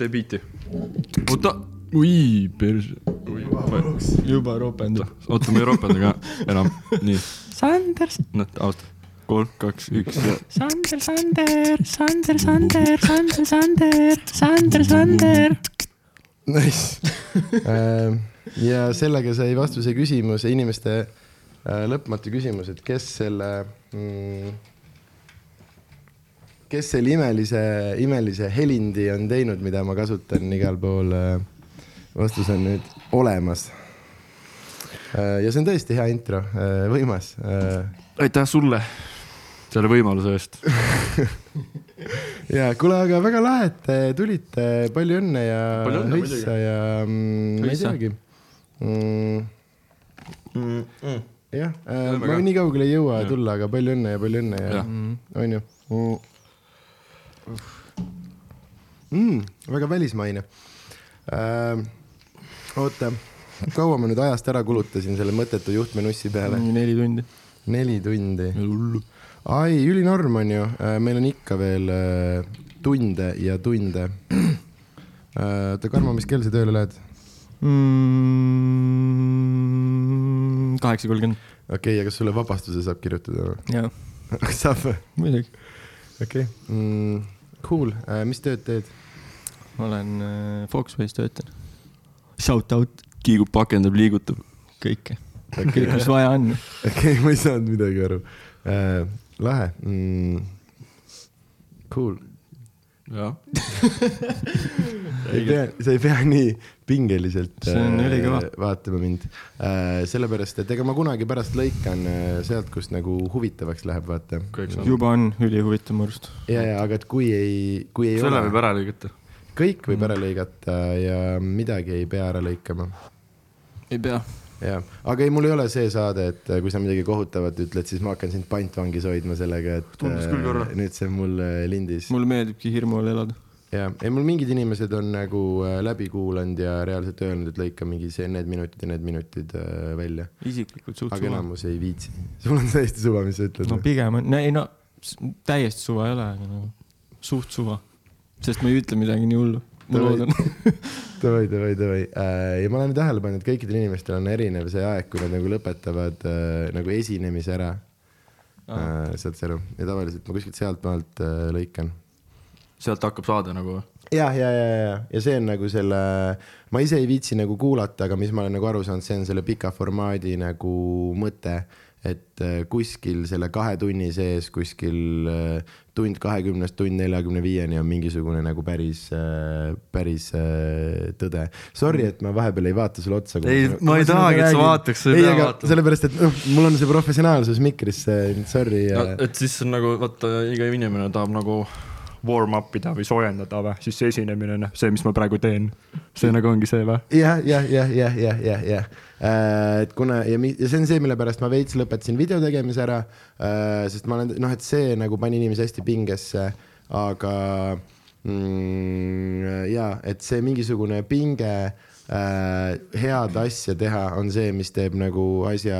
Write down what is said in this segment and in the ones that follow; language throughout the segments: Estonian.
tee biiti. oota, oi perse, juba ropendab. oota, ma ei ropenda ka enam, nii, Sander, noh, austa, kolm, kaks, üks ja Sander, Sander, Sander, Sander, Sander, Sander, Sander, Sander. Nice. Ähm, ja sellega sai vastuse küsimus, inimeste äh, lõpmatu küsimus, et kes selle mm,, kes selle imelise, imelise helindi on teinud, mida ma kasutan igal pool. vastus on nüüd olemas. ja see on tõesti hea intro, võimas. aitäh sulle selle võimaluse eest. ja kuule, aga väga lahe, et te tulite, palju õnne ja Palju õnne hõissa ja mm, ma ei teagi mm,. jah, Teeme ma ka. nii kaugele ei jõua Jah. tulla, aga palju õnne ja palju õnne ja Jah. onju mm.. Mm, väga välismaine äh,. oota, kaua ma nüüd ajast ära kulutasin selle mõttetu juhtmenussi peale? neli tundi. neli tundi. ai, ülinorm on ju, meil on ikka veel äh, tunde ja tunde. oota, Karmo, mis kell sa tööle lähed? Kaheksa kolmkümmend. okei okay,, ja kas sulle vabastuse saab kirjutada või? jaa, saab või? muidugi. okei okay. mm,. Cool, mis tööd teed? ma olen äh, Foxways töötan. Shout out kiigub, pakendab, liigutab. kõike, kõik, mis vaja on. okei okay,, ma ei saanud midagi aru äh,. lahe mm.. Cool, jah, ei pea, sa ei pea nii pingeliselt See on äh, ülikõva. vaatama mind äh,. sellepärast, et ega ma kunagi pärast lõikan äh, sealt, kust nagu huvitavaks läheb, vaata. juba on ülihuvitav mu arust. ja, ja aga et kui ei, kui ei selle ole võib, ära lõigata. kõik võib ära lõigata ja midagi ei pea ära lõikama. ei pea. jah, aga ei, mul ei ole see saade, et kui sa midagi kohutavat ütled, siis ma hakkan sind pantvangis hoidma sellega, et Tundus küll korra. äh, nüüd see on mul lindis. mulle meeldibki hirmu all elada. ja, ei mul mingid inimesed on nagu äh, läbi kuulanud ja reaalselt öelnud, et lõika mingi see, need minutid ja need minutid äh, välja, isiklikult suht aga suva. enamus ei viitsi. sul on täiesti suva, mis sa ütled no pigem on, ei no täiesti suva ei ole, aga nagu suht suva. sest ma ei ütle midagi nii hullu, ma loodan. davai, davai, davai. ja ma olen tähele pannud, et kõikidel inimestel on erinev see aeg, kui nad nagu lõpetavad äh, nagu esinemise ära äh,. saad sa aru? ja tavaliselt ma kuskilt sealtmaalt äh, lõikan. Sealt hakkab saade nagu. ja, ja, ja, ja, ja see on nagu selle, ma ise ei viitsi nagu kuulata, aga mis ma olen nagu aru saanud, see on selle pika formaadi nagu mõte, et äh, kuskil selle kahe tunni sees kuskil äh, tund kahekümnest tund neljakümne viieni on mingisugune nagu päris, päris äh, tõde. Sorry, et ma vahepeal ei vaata sulle otsa. Ei, ma ei tahagi, et sa vaataks, sa ei pea aga vaatama. sellepärast, et noh, mul on see professionaalsus mikrisse, sorry et siis on nagu vaata, iga inimene tahab nagu warm up ida või soojendada või, siis see esinemine, noh, see, mis ma praegu teen, see nagu ongi see või? jah, jah, jah, jah, jah, jah, jah. et kuna ja, ja see on see, mille pärast ma veits lõpetasin video tegemise ära, sest ma olen noh, et see nagu pani inimesi hästi pingesse, aga mm, ja et see mingisugune pinge äh, head asja teha on see, mis teeb nagu asja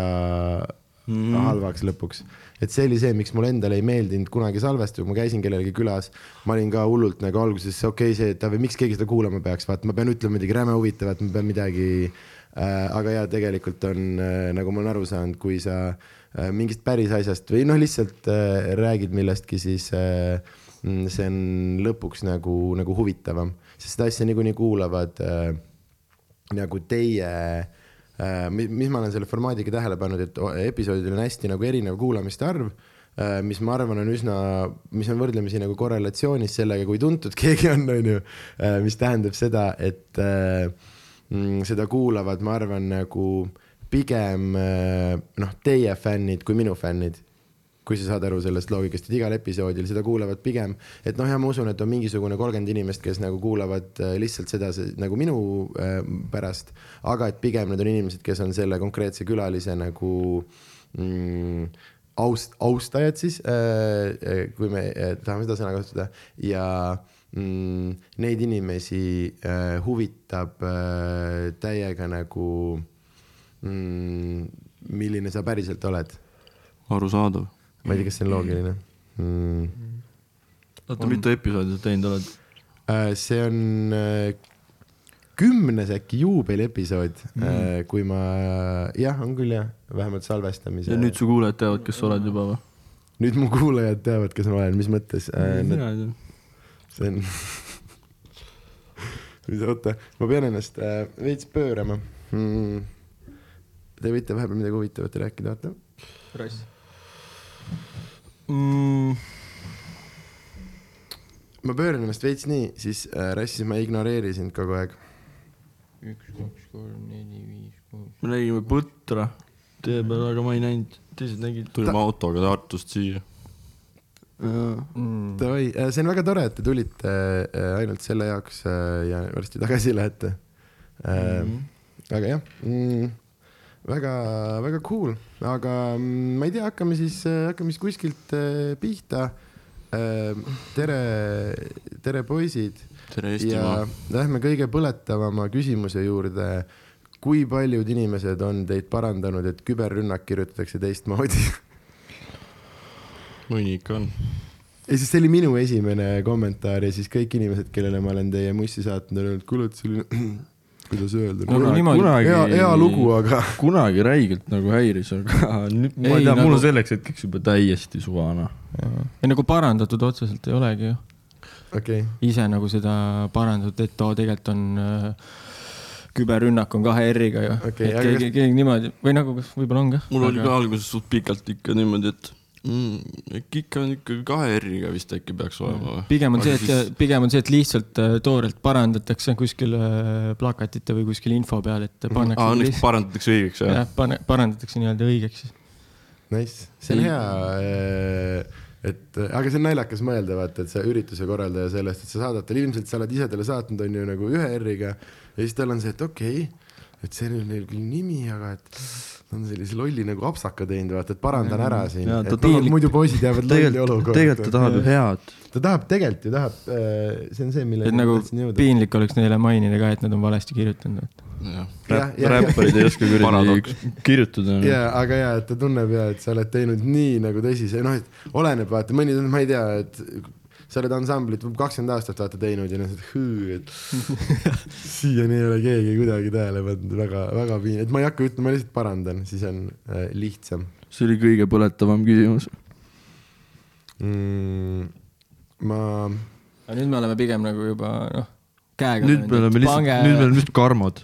mm. halvaks lõpuks. Et see oli see, miks mulle endale ei meeldinud kunagi salvestada, kui ma käisin kellelgi külas, ma olin ka hullult nagu alguses okei okay, see, et aga miks keegi seda kuulama peaks, vaat ma pean ütlema midagi räme huvitavat, ma pean midagi äh,, aga ja tegelikult on äh, nagu ma olen aru saanud, kui sa äh, mingist päris asjast või noh, lihtsalt äh, räägid millestki, siis äh, mm, see on lõpuks nagu, nagu huvitavam, sest seda asja niikuinii kuulavad äh, nagu teie äh,, mis ma olen selle formaadiga tähele pannud, et episoodidel on hästi nagu erinev kuulamiste arv äh,, mis ma arvan, on üsna, mis on võrdlemisi nagu korrelatsioonis sellega, kui tuntud keegi on, on ju, mis tähendab seda, et äh, mm, seda kuulavad, ma arvan, nagu pigem äh, noh, teie fännid kui minu fännid kui sa saad aru sellest loogikast, et igal episoodil seda kuulavad pigem, et noh, ja ma usun, et on mingisugune kolmkümmend inimest, kes nagu kuulavad äh, lihtsalt seda see, nagu minu äh, pärast, aga et pigem need on inimesed, kes on selle konkreetse külalise nagu mm, aust-, austajad siis äh,, kui me äh, tahame seda sõna kasutada ja mm, neid inimesi äh, huvitab äh, täiega nagu mm, milline sa päriselt oled. arusaadav. Ma ei tea, kas see on loogiline mm.. oota, mitu episoodi sa teinud oled? Äh, see on äh, kümnes äkki juubeliepisood mm., kui ma, jah, on küll jah, vähemalt salvestamise. ja nüüd su kuulajad teavad, kes sa oled juba või? nüüd mu kuulajad teavad, kes ma olen, mis mõttes äh,. mina ei tea. see on, oota, ma pean ennast äh, veits pöörama mm.. Te võite vahepeal midagi huvitavat rääkida, vaata. rass. Mm, ma pööran ennast veits nii, siis äh, rassis ma ei ignoreeri sind kogu aeg. üks, kaks, kolm, neli, viis, kuus. me nägime põtra tee peal, aga ma ei näinud, teised nägid. tulime autoga Tartust siia. Mm. Davai, see on väga tore, et te tulite äh, ainult selle jaoks äh, ja varsti tagasi lähete äh,. Mhm. aga jah mm,, väga, väga cool, aga mm, ma ei tea, hakkame siis, hakkame siis kuskilt äh, pihta äh,. tere, tere poisid tere ja Eestimaa. lähme kõige põletavama küsimuse juurde. kui paljud inimesed on teid parandanud, et küberrünnak kirjutatakse teistmoodi? mõni ikka on. ja siis see oli minu esimene kommentaar ja siis kõik inimesed, kellele ma olen teie mussi saatnud, on öelnud, kuule, et oli, kuidas öelda niimoodi- kunagi hea, hea lugu, aga kunagi räigelt nagu häiris, aga nüüd ma Ei, tea, mul nagu- on selleks hetkeks juba täiesti suvana. ei nagu parandatud otseselt ei olegi ju. okei okay., ise nagu seda parandatud, et oo, tegelikult on äh, küberrünnak on kahe R-iga ju Okei, et aga keegi, keegi niimoodi või nagu kas võib-olla on ka. mul oli ka alguses suht pikalt ikka niimoodi, et mm, ikka on ikka kahe R-iga vist äkki peaks olema või? pigem on Aga see, et siis- pigem on see, et lihtsalt äh, toorelt parandatakse kuskil äh, plakatite või kuskil info peal, et pannakse aa, mm. õnneks parandatakse õigeks jah? jah, pane, parandatakse nii-öelda õigeks nice, see on hea. et aga see on naljakas mõelda, vaata, et sa ürituse korraldaja sellest, et sa saadad talle, ilmselt sa oled ise talle saatnud, on ju nagu ühe R-iga ja siis tal on see, et okei okay,, et see on neil küll nimi, aga et ta on sellise lolli nagu apsaka teinud, vaata, et parandan ära siin. Tahab, muidu poisid jäävad lolli tegelikult, olukorda. tegelikult ta tahab ju head. ta tahab, tegelikult ju tahab, see on see, et milleni nagu ma tahtsin jõuda. piinlik oleks neile mainida ka, et nad on valesti kirjutanud. Räpparid ei oska kuradi kirjutada. ja, aga ja, et ta tunneb ja, et sa oled teinud nii nagu tõsise, noh, et oleneb, vaata, mõni, ma ei tea, et sa oled ansamblit kakskümmend aastat vaata teinud ja noh, et hõõ, et siiani ei ole keegi kuidagi tähele pannud, väga, väga piin-, et ma ei hakka ütlema, ma lihtsalt parandan, siis on äh, lihtsam see oli kõige põletavam küsimus. mm,. ma, aga nüüd me oleme pigem nagu juba noh, käega. nüüd me oleme lihtsalt, nüüd me oleme lihtsalt karmod.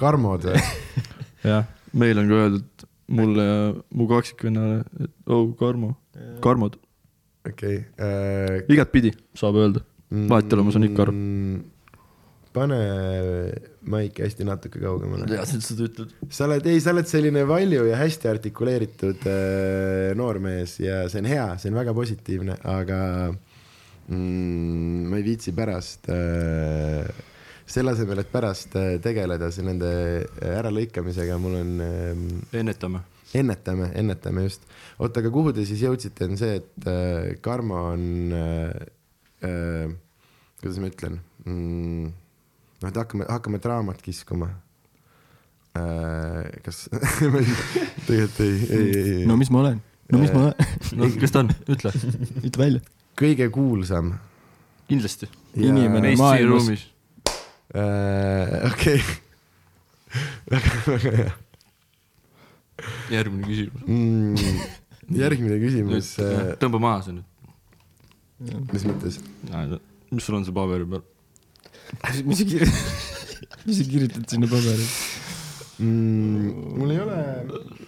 karmod või? jah, meil on ka öeldud mulle ja mu kaksikvennale, et oh, Karmo, karmod, okei äh,. igatpidi saab öelda. vahet ei ole, ma saan ikka aru. mm, pane maik hästi natuke kaugemale. teadsin, et sa ütled. sa oled, ei, sa oled selline valju ja hästi artikuleeritud äh, noormees ja see on hea, see on väga positiivne, aga mm, ma ei viitsi pärast äh,, selle asemel, et pärast äh, tegeleda siin nende äh, äralõikamisega, mul on äh, ennetame. ennetame, ennetame just. oota, aga kuhu te siis jõudsite, on see, et äh, Karmo on äh,, äh, kuidas ma ütlen mm,, noh, et hakkame, hakkame draamat kiskuma äh,. kas, tegelikult ei, ei, ei, ei no mis ma olen, no mis ma olen, no kes ta on, ütle. ütle välja. kõige kuulsam kindlasti. Inimene maailmas. äh,, okei väga, väga hea järgmine küsimus. mm,. järgmine küsimus, tõmba maha see nüüd. mis mõttes? mis sul on see paberi peal? mis sa kirjutad, mis sa kirjutad sinna paberile? mm,. mul ei ole,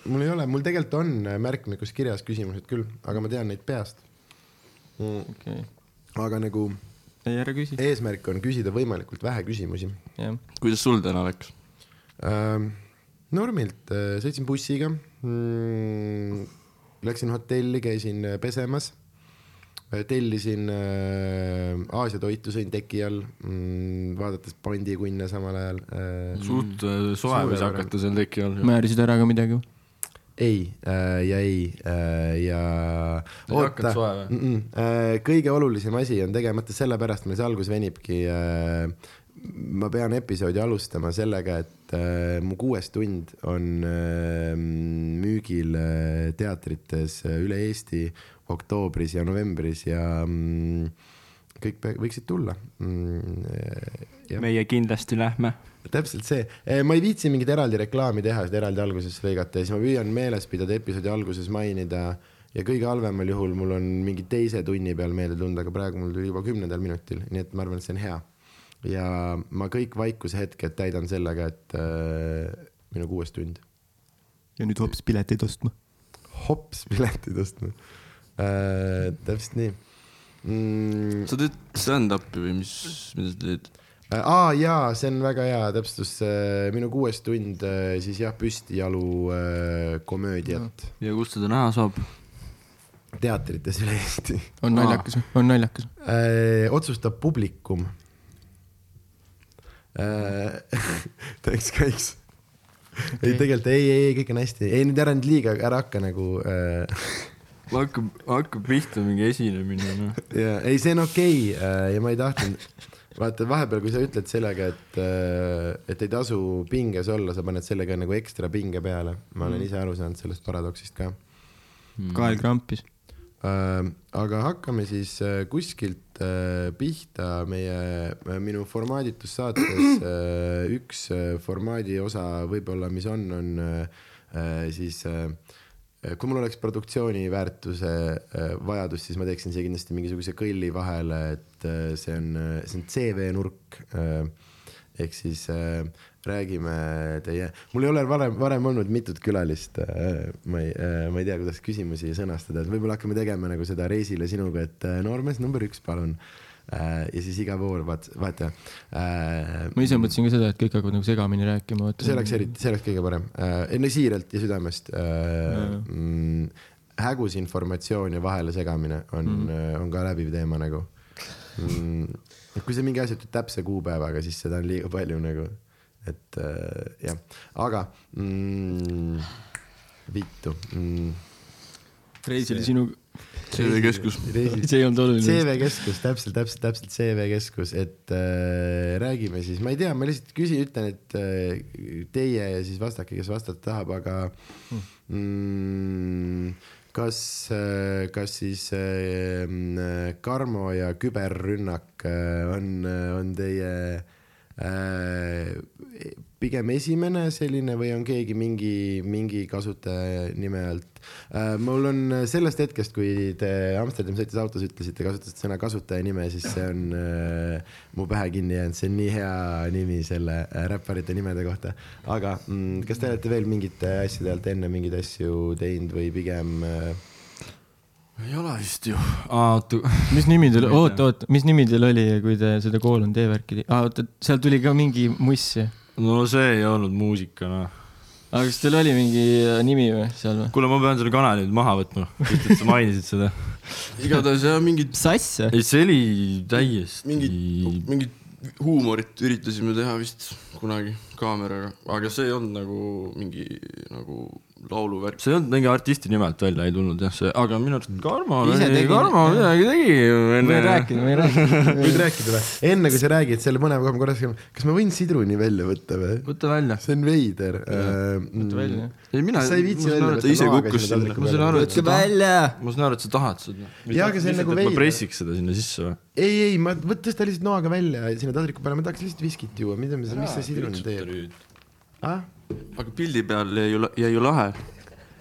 mul ei ole, mul tegelikult on märkmikus kirjas küsimused küll, aga ma tean neid peast mm,. okei, aga nagu ei ära küsi, eesmärk on küsida võimalikult vähe küsimusi jah. kuidas sul täna läks? ähm,. Normilt äh, sõitsin bussiga mm,, läksin hotelli, käisin äh, pesemas äh, tellisin äh, Aasia toitu, sõin teki all mm,, vaadates pandikunne samal ajal äh,. suht soe võis hakata seal teki all. määrisid ära ka midagi? ei äh, ja ei äh, ja või? äh, kõige olulisem asi on tegemata, sellepärast meil see algus venibki äh,. Ma pean episoodi alustama sellega, et äh, mu kuues tund on äh, müügil äh, teatrites äh, üle Eesti oktoobris ja novembris ja mm, kõik võiksid tulla mm,. jah. meie kindlasti lähme. täpselt see, ma ei viitsi mingit eraldi reklaami teha, seda eraldi alguses lõigata ja siis ma püüan meeles pidada episoodi alguses mainida ja kõige halvemal juhul mul on mingi teise tunni peal meelde tulnud, aga praegu mul tuli juba kümnendal minutil, nii et ma arvan, et see on hea. Ja ma kõik vaikuse hetked täidan sellega, et äh, minu kuues tund. ja nüüd hoopis pileteid ostma. hops piletid ostma äh,. täpselt nii mm,. sa teed stand-up'i või mis, mida sa teed? Äh, aa jaa, see on väga hea täpsustus, minu kuues tund äh, siis jah, püstijalu äh, komöödiat ja kust seda näha saab? teatrites üle Eesti on naljakas, on naljakas. äh,. otsustab publikum äh. Thanks guys okay.. ei tegelikult ei, ei, ei kõik on hästi, ei nüüd ära nüüd liiga, ära hakka nagu äh,. hakkab, hakkab pihta mingi esinemine, noh. ja ei, see on okei okay, äh, ja ma ei tahtnud, vaata vahepeal, kui sa ütled sellega, et äh,, et ei tasu pinges olla, sa paned sellega nagu ekstra pinge peale. ma olen ise aru saanud sellest paradoksist ka kael krampis. äh,. aga hakkame siis äh, kuskilt äh, pihta meie minu formaaditussaates äh, üks formaadi osa võib-olla, mis on, on siis kui mul oleks produktsiooni väärtuse vajadus, siis ma teeksin siia kindlasti mingisuguse kõlli vahele, et see on, see on CV nurk ehk siis räägime teie, mul ei ole varem, varem olnud mitut külalist äh,. ma ei äh,, ma ei tea, kuidas küsimusi sõnastada, et võib-olla hakkame tegema nagu seda reisile sinuga, et äh, noormees number üks, palun ja siis iga voor, vaat, vaata äh,. ma ise mõtlesin ka seda, et kõik hakkavad nagu segamini rääkima. see oleks eriti, see oleks kõige parem äh,, ei no siiralt ja südamest äh,. Mm, hägus informatsioon ja vahele segamine on mm., on ka läbiv teema nagu mm,. kui sa mingi asja ütled täpse kuupäevaga, siis seda on liiga palju nagu, et äh, jah, aga mm, vittu mm,. reisil sinu, CV keskus. see ei olnud oluline. CV keskus, täpselt, täpselt, täpselt CV keskus, et äh, räägime siis, ma ei tea, ma lihtsalt küsin, ütlen, et äh, teie ja siis vastake, kes vastata tahab, aga mm, kas äh,, kas siis äh, mm, Karmo ja küberrünnak äh, on, on teie äh, pigem esimene selline või on keegi mingi, mingi kasutaja nime alt äh,? mul on sellest hetkest, kui te Amsterdami sõites autos ütlesite, kasutasite sõna kasutaja nime, siis see on äh, mu pähe kinni jäänud, see on nii hea nimi selle äh, räpparite nimede kohta. aga mm, kas te olete veel mingite asjade alt enne mingeid asju teinud või pigem äh, ei ole vist ju. oota, mis nimi teil, oota, oota, mis nimi teil oli, kui te seda koolon teevärki tegite? aa, oota, seal tuli ka mingi muss ju. no see ei olnud muusika, noh. aga kas teil oli mingi äh, nimi või seal või? kuule, ma pean selle kanali nüüd maha võtma, sest et sa mainisid seda. igatahes jah, mingit, sass või? ei, see oli täiesti mingit, mingit huumorit üritasime teha vist kunagi kaameraga, aga see ei olnud nagu mingi nagu lauluvärk. see ei olnud mingi artisti nimelt välja ei tulnud jah, see, aga minu arust Karmo Ise tegi-, Karmo midagi tegi ju ma enne võin. rääkida, ma võin rääkida. võid rääkida või? enne kui sa räägid selle põneva koha, ma korraks, kas ma võin sidruni välja võtta või? võta välja. see on veider. võta välja. ei mina, Sa ei viitsi ma saan välja aru, et võtta ta ise noaga kukkus sinna ma saan aru, et sa tahad, välja. ma saan aru, et sa tahad seda. Jaa, aga see on nagu ma veider. pressiks seda sinna sisse või? ei, ei, ma võt- tõsta lihtsalt noaga välja sinna taldriku peale, ma tahaks lihtsalt viskit juua, mida me, mis see sidrun teeb? ah?? Aga pildi peal jäi ju, jäi ju lahe.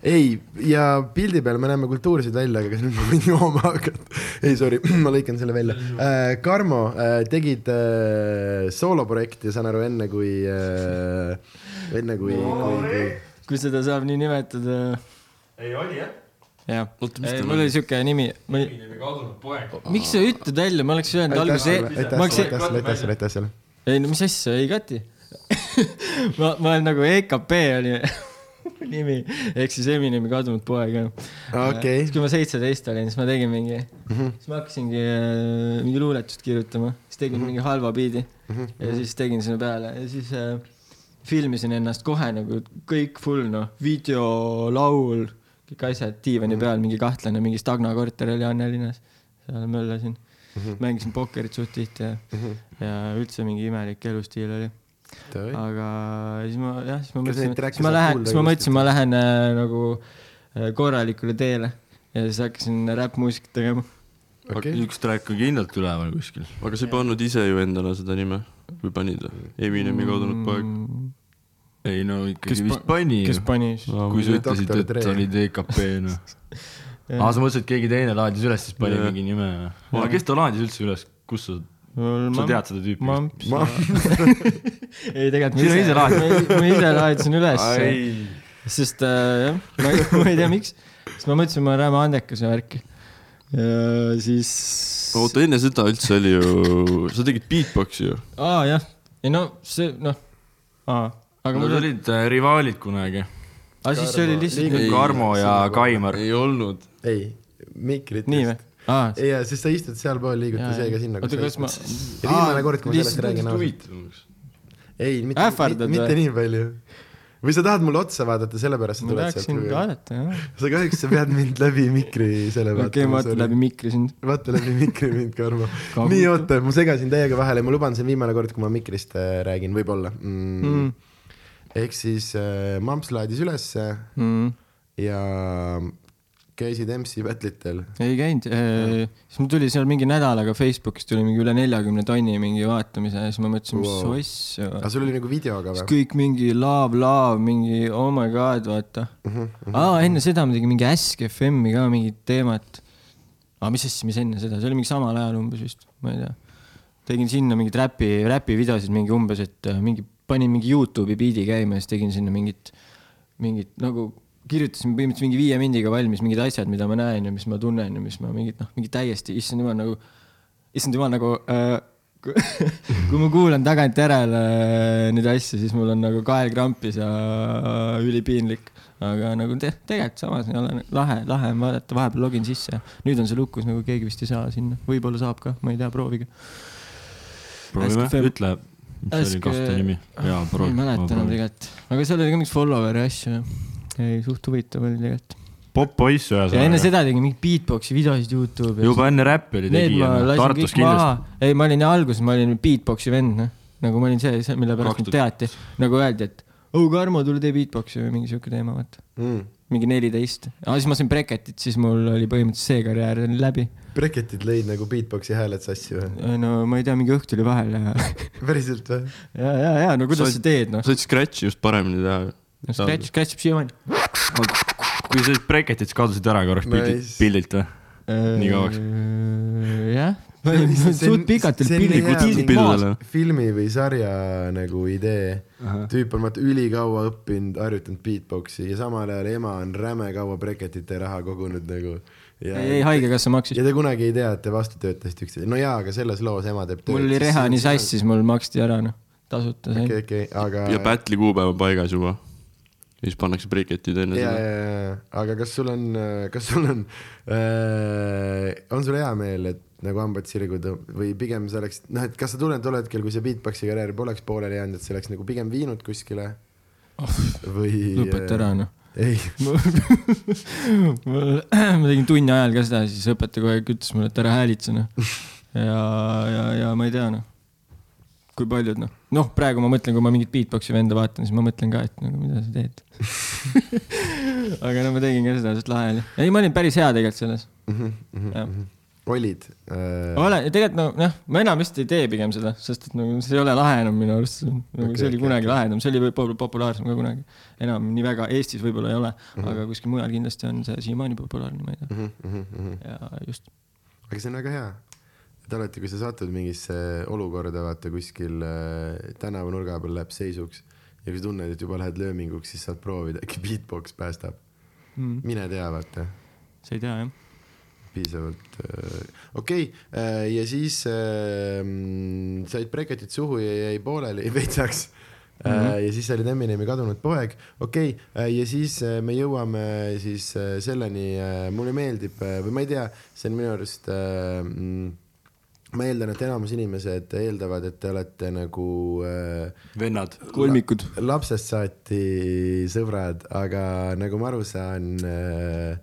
ei, ja pildi peal me näeme kultuursed välja, aga kas nüüd ma võin jooma hakata? ei, sorry, ma lõikan selle välja äh,. Karmo äh,, tegid äh, sooloprojekti, saan aru, enne kui äh,, enne kui, kui, kui kui seda saab nii nimetada. ei, oli jah. jah, mul oli siuke nimi, miks sa ütled välja, ma oleks öelnud alguses, sulle, aitäh ma oleks sulle, aitäh sulle, aitäh sulle, aitäh sulle. ei no mis asja, ei Kati ma, ma olen nagu EKP oli nimi, ehk siis Eminemi kadunud poeg jah. okei siis, kui ma seitseteist olin, siis ma tegin mingi mm, Mhm. -hmm. siis ma hakkasingi äh, mingi luuletust kirjutama, siis tegin mm -hmm. mingi halva biidi mm -hmm. ja siis tegin sinna peale ja siis äh, filmisin ennast kohe nagu kõik full noh, video, laul, kõik asjad diivani peal, mingi kahtlane, mingi Stagna korter oli Annelinnas, seal möllasin. mängisin pokkerit suht tihti ja, ja üldse mingi imelik elustiil oli. Aga siis ma jah, siis ma mõtlesin siis ma lähen, siis ma mõtlesin, ma lähen äh, nagu äh, korralikule teele ja siis hakkasin räppmuusikat tegema. okei, üks track on kindlalt üleval kuskil. aga sa ei pannud ise ju endale seda nime või panid või? Eminemi kadunud poeg. ei no Kes ikkagi pa- vist pani kes pani siis? kui sa ütlesid, et Dre. oli DKP noh. aa, sa mõtlesid, et keegi teine laadis üles, siis pani mingi nime või? aga kes ta laadis üldse üles, kus sa, sa tead seda tüüpi? Ma-. ei, tegelikult Sina ise ma ise laadisin üles, sest äh, jah, ma ei, ma ei tea, miks, sest ma mõtlesin, ma olen räme andekas ja värki. ja siis. oota, enne seda üldse oli ju, sa tegid beatbox'i ju. aa jah, ei no see noh, aa, aga Nad mul oli, olid äh, rivaalid kunagi. aga siis see oli lihtsalt Karmo ja Kaimar. ei olnud. ei, mikrit. nii või? ei, ja siis sa istud sealpool, liiguta seega sinna. oota, kas ma, viimane kord, kui ma sellest räägin ei, mitte, mitte või? nii palju. või sa tahad mulle otsa vaadata, sellepärast sa ma tuled sealt. vaadata jah. sa kahjuks, sa pead mind läbi mikri selle okei, ma vaatan läbi. mikri sind. vaata läbi mikri mind, Karmo. Nii, oota, ma segasin täiega vahele, ma luban, see on viimane kord, kui ma mikrist äh, räägin, võib-olla. Mm. mm.. ehk siis äh, Mamps laadis ülesse Mm. ja käisid MC battle'itel. ei käinud, siis mul tuli seal mingi nädalaga Facebookis tuli mingi üle neljakümne tonni mingi vaatamise ja siis ma mõtlesin, mis Wow. asja aga sul oli nagu videoga või? kõik mingi love, love, mingi oh my god, vaata. aa, enne seda ma tegin mingi Ask FM-i ka mingit teemat. aa, mis asja, mis enne seda, see oli mingi samal ajal umbes vist, ma ei tea. tegin sinna mingeid räpi, räpivideosid mingi umbes, et äh, mingi, panin mingi Youtube'i biidi käima ja siis tegin sinna mingit, mingit nagu kirjutasin põhimõtteliselt mingi viie mindiga valmis mingid asjad, mida ma näen ja mis ma tunnen ja mis ma mingit noh, mingi täiesti, issand jumal nagu, issand jumal nagu äh, kui, ma kuulan tagantjärele äh, neid asju, siis mul on nagu kael krampis ja äh, ülipiinlik. aga nagu te, tegelikult samas ei ole lahe, lahe on vaadata, vahepeal login sisse nüüd on see lukus nagu keegi vist ei saa sinna, võib-olla saab ka, ma ei tea, proovige. proovime ütle, mis oli Ask- kasutaja nimi. jaa, ma ei mäleta enam. tegelikult, aga seal oli ka mingit follower'i asju. ei, suht huvitav oli tegelikult. popp-poiss ja enne ühesõnaga. seda tegin mingeid beatbox'i videosid Youtube'i. juba enne räppi oli tegija lasin Tartus kindlasti., ei, ma olin alguses, ma olin beatbox'i vend, noh. nagu ma olin see, see, mille pärast mind 2000. teati. nagu öeldi, et oh Karmo, tule tee beatbox'i või mingi siuke teema, vaata. Mm. mingi neliteist. aga siis ma sain Brecketit, siis mul oli põhimõtteliselt see karjäär oli läbi. Breketid lõid nagu beatbox'i hääled sassi või? no ma ei tea, mingi õhk tuli vahele ja, päriselt või? ja, ja, ja no kuidas Sa- sa teed, noh. said Scratchi just paremini teha. Scratch, Scratch ib siiamaani. kui sa olid breketid, siis kadusid ära korraks pildilt pildilt või? Nii kauaks. Äh, jah, suht pikalt see oli on pildid, pildid pildi maas filmi või sarja nagu idee. tüüp on vaata ülikaua õppinud, harjutanud beatbox'i ja samal ajal ema on räme kaua breketite raha kogunud nagu. ja ei, ei, haigekassa maksis ja. te kunagi ei tea, et te vastu töötasite üksteise, no jaa, aga selles loos ema teeb tööd. mul oli reha nii sassis, mul maksti ära, noh, tasuta sain okei, okei, aga. ja battle'i kuupäev on paigas juba. Siis pannakse breaketid enne ja, seda. ja, ja, aga kas sul on, kas sul on äh,, on sul hea meel, et nagu hambad sirgu tõmb- või pigem sa oleks, noh, et kas sa tunned tol hetkel, kui see beatbox'i karjäär poleks pooleli jäänud, et see oleks nagu pigem viinud kuskile või? Oh, lõpeta ära, noh. ei, mul, ma tegin tunni ajal ka seda, siis õpetaja kogu aeg ütles mulle, et ära häälitse, noh. ja, ja, ja ma ei tea, noh, kui paljud, noh, noh, praegu ma mõtlen, kui ma mingit beatbox'i venda vaatan, siis ma mõtlen ka, et nagu mida sa teed. aga no ma tegin ka seda, sest lahe oli. ei, ma olin päris hea tegelikult selles. jah. olid äh,. olen, tegelikult no noh, ma enam vist ei tee pigem seda, sest et nagu see ei ole lahe enam minu arust, nagu okay, see oli okei, kunagi okei. lahedam, see oli võib-olla populaarsem ka kunagi. enam nii väga Eestis võib-olla ei ole mm. -hmm. aga kuskil mujal kindlasti on see siiamaani populaarne, ma ei tea. mm. -hmm. ja just, aga see on väga hea. Et alati, kui sa satud mingisse olukorda, vaata kuskil äh, tänavanurga peal läheb seisuks ja kui sa tunned, et juba lähed lööminguks, siis saad proovida, äkki beatbox päästab. mm.. mine tea, vaata sa ei tea jah? piisavalt äh,, okei okay, äh, ja siis äh, said breketid suhu ja jäi pooleli veitsaks mm. -hmm. ja siis sa olid Eminemi kadunud poeg, okei okay, ja siis me jõuame siis selleni mulle meeldib või ma ei tea, see on minu arust äh, mm, ma eeldan, et enamus inimesed eeldavad, et te olete nagu äh, vennad. kolmikud. lapsest saati sõbrad, aga nagu ma aru saan äh,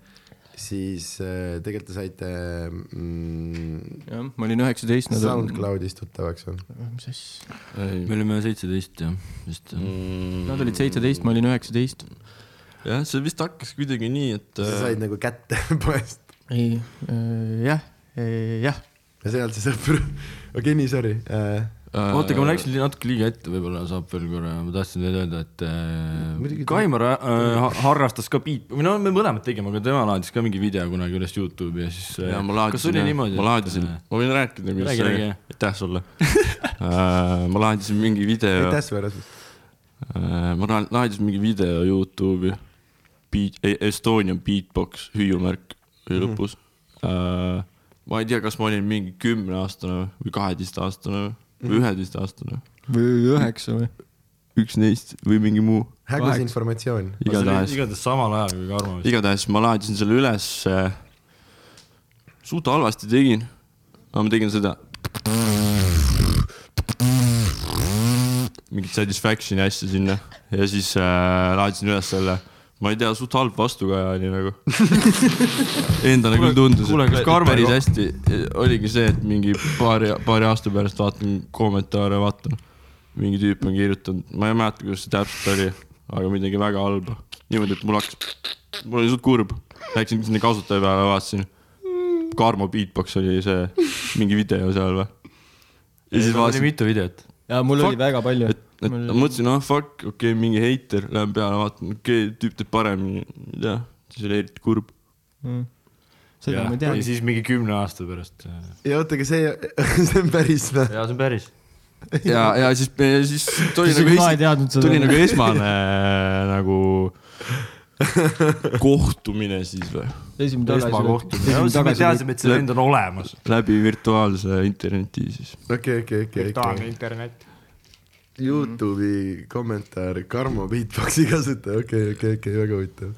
siis äh, tegelikult te saite mm, jah, ma olin üheksateist. SoundCloudis tuttavaks või? mis asja? ei me olime seitseteist jah, vist jah. mm, Nad olid seitseteist, ma olin üheksateist. jah, see vist hakkas kuidagi nii, et sa said nagu kätte poest ei, jah, jah. Ja sealt see sõpr, okei, nii sorry äh,. äh, oota, aga ma läksin li- natuke liiga ette, võib-olla saab veel korra, ma tahtsin teile öelda, et äh, Kaimar äh, ha- harrastas ka beat, või no me mõlemad tegime, aga tema laadis ka mingi video kunagi üles Youtube'i ja siis äh, ja ma laadisin, ma laadisin, ma võin rääkida, kuidas Räägi, see aitäh sulle äh,. ma laadisin mingi video, aitäh sulle, Rasmus. ma la- laadisin mingi video Youtube'i, beat, Estonian beatbox hüüumärk oli Mhm. lõpus äh,. Ma ei tea, kas ma olin mingi kümneaastane või kaheteistaastane Mhm. või üheteistaastane, või üheksa või? üks neist või mingi muu, hägus informatsioon. igatahes. igatahes samal ajal kui Karmo vist. igatahes ma laadisin selle üles. suht halvasti tegin, aga ma tegin seda. mingit satisfaction'i asja sinna ja siis äh, laadisin üles selle, ma ei tea, suht halb vastukaja oli nagu. Endale küll tundus, kuule, kas et Karmen- päris hästi oligi see, et mingi paari, paari aasta pärast vaatan kommentaare, vaatan. mingi tüüp on kirjutanud, ma ei mäleta, kuidas see täpselt oli, aga midagi väga halba. niimoodi, et mul hakkas, mul oli suht kurb. Läksin sinna kasutaja peale, vaatasin. Karmo beatbox oli see, mingi video seal või? ja siis vaatasin, mitu videot. ja mul oli väga palju et, et ma mõtlesin, ah fuck, okei okay,, mingi heiter, lähen peale, vaatan, okei okay,, tüüp teeb paremini, ei tea, siis oli eriti kurb. Mm. seda ja ma tean ja. siis mingi kümne aasta pärast. ja oota, aga see, see on päris või? jaa, see on päris. ja, ja siis, siis tuli nagu ei seda. tuli nagu esmane nagu kohtumine siis või, esmakohtumine. siis me teadsime, et see vend on olemas. läbi virtuaalse interneti siis. okei, okei, okei, okei. internet. Youtube'i kommentaar Karmo beatbox'i kasutaja, okei, okei, okei, väga huvitav.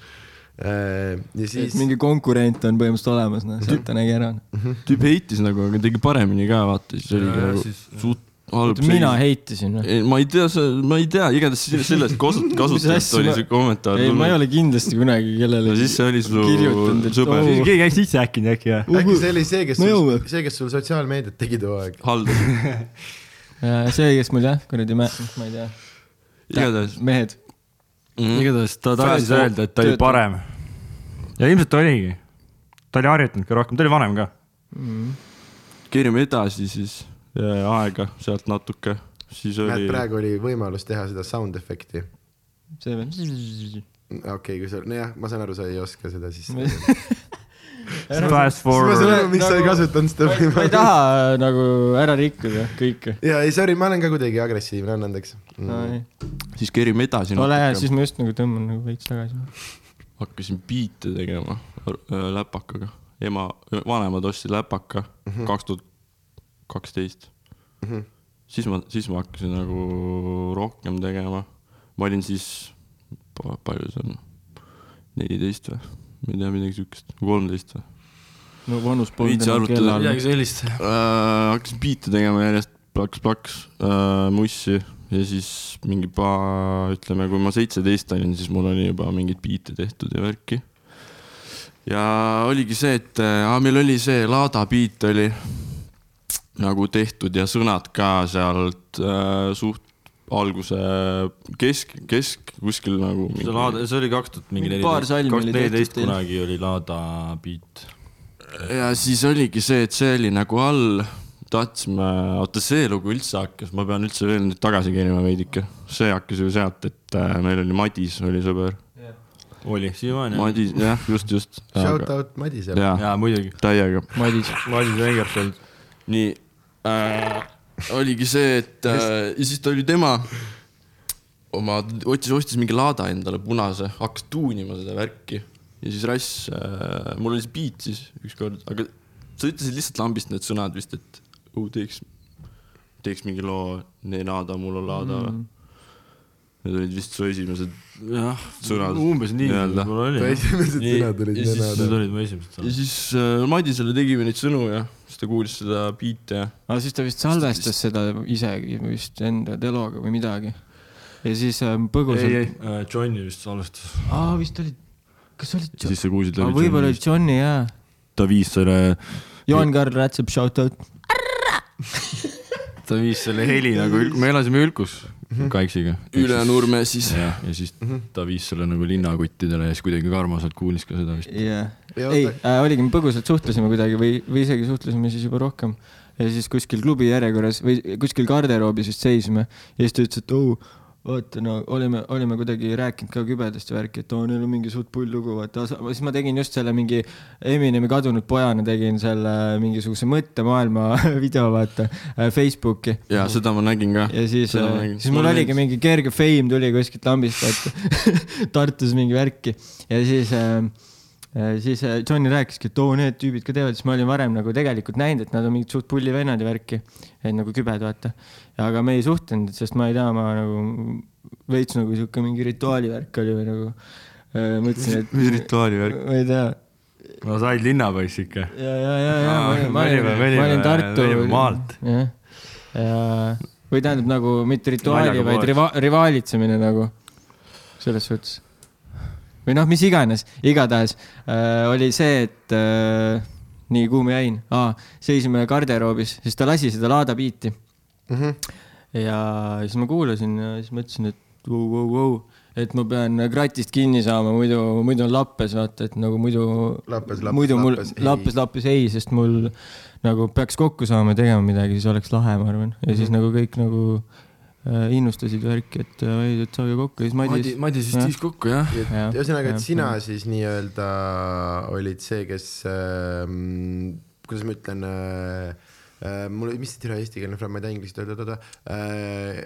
ja siis mingi konkurent on põhimõtteliselt olemas, noh, sealt ta nägi ära. tüüp heitis nagu, aga tegi paremini ka, vaata, siis Ja, nagu siis- suht halb mina heitisin, noh. ei, ma ei tea, ma ei tea, igatahes sellest kasut-, kasutajalt asja oli ma- see kommentaar ei, ma ei ole kindlasti kunagi kellelegi no siis see oli su sõber keegi käis sisse äkkinud äkki või? äkki see oli see, kes see, kes sul sotsiaalmeediat tegi too aeg. haldas. see, kes mul jah, kuradi, ma ma ei tea, igatahes mehed. mm,. igatahes ta tahtis öelda, et ta oli parem. ja ilmselt oligi. ta oli harjutanud ka rohkem, ta oli vanem ka. kerime edasi siis ja aega sealt natuke, siis näed, oli, praegu oli võimalus teha seda sound efekti. see või? okei okay,, kui sa, nojah, ma saan aru, sa ei oska seda siis. Fast siis ma saan forward. aru, miks sa ei Nagu- kasutanud seda ma ei võimalust. taha nagu ära rikkuda kõike. ja ei, sorry, ma olen ka kuidagi agressiivne, anna andeks mm.. siis kerime edasi ole hea, siis, ma just nagu tõmban nagu veits tagasi. hakkasin biite tegema äh, läpakaga. ema, vanemad ostsid läpaka kaks tuhat kaksteist. siis ma, siis ma hakkasin nagu rohkem tegema. ma olin siis, palju see on, neliteist või? Ma ei tea, midagi siukest, kolmteist või? no vanus polnud enam arvutada. kella all midagi. sellist. äh,. hakkasin biite tegema järjest plaks-plaks äh,, mussi ja siis mingi pa-, ütleme, kui ma seitseteist olin, siis mul oli juba mingeid biite tehtud ja värki. ja oligi see, et äh, meil oli see Laada biit oli nagu tehtud ja sõnad ka sealt äh, suht alguse kesk, kesk kuskil nagu. see Laada, see oli kaks tuhat mingi neliteist, kaks neliteist kunagi oli Laada beat. ja siis oligi see, et see oli nagu all, tahtsime, oota see lugu üldse hakkas, ma pean üldse veel nüüd tagasi käima veidike. see hakkas ju sealt, et äh, meil oli Madis oli sõber. oli, siiamaani. Madis, jah, just, just. Shout out Madisele. jaa, jaa, muidugi. täiega. Madis. Madis Veigerfeld. nii äh,, oligi see, et äh, ja siis ta oli tema oma, otsis, ostis mingi laada endale punase, hakkas tuunima seda värki ja siis Rass äh,, mul oli see beat siis ükskord, aga sa ütlesid lihtsalt lambist need sõnad vist, et oh, teeks, teeks mingi loo, nee laada, mul on laada mm.. Need olid vist su esimesed jah, Sõnad umbes nii võib-olla oli. esimesed Nii, sõnad olid ja siis Need nenad. olid mu esimesed ja sõnad. siis äh, Madisele tegime neid sõnu ja siis ta kuulis seda beat'i ja aga siis ta vist salvestas seda isegi vist enda teloga või midagi. ja siis äh, ei, põgusalt ei, Johnny vist salvestas. aa, vist oli, kas oli ja siis sa kuulsid läbi võib-olla oli Johnny jaa. ta viis selle, Jaan-Karl Rätsep, shout out. ta viis selle heli nagu, me elasime Ülkus Kaiksiga. üle nurme siis. jah, ja siis ta viis selle nagu linnakuttidele ja siis kuidagi karmaselt kuulis ka seda vist. Ja ei äh,, oligi, me põgusalt suhtlesime kuidagi või, või isegi suhtlesime siis juba rohkem. ja siis kuskil klubi järjekorras või kuskil garderoobis vist seisime ja siis ta ütles, et oo, vaata no olime, olime kuidagi rääkinud ka kübedast ja värki, et oo, neil on mingi suht pull lugu, vaata, siis ma tegin just selle mingi Eminemi kadunud pojana tegin selle mingisuguse mõttemaailma video, vaata, Facebooki. ja seda ma nägin ka. ja siis nägin. siis mul oligi meeldis. mingi kerge fame tuli kuskilt lambist, vaata, Tartus mingi värki ja siis äh, äh, siis äh, Johnny rääkiski, et oo, need tüübid ka teevad, siis ma olin varem nagu tegelikult näinud, et nad on mingid suht pulli vennad ja värki, et nagu kübed, vaata. aga me ei suhtlenud, sest ma ei tea, ma nagu veits nagu sihuke mingi rituaali värk oli või nagu äh, mõtlesin, et mis rituaali värk? ma ei tea. no said linnapoiss ikka. ja, ja, ja, ja ma olin, ma olin ma olin Tartu. maalt. jah, ja või tähendab nagu mitte rituaali, vaid riva-, rivaalitsemine nagu selles suhtes. Või noh, mis iganes, igatahes äh, oli see, et äh, nii kuhu ma jäin ah,, seisime garderoobis, siis ta lasi seda Laada biiti Mhm. ja siis ma kuulasin ja siis mõtlesin, et vau, vau, vau, et ma pean kratist kinni saama, muidu, muidu on lappes, vaata, et nagu muidu Lappes, lappes, lappes, ei. lappes, lappes ei, sest mul nagu peaks kokku saama ja tegema midagi, siis oleks lahe, ma arvan. ja siis nagu kõik nagu innustasid värki, et äh, ei, et saage kokku ja siis Madi Madis,. Madis vist viis kokku jah. Jah, ühesõnaga, et sina jah. siis nii-öelda olid see, kes ähm,, kuidas ma ütlen äh, äh, mul, mis see türa eestikeelne framm, ma ei tea inglise keelt öelda, äh,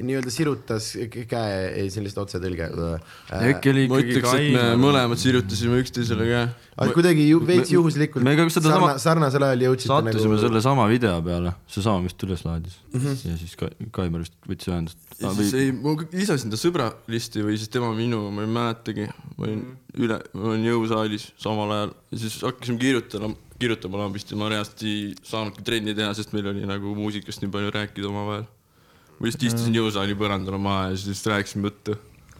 nii-öelda sirutas käe, ei lihtsalt otsetõlge äh,. äkki oli ma ikkagi et me mõlemad sirutasime üksteisele käe. aga kuidagi ju veits juhuslikult me ka seda sama- sarna, sarnasel ajal jõudsite sattusime nagu sellesama video peale, seesama vist üles laadis mm. -hmm. ja siis Ka-, Kaimar vist võttis ühendust ja siis ei, ma lisasin ta sõbralisti või siis tema minu, ma ei mäletagi. ma olin üle, ma olin jõusaalis samal ajal ja siis hakkasime kirjutama, kirjutama lambist ja ma reaalselt ei saanudki trenni teha, sest meil oli nagu muusikast nii palju rääkida omavahel. ma lihtsalt istusin jõusaali põrandale maha ja siis rääkisime juttu.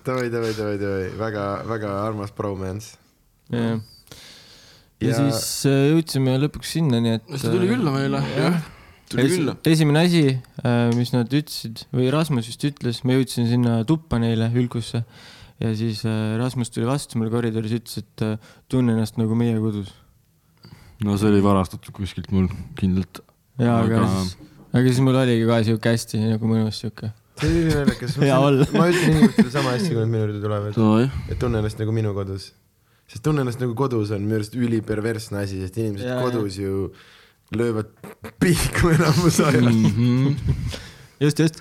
davai, davai, davai, davai, väga, väga armas bromance. jah. ja Ja- siis äh, jõudsime lõpuks sinnani, et. see tuli külla meile, jah, tuli külla. esimene asi, mis nad ütlesid või Rasmus vist ütles, ma jõudsin sinna tuppa neile Ülgusse ja siis äh, Rasmus tuli vastu mulle koridoris, ütles, et äh, tunne ennast nagu meie kodus. no see oli varastatud kuskilt mul kindlalt. jaa, aga Aga- siis, aga siis mul oligi ka siuke hästi nagu mõnus siuke. see oli olla. ma ütlen inimestele sama asja, kui nad minu juurde tulevad, davai, et tunne ennast nagu minu kodus. sest tunne ennast nagu kodus on minu arust üliperversne asi, sest inimesed Jaa, kodus ju löövad pihku enamus ajal. just, just.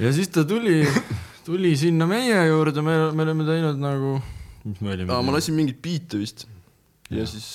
ja siis ta tuli, tuli sinna meie juurde, me, me olime teinud nagu, mis me olime ma lasin mingit biite vist ja siis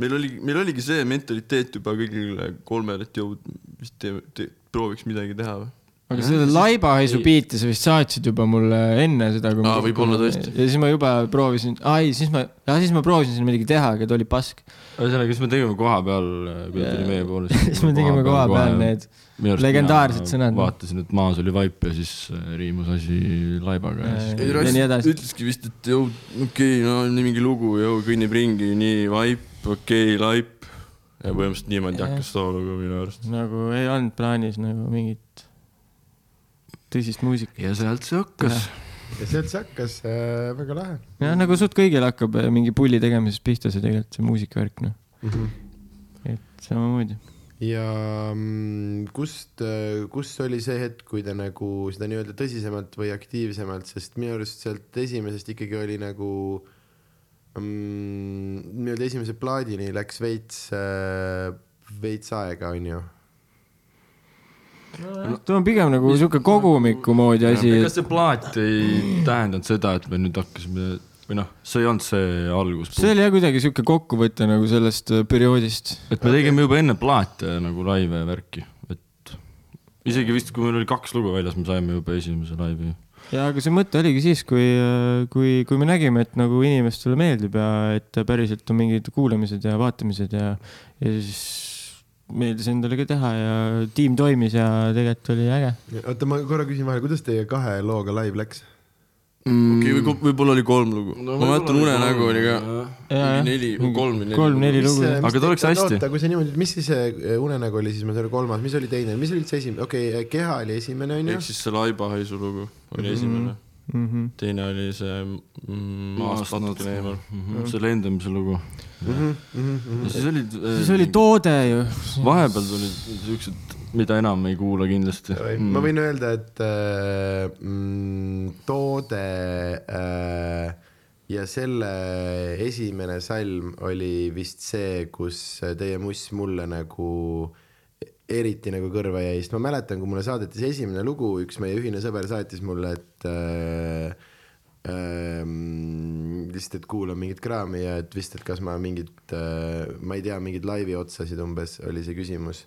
meil oli, meil oligi see mentaliteet juba kõigile kolmele, et jõu, vist te, te, prooviks midagi teha või? Aga selle laibahaisu biiti sa vist saatsid juba mulle enne seda, kui Aa, võib-olla tõesti. ja siis ma juba proovisin, aa ei, siis ma, siis ma proovisin siin midagi teha, aga ta oli pask. ühesõnaga, siis me tegime koha peal, kui ta tuli meie poole. siis me tegime koha peal need legendaarsed sõnad. vaatasin, et maas oli vaip ja siis äh, riimus asi laibaga ja siis Ja nii edasi. ütleski vist, et jõu, okei okay,, no nii mingi lugu, jõu kõnnib ringi, nii vaip, okei okay,, laip. ja põhimõtteliselt niimoodi hakkas too lugu minu arust. nagu ei olnud plaanis nagu mingit tõsist muusikat. ja sealt see hakkas. ja sealt see hakkas äh,, väga lahe jah, nagu suht kõigil hakkab äh, mingi pulli tegemisest pihta see tegelikult see muusikavärk noh, mm. -hmm. et samamoodi. ja mm, kust, kus oli see hetk, kui te nagu seda nii-öelda tõsisemalt või aktiivsemalt, sest minu arust sealt esimesest ikkagi oli nagu mm, nii-öelda esimese plaadini läks veits, veits aega, onju. Ta on pigem nagu sihuke kogumiku moodi asi, ega see plaat ei tähendanud seda, et me nüüd hakkasime või noh, see ei olnud see algus. see oli jah kuidagi sihuke kokkuvõte nagu sellest äh, perioodist. et me tegime juba enne plaate nagu laive värki, et isegi vist, kui meil oli kaks lugu väljas, me saime juba esimese laivi. ja aga see mõte oligi siis, kui, kui, kui me nägime, et nagu inimestele meeldib ja et päriselt on mingid kuulamised ja vaatamised ja, ja siis meeldis endale ka teha ja tiim toimis ja tegelikult oli äge. oota, ma korra küsin vahele, kuidas teie kahe looga live läks? okei, või võib-olla oli kolm lugu. ma mäletan Unenägu oli ka. Neli, kolm või neli. kolm-neli lugu. Aga ta oleks hästi. oota, kui sa niimoodi, mis siis see unenägu oli siis, ma saan aru, kolmas, mis oli teine, mis oli üldse esimene, okei okay,, Keha oli esimene onju ehk. siis see Laibahaisu lugu oli esimene. Mhm. teine oli see mm, maast natukene eemal. Mhm. see lendamise lugu. Mhm, siis oli. siis oli toode ju. vahepeal tulid siuksed, mida enam ei kuula kindlasti. ma võin öelda, et äh, mm, toode äh, ja selle esimene salm oli vist see, kus teie muss mulle nagu eriti nagu kõrva jäi, sest ma mäletan, kui mulle saadeti see esimene lugu, üks meie ühine sõber saatis mulle, et äh, ähm, lihtsalt, et kuulan mingit kraami ja et vist, et kas ma mingit äh,, ma ei tea, mingeid laivi otsasid umbes oli see küsimus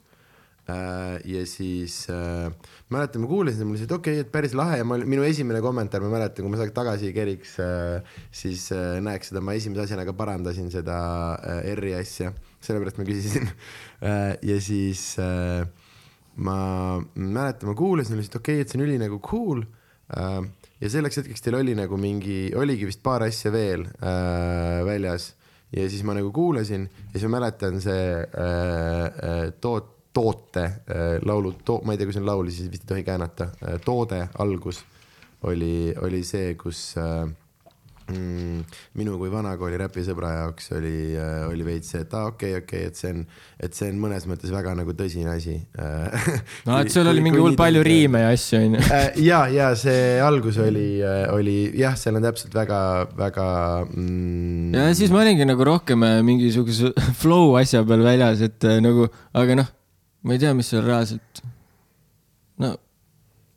äh,. ja siis äh, mäletan, ma kuulasin ja mul lihtsalt okei okay,, et päris lahe ja ma, minu esimene kommentaar, ma mäletan, kui ma saaks tagasi keriks äh,, siis äh, näeks seda, ma esimese asjana ka parandasin seda äh, R-i asja, sellepärast ma küsisin. Äh,. ja siis äh, ma mäletan, ma kuulasin lihtsalt okei okay,, et see on üli nagu cool. Äh, ja selleks hetkeks teil oli nagu mingi, oligi vist paar asja veel väljas. Ja siis ma nagu kuulasin ja siis ma mäletan see toot-, toote laulu to,, ma ei tea, kui see on laul, siis vist ei tohi käänata. Toode algus oli, oli see, kus äh, mm, minu kui vanakooli räpisõbra jaoks oli, oli veits see, et aa ah, okei okay,, okei okay,, et see on, et see on mõnes mõttes väga nagu tõsine asi. no et seal oli mingi hull palju. riime ja asju onju. Äh, ja, ja see algus oli, oli jah, seal on täpselt väga, väga mm,. ja siis ma olingi nagu rohkem äh, mingisuguse flow asja peal väljas, et äh, nagu, aga noh, ma ei tea, mis seal reaalselt. no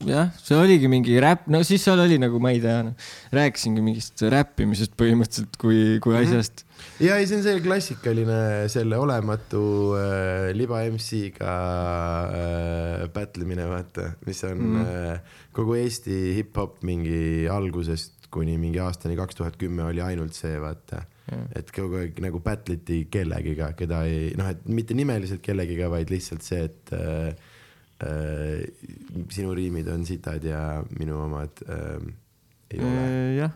jah, see oligi mingi räpp, no siis seal oli nagu, ma ei tea no,, rääkisingi mingist räppimisest põhimõtteliselt kui, kui asjast. ja ei, see on see klassikaline selle olematu äh, liba MC-ga äh, battle imine, vaata, mis on mm. äh, kogu Eesti hip-hop mingi algusest kuni mingi aastani kaks tuhat kümme oli ainult see, vaata. et kogu aeg nagu battle iti kellegiga, keda ei, noh, et mitte nimeliselt kellegiga, vaid lihtsalt see, et äh, sinu riimid on sitad ja minu omad äh, ei ole. jah,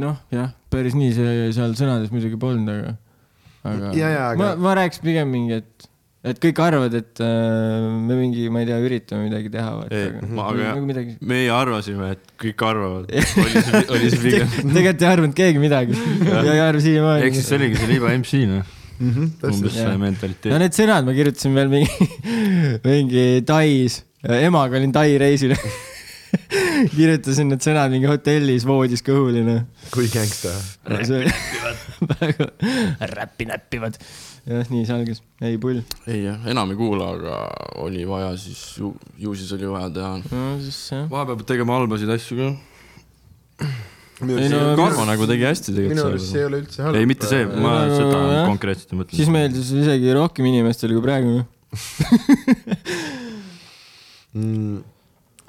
noh jah, päris nii see seal sõnades muidugi polnud, aga, aga, Ja, ja, aga- ma, ma rääkisin pigem mingi, et, et kõik arvavad, et äh, me mingi, ma ei tea, üritame midagi teha, Ei, vaata, aga aga- nagu midagi. meie arvasime, et kõik arvavad. oli see, oli see pigem. tegelikult ei arvanud keegi midagi ja ei arva siiamaani. ehk siis see oligi see liiva MC noh, täpselt umbes see Jah. no mentaliteet. need sõnad ma kirjutasin veel mingi, mingi Tais, emaga olin Tai reisil. kirjutasin need sõnad mingi hotellis voodis kõhuli, noh. kui gängsta. väga räppi näppivad. jah, nii see algas, ei pull. ei jah, enam ei kuula, aga oli vaja siis ju, ju siis oli vaja teha. no siis jah. vahepeal peab tegema halbasid asju ka. Ei no Karmo nagu tegi hästi minu arust see ei tegelikult. ole üldse halb. ei, mitte see, ma Nagu, seda jah. konkreetselt ei mõtle. siis meeldis isegi rohkem inimestele kui praegu. mm,.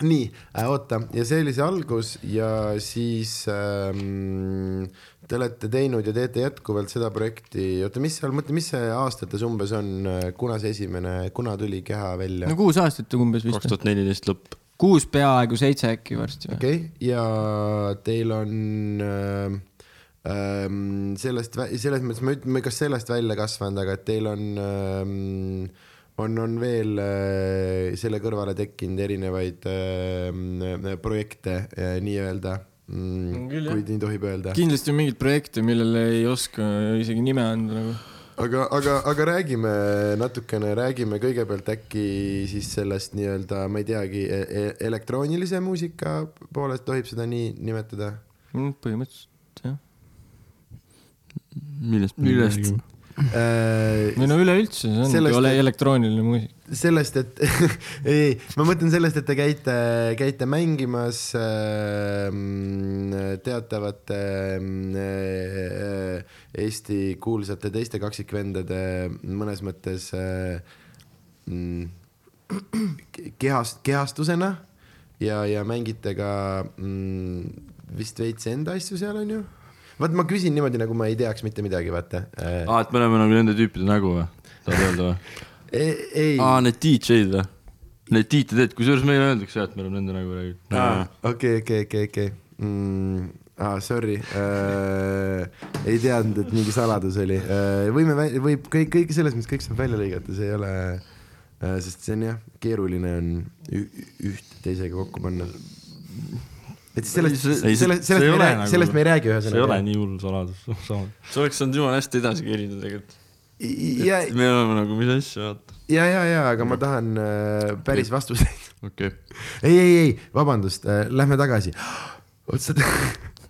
nii äh,, oota ja see oli see algus ja siis ähm, te olete teinud ja teete jätkuvalt seda projekti, oota, mis seal, mõtle, mis see aastates umbes on, kuna see esimene, kuna tuli keha välja no kuus aastat umbes kaks vist. tuhat neliteist lõpp. Kuus peaaegu seitse äkki varsti okei okay., ja teil on ähm, ähm, sellest, selles mõttes ma ütlen, kas sellest välja kasvanud, aga et teil on ähm,, on, on veel äh, selle kõrvale tekkinud erinevaid äh, projekte äh, nii-öelda mm, kui nii tohib öelda. kindlasti on mingeid projekte, millele ei oska isegi nime anda nagu. aga, aga, aga räägime natukene, räägime kõigepealt äkki siis sellest nii-öelda, ma ei teagi, elektroonilise muusika poolest tohib seda nii nimetada? Mm, põhimõtteliselt jah. millest? Millest?? Äh, või no üleüldse, see ongi Sellest- ole elektrooniline muusika. sellest, et ei, ma mõtlen sellest, et te käite, käite mängimas äh, teatavate äh, Eesti kuulsate teiste kaksikvendade mõnes mõttes äh, mm, kehast, kehastusena ja, ja mängite ka mm, vist veits enda asju seal onju. Vaat ma küsin niimoodi, nagu ma ei teaks mitte midagi, vaata aa, et me oleme nagu nende tüüpide nägu või? tahad öelda või? ei, ei., aa, need DJ-d või? Need tiitlid, kusjuures meile öeldakse jah, et me oleme nende nägu räägitud. okei, okei, okei, okei. mm,. Ah, sorry äh,, ei teadnud, et mingi saladus oli äh,. võime, võib kõik, kõik selles mõttes kõik saab välja lõigata, see ei ole äh,, sest see on jah, keeruline on ü- üht teisega kokku panna. Et sellest, sellest, sellest me ei ole räägi, nagu- sellest me ei räägi see ei ole ühesõnaga. nii hull saladus, see oleks saanud jumala hästi edasi kerida tegelikult. ja, me oleme nagu, mis asja, vaata. ja, ja, ja, aga ma tahan äh, päris vastuseid. okei okay.. ei, ei, ei, vabandust äh,, lähme tagasi. otsa,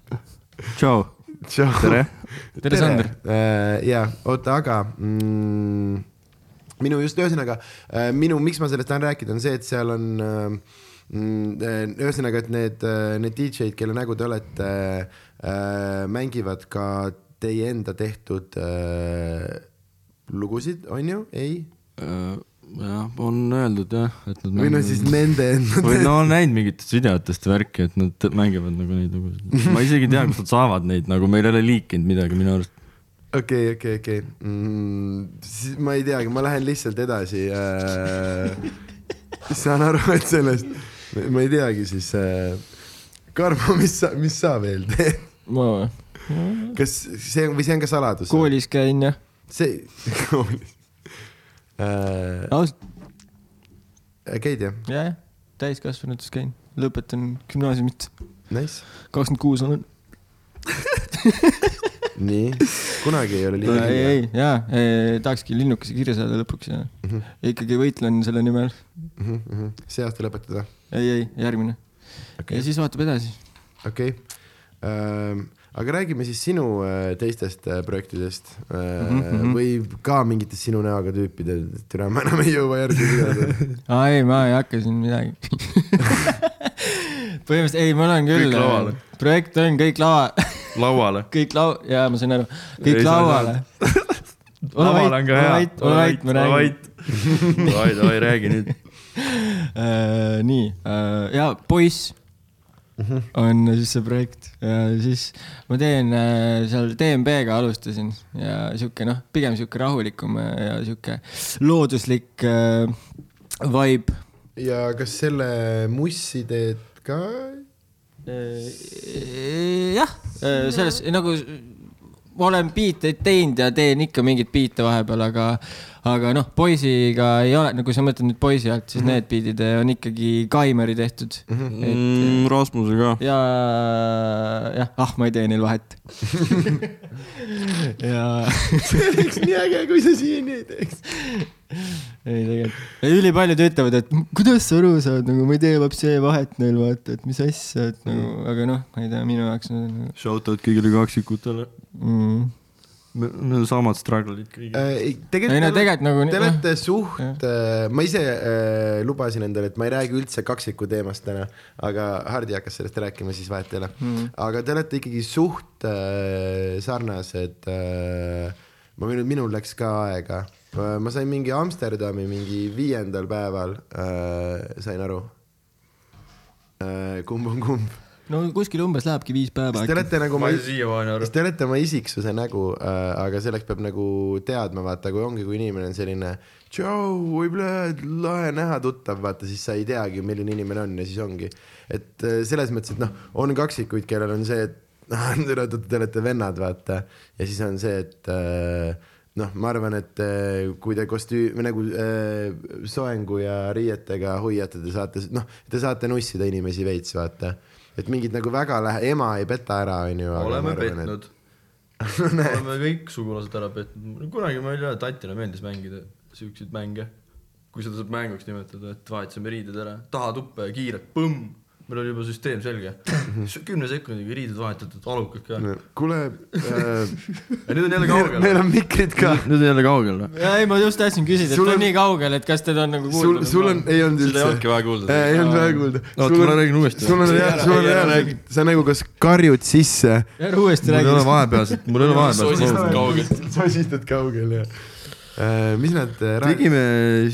tšau. tšau. tere. tere, Sander. äh,. ja, oota, aga mm, minu just ühesõnaga äh, minu, miks ma sellest tahan rääkida, on see, et seal on äh, ühesõnaga, et need, need DJ-d, kelle nägu te olete äh,, mängivad ka teie enda tehtud lugusid, on ju, ei? Äh, jah, on öeldud jah, et nad või no siis nende enda või no on näinud mingitest videotest värki, et nad mängivad nagu neid lugusid. ma isegi ei tea, kust nad saavad neid, nagu meil ei ole liikinud midagi minu arust. okei, okei, okei, siis ma ei teagi, ma lähen lihtsalt edasi äh. saan aru, et sellest, ma ei teagi siis äh,. Karmo, mis sa, mis sa veel teed? ma kas see on või see on ka saladus? koolis käin ja, see, koolis äh,. ausalt, käid jah? jah, täiskasvanutes käin, lõpetan gümnaasiumit, Nice, kakskümmend kuus olen. nii, kunagi ei ole liiga ei, ei, jaa, tahakski linnukese kirja saada lõpuks ja Mhm. ikkagi võitlen selle nimel. hilja. see aasta lõpetada, ei, ei, järgmine okei ja, siis vaatab edasi. okei. aga räägime siis sinu äh, teistest äh, projektidest äh, Mhm, mhm. või ka mingitest sinu näoga tüüpidest, türa ma enam ei jõua järgi pidada. aa ei, ma ei hakka siin midagi. põhimõtteliselt ei, mul on küll projekt on kõik lava, lauale. kõik lau-, jaa, ma sain aru, kõik Ei, lauale. laval on ka hea. ole vait, ole vait, ma räägin. davai, davai, räägi nüüd. Äh, nii, ja Poiss on siis see projekt ja siis ma teen äh, seal DMB-ga alustasin ja sihuke noh, pigem sihuke rahulikum äh, ja sihuke looduslik äh, vibe. ja kas selle mussi teed ka? jah, selles nagu ma olen biite teinud ja teen ikka mingeid biite vahepeal, aga, aga noh, poisiga ei ole, no kui sa mõtled nüüd poisi alt, siis mm -hmm. need biidid on ikkagi Kaimeri tehtud mm. -hmm. Mm, Rasmusega. ja, jah, ah, ma ei tee neil vahet. ja see oleks nii äge, kui sa siiani ei teeks. ei tegelikult, ülipaljud ütlevad, et kuidas sa aru saad, nagu ma ei tee vapsi vahet neil, vaata, et mis asja, et nagu, aga noh, ma ei tea, minu jaoks on nagu Shout out kõigile kaksikutele. mm.. Need on samad struggle'id kõigil. ei, ei no tegelikult tegelikult nagu te olete suht, ma ise äh, lubasin endale, et ma ei räägi üldse kaksiku teemast täna, aga Hardi hakkas sellest rääkima, siis vahet ei ole Mm. aga te olete ikkagi suht äh, sarnased äh,. ma võin, minul läks ka aega, ma sain mingi Amsterdami mingi viiendal päeval äh,, sain aru äh,. kumb on kumb, no kuskil umbes lähebki viis päeva te olete nagu ma sest. te olete oma isiksuse nägu äh,, aga selleks peab nagu teadma, vaata, kui ongi, kui inimene on selline tšau, või blöd, lahe näha tuttav, vaata siis sa ei teagi, milline inimene on ja siis ongi. et äh, selles mõttes, et noh, on kaksikuid, kellel on see, et tere, te olete vennad, vaata. ja siis on see, et äh, noh, ma arvan, et äh, kui te kostüüm, nagu äh, soengu ja riietega hoiate, te saate, noh, te saate nussida inimesi veits, vaata. Et mingid nagu väga lähe-, ema ei peta ära, onju. oleme petnud. oleme kõik sugulased ära petnud. kunagi meile tatina meeldis mängida siukseid mänge, kui seda saab mänguks nimetada, et vahetasime riided ära, taha tuppa ja kiirelt, põmm, meil oli juba süsteem selge. kümne sekundiga riided vahetatud, alukad ka. kuule äh,, nüüd on jälle kaugel. meil on mikrid ka. nüüd on jälle kaugel või? ei, ma just tahtsin küsida, et Sul ta on on- nii kaugel, et kas teda on nagu sul, kuulda. sul on, ei olnud seda ei üldse olnudki. vaja kuulda. ei olnud väga kuulda. oota, ma räägin uuesti. sul on hea, sul on hea, sa nagu kas karjud sisse. ära uuesti mul ei ole räägi. vahepealset, mul ei ole vahepealset sosistad kaugelt. sosistad kaugel ja. mis nad äh, tegime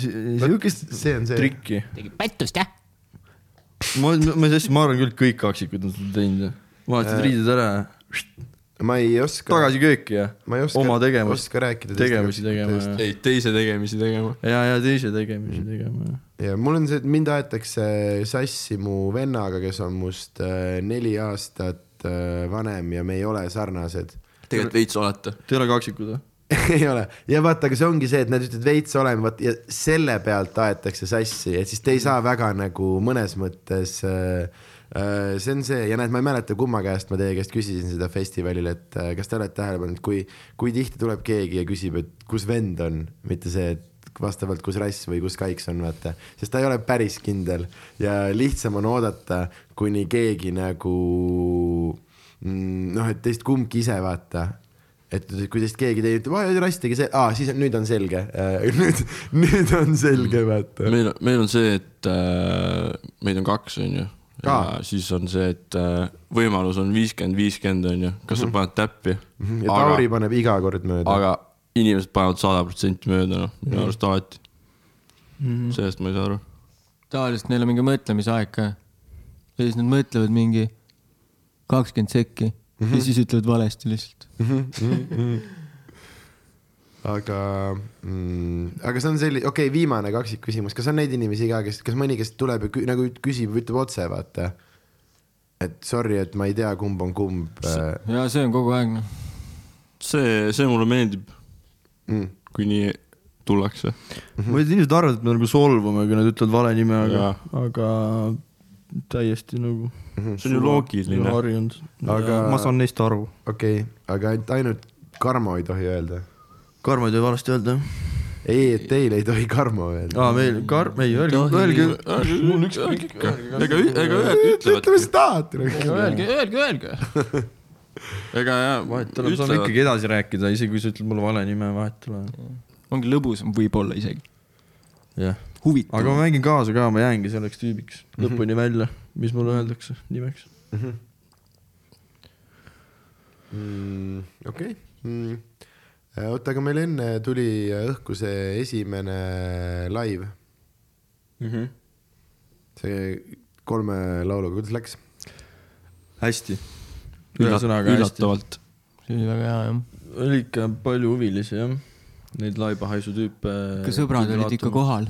si- siukest see on see. trikki. tegi pättust, jah? ma, ma, ma arvan küll, kõik kaksikud on seda teinud. vahetasid Äh. riided ära, ma ei oska. tagasi kööki ja ma ei oska. oma tegevust, oska rääkida. tegevusi tegema ja, ei, teise tegemisi tegema. ja, ja teise tegemisi tegema ja. ja mul on see, et mind aetakse sassi mu vennaga, kes on must äh, neli aastat äh, vanem ja me ei ole sarnased. tegelikult veits olete. Te ei ole kaksikud või? ei ole. Ja vaata, aga see ongi see, et nad ütlevad veits oleme, vaat ja selle pealt aetakse sassi, et siis te ei saa väga nagu mõnes mõttes äh, äh, see on see ja näed, ma ei mäleta, kumma käest ma teie käest küsisin seda festivalil, et äh, kas te olete tähele pannud, kui, kui tihti tuleb keegi ja küsib, et kus vend on, mitte see, et vastavalt, kus rass või kus kaiks on, vaata, sest ta ei ole päris kindel ja lihtsam on oodata, kuni keegi nagu mm, noh, et teist kumbki ise vaata et kui teist keegi teie ütleb, rass tegi see, aa siis on, nüüd on selge, nüüd, nüüd on selge, vaata. meil, meil on see, et äh, meid on kaks, onju. ja Aa. siis on see, et äh, võimalus on viiskümmend, viiskümmend onju, kas sa paned täppi. Mhm. ja Tauri paneb iga kord mööda. aga inimesed panevad sada protsenti mööda, noh, minu arust alati. Mhm. sellest ma ei saa aru. tavaliselt neil on mingi mõtlemisaeg ka. ja siis nad mõtlevad mingi kakskümmend sekki mm -hmm. ja siis ütlevad valesti lihtsalt. aga mm,, aga see on selline, okei okay,, viimane kaksikküsimus, kas on neid inimesi ka, kes, kas mõni, kes tuleb ja kü, nagu küsib ütleb otse, vaata. et sorry, et ma ei tea, kumb on kumb äh, ja see on kogu aeg noh. see, see mulle meeldib, mm.. kui nii tullakse. ma ei tea, inimesed arvavad, et me nagu solvume, kui nad ütlevad vale nime, aga aga täiesti nagu see on ju loogiline. harjunud. Aga- ma saan neist aru. okei okay., aga ainult- ainult Karmo ei tohi öelda. Karmo ei tohi valesti öelda, jah? ei, et teil ei tohi Karmo öelda. aa, meil, Kar-, ei, öelge, öelge, mul ükskõik ikka. ega, ega ühed ütlevad ütle, mis tahad. Öelge, öelge, öelge. ega jah, vahet ei ole, me saame ikkagi edasi rääkida, isegi kui sa ütled mulle vale nime, vahet ei ole. ongi lõbusam võib-olla isegi. jah, huvitav. aga ma mängin kaasa ka, ma jäängi selleks tüübiks lõpuni välja, mis mulle öeldakse nimeks. Mm, okei mm.. oota, aga meil enne tuli õhku see esimene live, see kolme lauluga, kuidas läks? hästi. ühesõnaga üllatavalt. see oli väga hea jah. oli ikka palju huvilisi jah, neid laibahaisu tüüpe. ikka sõbrad olid ikka. kohal.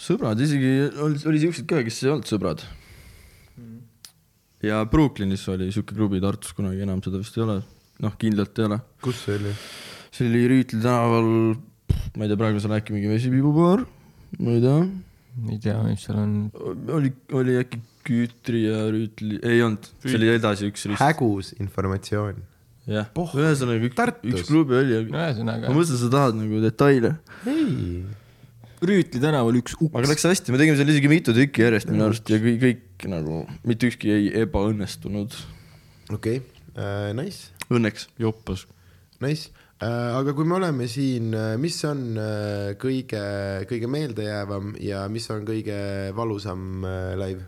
sõbrad, isegi oli, oli siukseid ka, kes ei olnud sõbrad. ja Brooklynis oli siuke klubi Tartus kunagi, enam seda vist ei ole. noh, kindlalt ei ole. kus see oli? see oli Rüütli tänaval, ma ei tea, praegu seal äkki mingi vesipiibubaar, ma ei tea. ei tea, mis seal on. oli, oli äkki Küütri ja Rüütli, ei olnud, see oli edasi üks rist. hägus informatsioon. jah, ühesõnaga üks, üks klubi oli, aga ma ühesõnaga, mõtlesin, sa tahad nagu detaile. ei, Rüütli tänaval üks aga uks. läks hästi, me tegime seal isegi mitu tükki järjest minu arust ja kõik, kõik nagu, mitte ükski ei ebaõnnestunud. okei okay., nice, Õnneks joppas. nice. aga kui me oleme siin, mis on äh, kõige, kõige meeldejäävam ja mis on kõige valusam äh, live?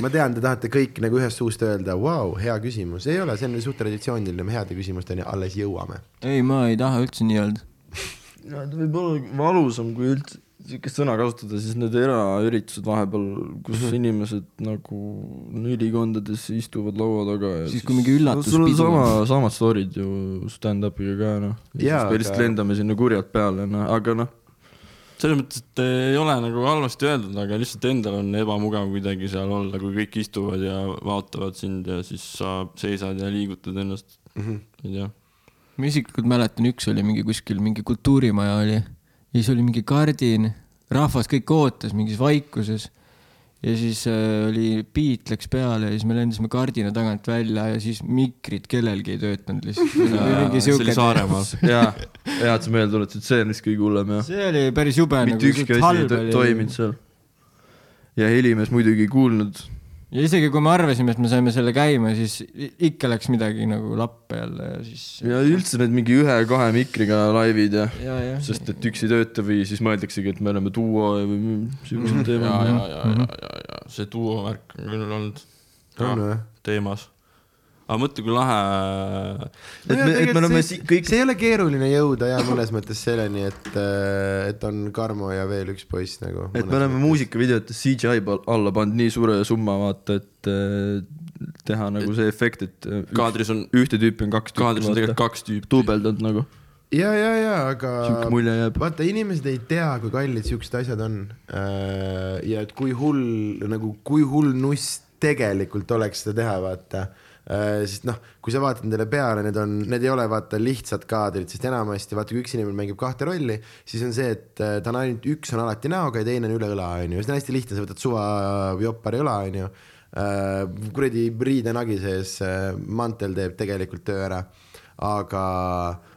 ma tean, te tahate kõik nagu ühest suust öelda, vau, hea küsimus, ei ole, see on suht traditsiooniline, me heade küsimusteni alles jõuame. ei, ma ei taha üldse nii öelda. Ta võib olla valusam, kui üldse siukest sõna kasutada, siis need eraüritused vahepeal, kus mm -hmm. inimesed nagu ülikondades istuvad laua taga ja Siis, kui mingi üllatuspidu sul on on. sama, samad story'd ju stand-up'iga ka noh. ja siis me lihtsalt aga- lendame sinna kurjalt peale, noh, aga noh, selles mõttes, et ei ole nagu halvasti öeldud, aga lihtsalt endal on ebamugav kuidagi seal olla, kui kõik istuvad ja vaatavad sind ja siis sa seisad ja liigutad ennast, ei tea. Ma isiklikult mäletan, üks oli mingi kuskil mingi kultuurimaja oli ja siis oli mingi kardin, rahvas kõik ootas mingis vaikuses ja siis äh, oli beat läks peale ja siis me lendasime kardina tagant välja ja siis mikrid kellelgi ei töötanud lihtsalt. see oli Saaremaal. jaa, hea, et sa meelde tuletasid, see on vist kõige hullem jah. see oli päris jube. mitte ükski asi ei to- toiminud seal. ja helimees muidugi ei kuulnud. Ja isegi kui me arvasime, et me saime selle käima, siis ikka läks midagi nagu lappe jälle ja siis. ja üldse need mingi ühe-kahe mikriga laivid ja, ja, ja. sest et üks ei tööta või siis mõeldaksegi, et me oleme duo või siuksed ja, teemad ja, no.. ja, ja, ja, ja see duo värk on küll olnud või? teemas. Aga mõtle, kui lahe. et me, et me oleme si- kõik, see ei ole keeruline jõuda ja mõnes mõttes selleni, et, et on Karmo ja veel üks poiss nagu. et me oleme muusikavideotes CGI alla pannud nii suure summa, vaata, et äh, teha nagu see efekt, et äh, kaadris on, ühte tüüpi on kaks kaadris on tegelikult kaks tüüpi. duubeldanud nagu. ja, ja, ja aga sihuke mulje jääb. vaata, inimesed ei tea, kui kallid siuksed asjad on. ja et kui hull nagu, kui hull nuss tegelikult oleks seda teha, vaata. Sest noh, kui sa vaatad nendele peale, need on, need ei ole vaata lihtsad kaadrid, sest enamasti vaata, kui üks inimene mängib kahte rolli, siis on see, et äh, ta on ainult, üks on alati näoga ja teine on üle õla, onju. see on hästi lihtne, sa võtad suva joppari õla, onju. kuradi riidenagi sees äh, mantel teeb tegelikult töö ära, aga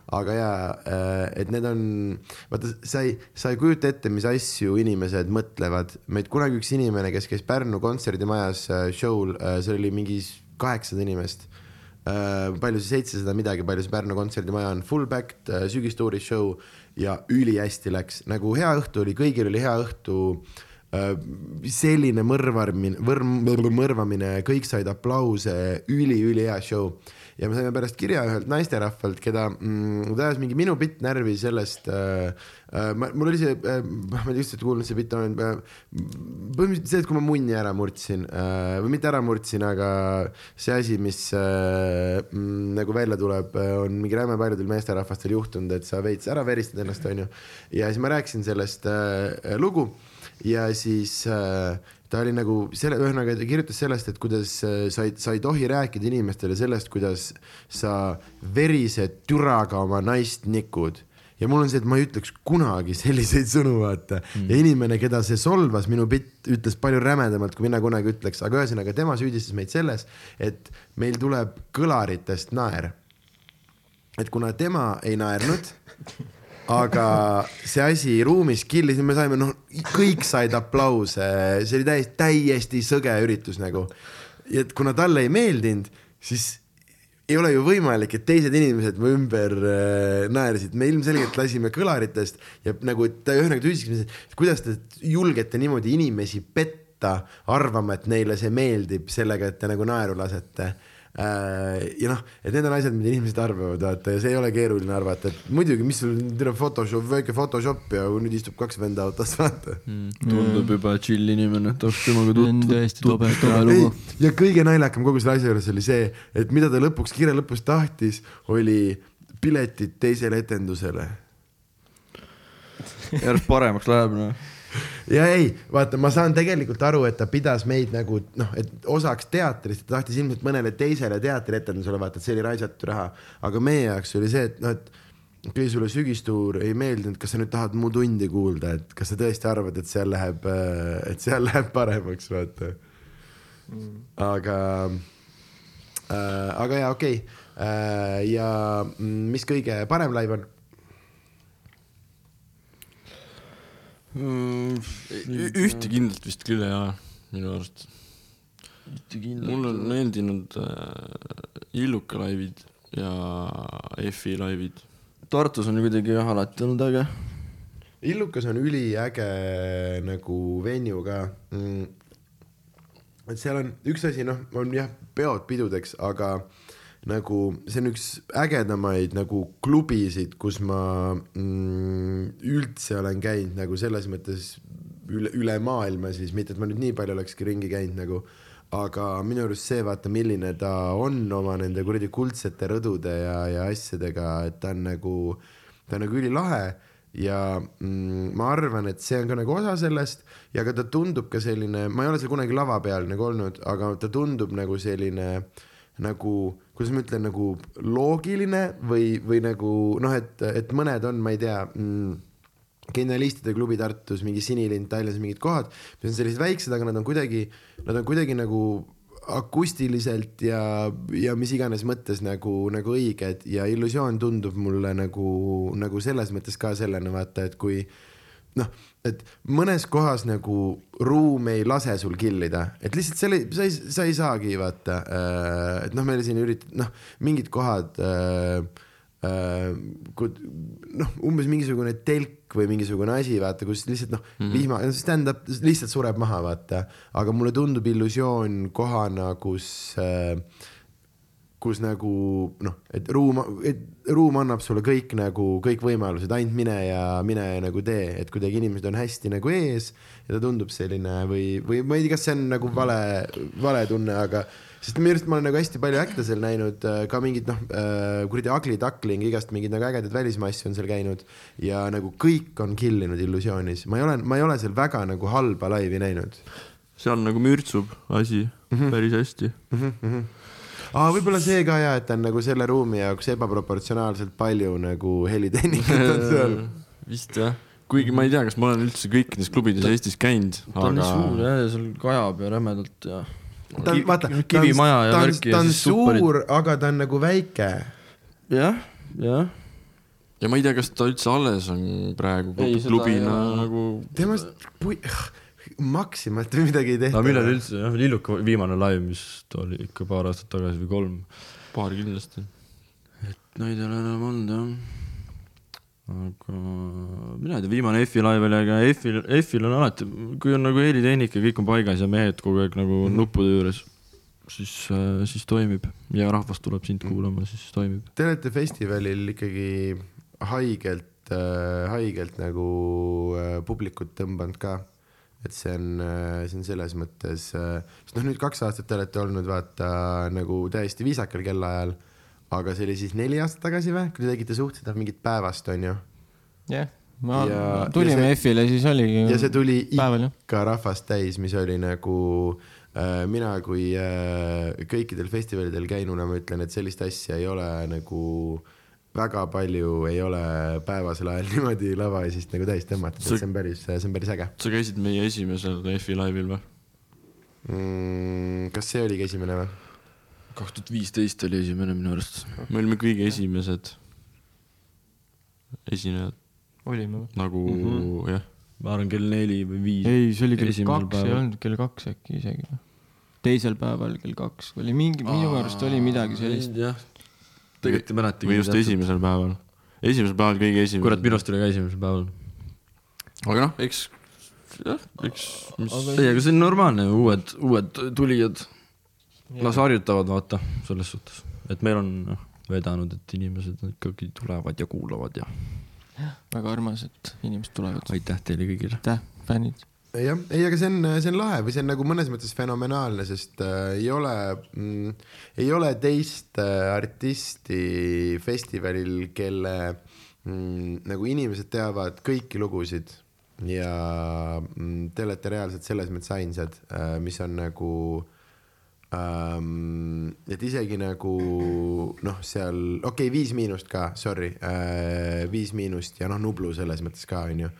aga jaa, et need on, vaata, sa ei, sa ei kujuta ette, mis asju inimesed mõtlevad. meid kunagi üks inimene, kes käis Pärnu kontserdimajas äh, show'l, seal oli mingi kaheksasada inimest. palju see seitsesada midagi, palju see Pärnu kontserdimaja on, full backed äh, sügistuuri show ja ülihästi läks, nagu hea õhtu oli, kõigil oli hea õhtu äh, selline mõrvarmine, võrm-, mõrvamine, kõik said aplause, üli-ülihea show. Ja me saime pärast kirja ühelt naisterahvalt, keda mm,, ta ajas mingi minu bitt närvi sellest äh,, äh, mul oli see äh,, ma ei tea, kas te olete kuulnud, see bitt on äh, põhimõtteliselt see, et kui ma munni ära murdsin äh, või mitte ära murdsin, aga see asi, mis äh, mm, nagu välja tuleb, on mingi räme paljudel meesterahvastel juhtunud, et sa veits ära veristad ennast, onju. ja siis ma rääkisin sellest äh, lugu ja siis äh, ta oli nagu selle, ühesõnaga ta kirjutas sellest, et kuidas äh, sa ei, sa ei tohi rääkida inimestele sellest, kuidas sa verise türaga oma naist nikud ja mul on see, et ma ei ütleks kunagi selliseid sõnu, vaata mm.. ja inimene, keda see solvas, minu bitt ütles palju rämedamalt, kui mina kunagi ütleks, aga ühesõnaga tema süüdistas meid selles, et meil tuleb kõlaritest naer. et kuna tema ei naernud, aga see asi ruumis killis me saime, noh, kõik said aplause, see oli täiesti, täiesti sõge üritus nagu. et kuna talle ei meeldinud, siis ei ole ju võimalik, et teised inimesed mu ümber äh, naersid, me ilmselgelt lasime kõlaritest ja nagu ta ühesõnaga ütleski, et kuidas te julgete niimoodi inimesi petta, arvama, et neile see meeldib sellega, et te nagu naeru lasete. Ja noh, et need on asjad, mida inimesed arvavad, vaata ja see ei ole keeruline arvata, et muidugi, mis sul tuleb Photoshop, väike Photoshop ja nüüd istub kaks venda autos, vaata tundub juba chill inimene, tahaks temaga tutvuda. täiesti tobe, tobe ei lugu., ja kõige naljakam kogu selle asja juures oli see, et mida ta lõpuks, kirja lõpus tahtis, oli piletid teisele etendusele. järjest paremaks läheb, noh. Ja ei, vaata, ma saan tegelikult aru, et ta pidas meid nagu noh, et osaks teatrist, ta tahtis ilmselt mõnele teisele teatrietendusele vaata, et see oli raisatud raha, aga meie jaoks oli see, et noh, et kui sulle sügistuur ei meeldinud, kas sa nüüd tahad mu tundi kuulda, et kas sa tõesti arvad, et seal läheb, et seal läheb paremaks, vaata aga äh,, aga jaa, okei okay. äh,. ja mm, mis kõige parem live on? Ühte kindlalt vist küll ei ole, minu arust. mulle on meeldinud äh, Illuka laivid ja F-i laivid. Tartus on kuidagi jah alati olnud äge. Illukas on üliäge nagu venue ka mm.. et seal on üks asi, noh, on jah, peod pidudeks, aga nagu see on üks ägedamaid nagu klubisid, kus ma mm, üldse olen käinud nagu selles mõttes üle, üle maailma siis, mitte et ma nüüd nii palju olekski ringi käinud nagu, aga minu arust see, vaata, milline ta on oma nende kuradi kuldsete rõdude ja, ja asjadega, et ta on nagu, ta on nagu ülilahe ja mm, ma arvan, et see on ka nagu osa sellest ja ka ta tundub ka selline, ma ei ole seal kunagi lava peal nagu olnud, aga ta tundub nagu selline nagu, kuidas ma ütlen, nagu loogiline või, või nagu noh, et, et mõned on, ma ei tea mm, genialistide klubi Tartus, mingi Sinilind Tallinnas, mingid kohad, mis on sellised väiksed, aga nad on kuidagi, nad on kuidagi nagu akustiliselt ja, ja mis iganes mõttes nagu, nagu õiged ja illusioon tundub mulle nagu, nagu selles mõttes ka sellena vaata, et kui noh, et mõnes kohas nagu ruum ei lase sul killida, et lihtsalt selle, sa ei, sa ei saagi vaata, et noh, meil siin ürit-, noh, mingid kohad äh, äh, noh, umbes mingisugune telk või mingisugune asi, vaata, kus lihtsalt noh mm vihma, stand-up lihtsalt sureb maha, vaata, aga mulle tundub illusioon kohana, kus äh, kus nagu noh, et ruum, et ruum annab sulle kõik nagu kõik võimalused, ainult mine ja mine ja nagu tee, et kuidagi inimesed on hästi nagu ees ja ta tundub selline või, või ma ei tea, kas see on nagu vale, vale tunne, aga sest minu arust ma olen nagu hästi palju äktasel näinud äh, ka mingit noh, kuradi Ugly Duckling, igast mingeid nagu ägedaid välismaa asju on seal käinud ja nagu kõik on kill inud illusioonis, ma ei ole, ma ei ole seal väga nagu halba laivi näinud seal nagu mürtsub asi mm -hmm. päris hästi. mm. -hmm. aa, võib-olla see ka ja, et ta on nagu selle ruumi jaoks ebaproportsionaalselt palju nagu helitehnikat on seal. vist jah, kuigi ma ei tea, kas ma olen üldse kõikides klubides Eestis käinud, ta on nii suur aga jah, ja seal kajab ja rämedalt ja. ta on, vaata, ta on, ja ta on, ta ja on suur, aga ta on nagu väike. jah, jah. ja ma ei tea, kas ta üldse alles on praegu Ei, seda klubina ole. nagu. temast Maximat või midagi ei tehta. aga millal üldse, jah, Lilluka viimane live, mis ta oli ikka paar aastat tagasi või kolm. paar kindlasti. et neid ei ole enam olnud jah. aga mina ei tea, viimane F-i live oli, aga F-il, F-il on alati, kui on nagu helitehnika, kõik on paigas ja mehed kogu aeg nagu Mhm. nuppude juures, siis, siis toimib ja rahvas tuleb sind Mhm. kuulama, siis toimib. Te olete festivalil ikkagi haigelt äh,, haigelt nagu äh, publikut tõmbanud ka. Et see on äh,, see on selles mõttes äh,, sest noh, nüüd kaks aastat te olete olnud vaata nagu täiesti viisakal kellaajal, aga see oli siis neli aastat tagasi või, kui te tegite suhteliselt mingit päevast, onju. jah, ma Ja-, tulime ja F-ile, siis oligi. ja see tuli päeval ikka rahvast täis, mis oli nagu äh, mina kui äh, kõikidel festivalidel käinuna ma ütlen, et sellist asja ei ole nagu väga palju ei ole päevasel ajal niimoodi lavaesist nagu täis tõmmatud, et See- on päris, see on päris äge sa käisid meie esimesel F-i laivil või? mm,. kas see oligi esimene või? kaks tuhat viisteist oli esimene minu arust. me olime kõige esimesed esinejad olime või? nagu mm. -hmm. jah, ma arvan kell neli või viis. ei, see oli kell Esimesel kaks, ei olnud kell kaks äkki isegi või? teisel päeval kell kaks oli mingi, minu arust oli midagi sellist. jah, tegelikult ei mäletagi. või just. esimesel päeval. esimesel päeval kõige esimesed. kurat, minust oli ka esimesel päeval. aga noh, eks, jah, eks, ei, aga see on normaalne, uued, uued tulijad las harjutavad, vaata, selles suhtes, et meil on noh, vedanud, et inimesed ikkagi tulevad ja kuulavad ja väga armas, et inimesed tulevad. aitäh teile kõigile. aitäh, fännid. jah, ei, aga see on, see on lahe või see on nagu mõnes mõttes fenomenaalne, sest äh, ei ole mm,, ei ole teist äh, artisti festivalil, kelle mm, nagu inimesed teavad kõiki lugusid. Ja mm, te olete reaalselt selles mõttes ainsad äh,, mis on nagu ähm,, et isegi nagu noh, seal okei okay,, Viis Miinust ka, sorry äh,, Viis Miinust ja noh, Nublu selles mõttes ka onju,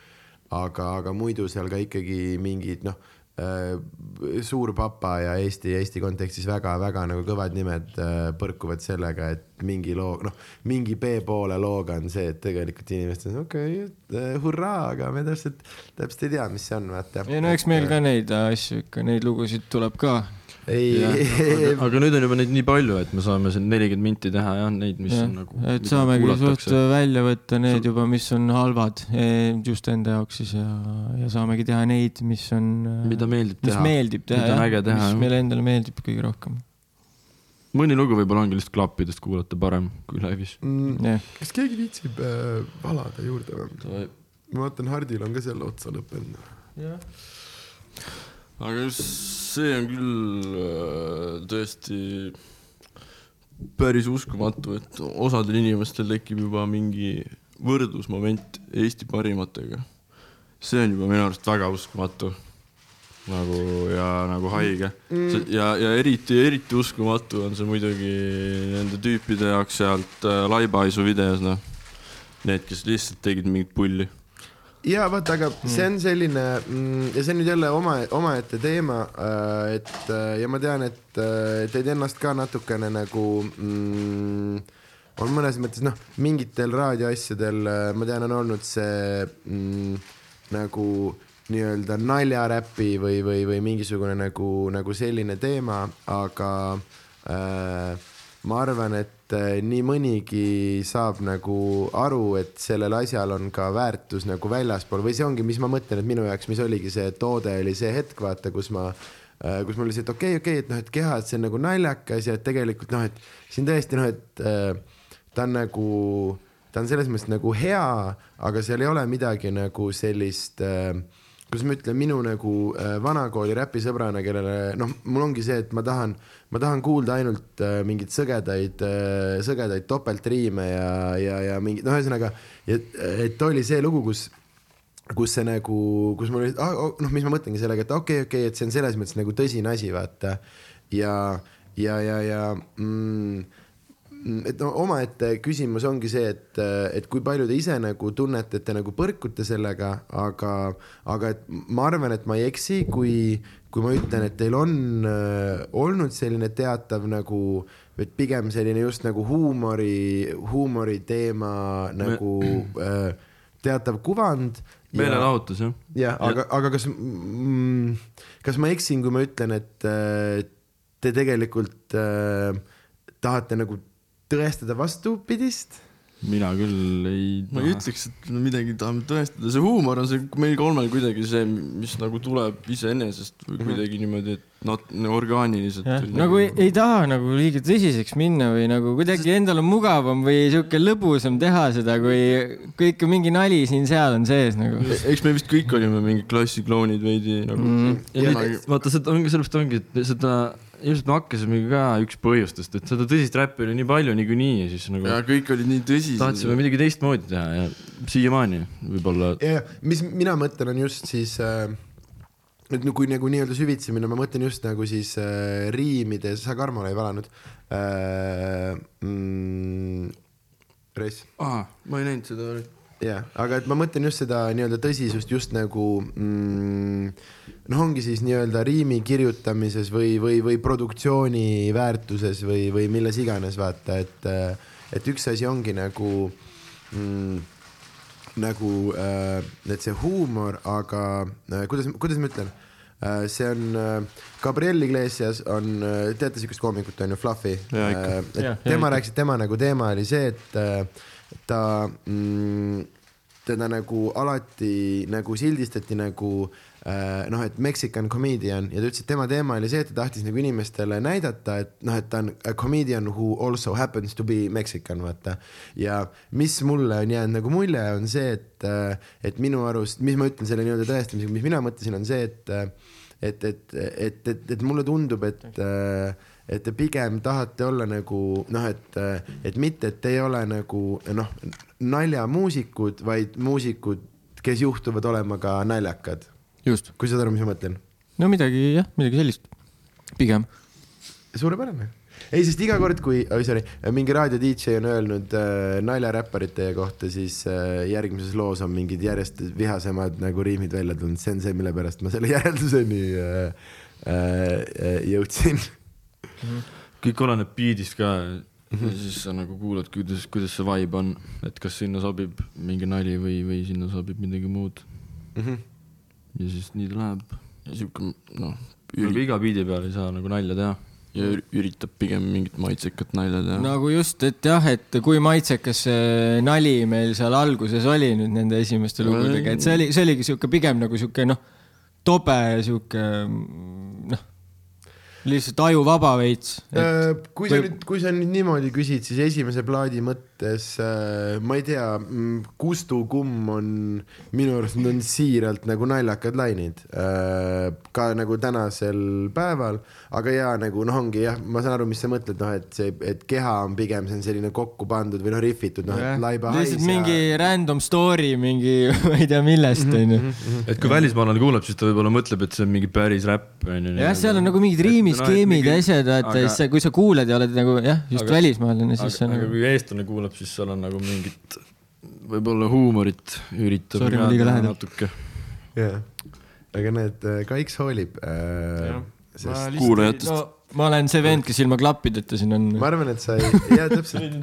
aga, aga muidu seal ka ikkagi mingid noh äh,, Suur Papa ja Eesti, Eesti kontekstis väga-väga nagu kõvad nimed äh, põrkuvad sellega, et mingi loo, noh, mingi B-poole looga on see, et tegelikult inimesed on okei okay,, hurraa, aga me täpselt, täpselt ei tea, mis see on, vaata. ei no eks meil ka neid asju ikka, neid lugusid tuleb ka. ei, aga, aga nüüd on juba neid nii palju, et me saame siin nelikümmend minti teha jah, neid, mis on nagu. et saamegi suht välja võtta need juba, mis on halvad eh, just enda jaoks siis ja, ja saamegi teha neid, mis on, mida meeldib mis teha. meeldib teha mida on jah äge, teha, mis jah. meile endale meeldib kõige rohkem. mõni lugu võib-olla ongi lihtsalt klappidest kuulata parem kui laivis. mm,. jah, kas keegi viitsib äh, valada juurde või? ma vaatan, Hardil on ka selle otsa lõppenud. Aga see on küll äh, tõesti päris uskumatu, et osadel inimestel tekib juba mingi võrdlusmoment Eesti parimatega. see on juba minu arust väga uskumatu. nagu ja nagu haige mm.. ja, ja eriti, eriti uskumatu on see muidugi nende tüüpide jaoks sealt äh, Laibaisu videos, noh. Need, kes lihtsalt tegid mingit pulli. Ja vaata, aga see on selline mm, ja see on nüüd jälle oma, omaette teema, et äh, ja ma tean, et äh, teid ennast ka natukene nagu mm, on mõnes mõttes noh, mingitel raadioasjadel äh, ma tean, on olnud see mm, nagu nii-öelda naljaräpi või, või, või mingisugune nagu, nagu selline teema, aga äh, ma arvan, et äh, nii mõnigi saab nagu aru, et sellel asjal on ka väärtus nagu väljaspool. Või see ongi, mis ma mõtlen, et minu jaoks, mis oligi see toode, oli see hetk, vaata, kus ma kus mul oli see, et okei okay,, okei okay,, et noh, et keha, et see on nagu naljakas ja tegelikult noh, et siin tõesti noh, et äh, ta on nagu, ta on selles mõttes nagu hea, aga seal ei ole midagi nagu sellist äh, kuidas ma ütlen, minu nagu äh, vanakooli räpisõbrana, kellele noh, mul ongi see, et ma tahan, ma tahan kuulda ainult äh, mingeid sõgedaid äh,, sõgedaid topeltriime ja, ja, ja mingi, no ühesõnaga, et, et oli see lugu, kus kus see nagu, kus mul oli ah,, noh, mis ma mõtlengi sellega, et okei okay,, okei okay,, et see on selles mõttes nagu tõsine asi, vaata. ja, ja, ja, ja mm, et no omaette küsimus ongi see, et, et kui palju te ise nagu tunnete, et te nagu põrkute sellega, aga, aga et ma arvan, et ma ei eksi, kui, kui ma ütlen, et teil on äh, olnud selline teatav nagu, et pigem selline just nagu huumori, huumoriteema nagu äh, teatav kuvand meelelahutus jah. jah, aga, aga kas mm,, kas ma eksin, kui ma ütlen, et äh, te tegelikult äh, tahate nagu tõestada vastupidist? mina küll ei ma ei ütleks, et me midagi tahame tõestada, see huumor on see meil kolmel kuidagi see, mis nagu tuleb iseenesest või mhm. kuidagi niimoodi, et nat-, orgaaniliselt. nagu ei, ei taha nagu liiga tõsiseks minna või nagu kuidagi endal on mugavam või sihuke lõbusam teha seda, kui, kui ikka mingi nali siin-seal on sees nagu. eks me vist kõik olime mingid klassiklounid veidi nagu mm. -hmm. vaata, seda ongi, sellepärast ongi, et seda ilmselt me hakkasime ka üks põhjustest, et seda tõsist räppi oli nii palju niikuinii ja siis nagu. ja kõik olid nii tõsised. tahtsime midagi teistmoodi teha ja siiamaani võib-olla. ja, ja mis mina mõtlen, on just siis äh, nüüd no, kui nagu nii-öelda süvitsi minna, ma mõtlen just nagu siis äh, riimides, sa Karmole ei valanud äh,. Mm, Reis. aa, ma ei näinud seda jah, aga et ma mõtlen just seda nii-öelda tõsisust just nagu mm, noh, ongi siis nii-öelda riimi kirjutamises või, või, või produktsiooni väärtuses või, või milles iganes vaata, et, et üks asi ongi nagu mm, nagu äh, et see huumor, aga äh, kuidas, kuidas ma ütlen? Äh,, see on äh,, Gabriel Iglesias on äh,, teate siukest koomikut on ju, Fluffy, äh, tema rääkis, et tema nagu teema oli see, et äh, ta mm, teda nagu alati nagu sildistati nagu äh, noh, et Mexican comedian ja ta ütles, et tema teema oli see, et ta tahtis nagu inimestele näidata, et noh, et ta on a comedian who also happens to be Mexican, vaata. ja mis mulle on jäänud nagu mulje, on see, et, äh, et minu arust, mis ma ütlen selle nii-öelda tõestamisega, mis mina mõtlesin, on see, et et, et, et, et, et mulle tundub, et et te pigem tahate olla nagu noh, et, et mitte, et te ei ole nagu noh, naljamuusikud, vaid muusikud, kes juhtuvad olema ka naljakad. Kui saad aru, mis ma mõtlen? no midagi jah, midagi sellist, pigem. suurepärane ei, sest iga kord, kui oh,, sorry, mingi raadio DJ on öelnud äh, naljaräpparite kohta, siis äh, järgmises loos on mingid järjest vihasemad nagu riimid välja tulnud, see on see, mille pärast ma selle järelduseni äh, äh, jõudsin mm. -hmm. kõik oleneb beat'ist ka mm -hmm. ja siis sa nagu kuulad, kuidas, kuidas see vibe on, et kas sinna sobib mingi nali või, või sinna sobib midagi muud mm. -hmm. Ja siis nii ta läheb. ja siuke noh. aga iga beat'i peal ei saa nagu nalja teha ja üritab pigem mingit maitsekat nalja teha. nagu just, et jah, et kui maitsekas see nali meil seal alguses oli nüüd nende esimeste lugudega, et see oli, see oligi sihuke pigem nagu sihuke noh, tobe sihuke noh lihtsalt ajuvaba veits et.... Äh, kui sa või... nüüd, kui sa nüüd niimoodi küsid, siis esimese plaadi mõttes äh, ma ei tea, mm, Kustu kumm on minu arust on siiralt nagu naljakad lainid äh, ka nagu tänasel päeval, aga ja nagu noh, ongi jah, ma saan aru, mis sa mõtled, noh, et see, et keha on pigem see on selline kokku pandud või noh, rihvitud, noh, et laiba hais. lihtsalt mingi ja... random story mingi ma ei tea millest mhm, onju. Mhm, et kui välismaalane kuulab, siis ta võib-olla mõtleb, et see on mingi päris räpp onju. jah, seal on nagu mingid riimis skeemid ja asjad, vaata aga... siis kui sa kuuled ja oled nagu jah, just aga... välismaalane, siis see on. aga nagu... kui eestlane kuulab, siis seal on nagu mingit võib-olla huumorit üritab. Sorry, ma liiga lähedal. natuke. jah, aga näed, Kaiks hoolib äh,. Sest... kuulajatest no ma olen see vend, kes ilma klappideta siin on. ma arvan, et sa ei, jaa täpselt.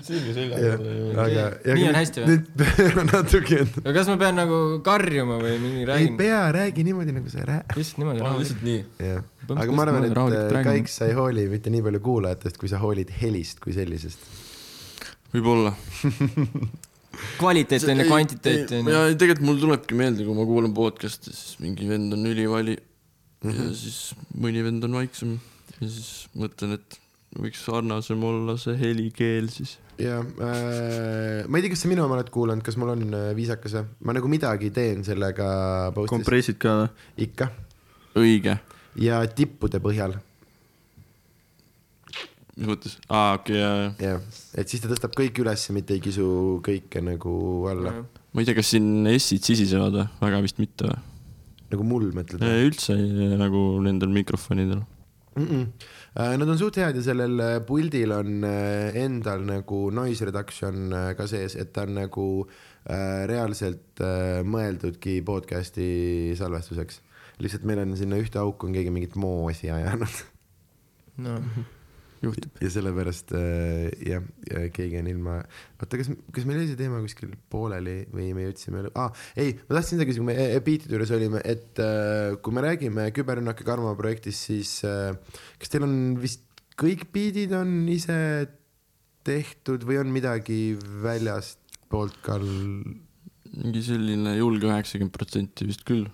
aga. nii on hästi või? nüüd natuke. aga kas ma pean nagu karjuma või mingi räägin? ei pea, räägi niimoodi, nagu sa räägid. lihtsalt niimoodi. lihtsalt nii. jah, aga ma arvan, et Kaiks, sa ei hooli mitte nii palju kuulajatest, kui sa hoolid helist kui sellisest. Võib-olla kvaliteet enne kvantiteeti. ja tegelikult mul tulebki meelde, kui ma kuulan podcast'i, siis mingi vend on ülivali ja siis mõni vend on vaiksem ja siis mõtlen, et võiks sarnasem olla see helikeel siis. ja äh, ma ei tea, kas sa minu oma oled kuulanud, kas mul on äh, viisakas või? ma nagu midagi teen sellega postis kompressid ka või? ikka õige, ja tippude põhjal mis mõttes, aa okei okay,, jaa, jah, et siis ta tõstab kõik üles, mitte ei kisu kõike nagu alla, ma ei tea, kas siin S-id sisisevad või, väga vist mitte või? nagu mul mõtled? üldse ei, nagu nendel mikrofonidel. Mm -mm. Nad on suht head ja sellel äh, puldil on äh, endal nagu noise reduction ka sees, et ta on nagu reaalselt mõeldudki podcast'i salvestuseks. lihtsalt meil on sinna ühte auku on keegi mingit moosi ajanud no juhtub. ja sellepärast äh, jah, keegi on ilma, oota, kas, kas meil oli see teema kuskil pooleli või me jõudsime, aa ei, ma tahtsin seda küsida, kui me e- beatide juures olime, et äh, kui me räägime küberrünnaku Karmo projektist, siis äh, kas teil on vist kõik beatid on ise tehtud või on midagi väljastpoolt ka, okei mingi selline julge üheksakümmend protsenti vist küll.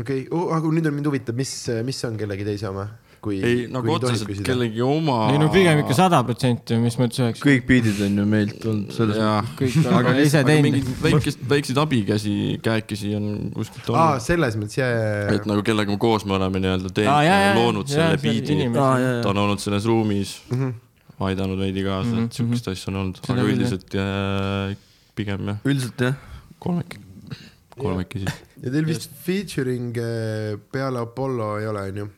okay., aga nüüd on mind huvitab, mis, mis on kellegi teise oma, kui ei, nagu otseselt küsida. kellegi oma. ei no pigem ikka sada protsenti, mis mõttes üheksa. kõik biidid on ju meilt olnud selles jaa, kõik on ise aga teinud väikest, väikseid abikäsi, käekesi on kuskilt aa, olnud. selles mõttes jaa, jaa, et nagu kellega me koos me oleme nii-öelda Aa, teinud jaa, jaa,, loonud jaa, selle biidi, aa, jaa, ta on olnud selles ruumis, jaa. aidanud veidi kaasa, Mhm, et siukest asja on olnud, aga üldiselt äh, pigem jah, üldiselt jah. kolmekesi, kolmekesi. ja teil vist featuring äh, peale Apollo ei ole, onju?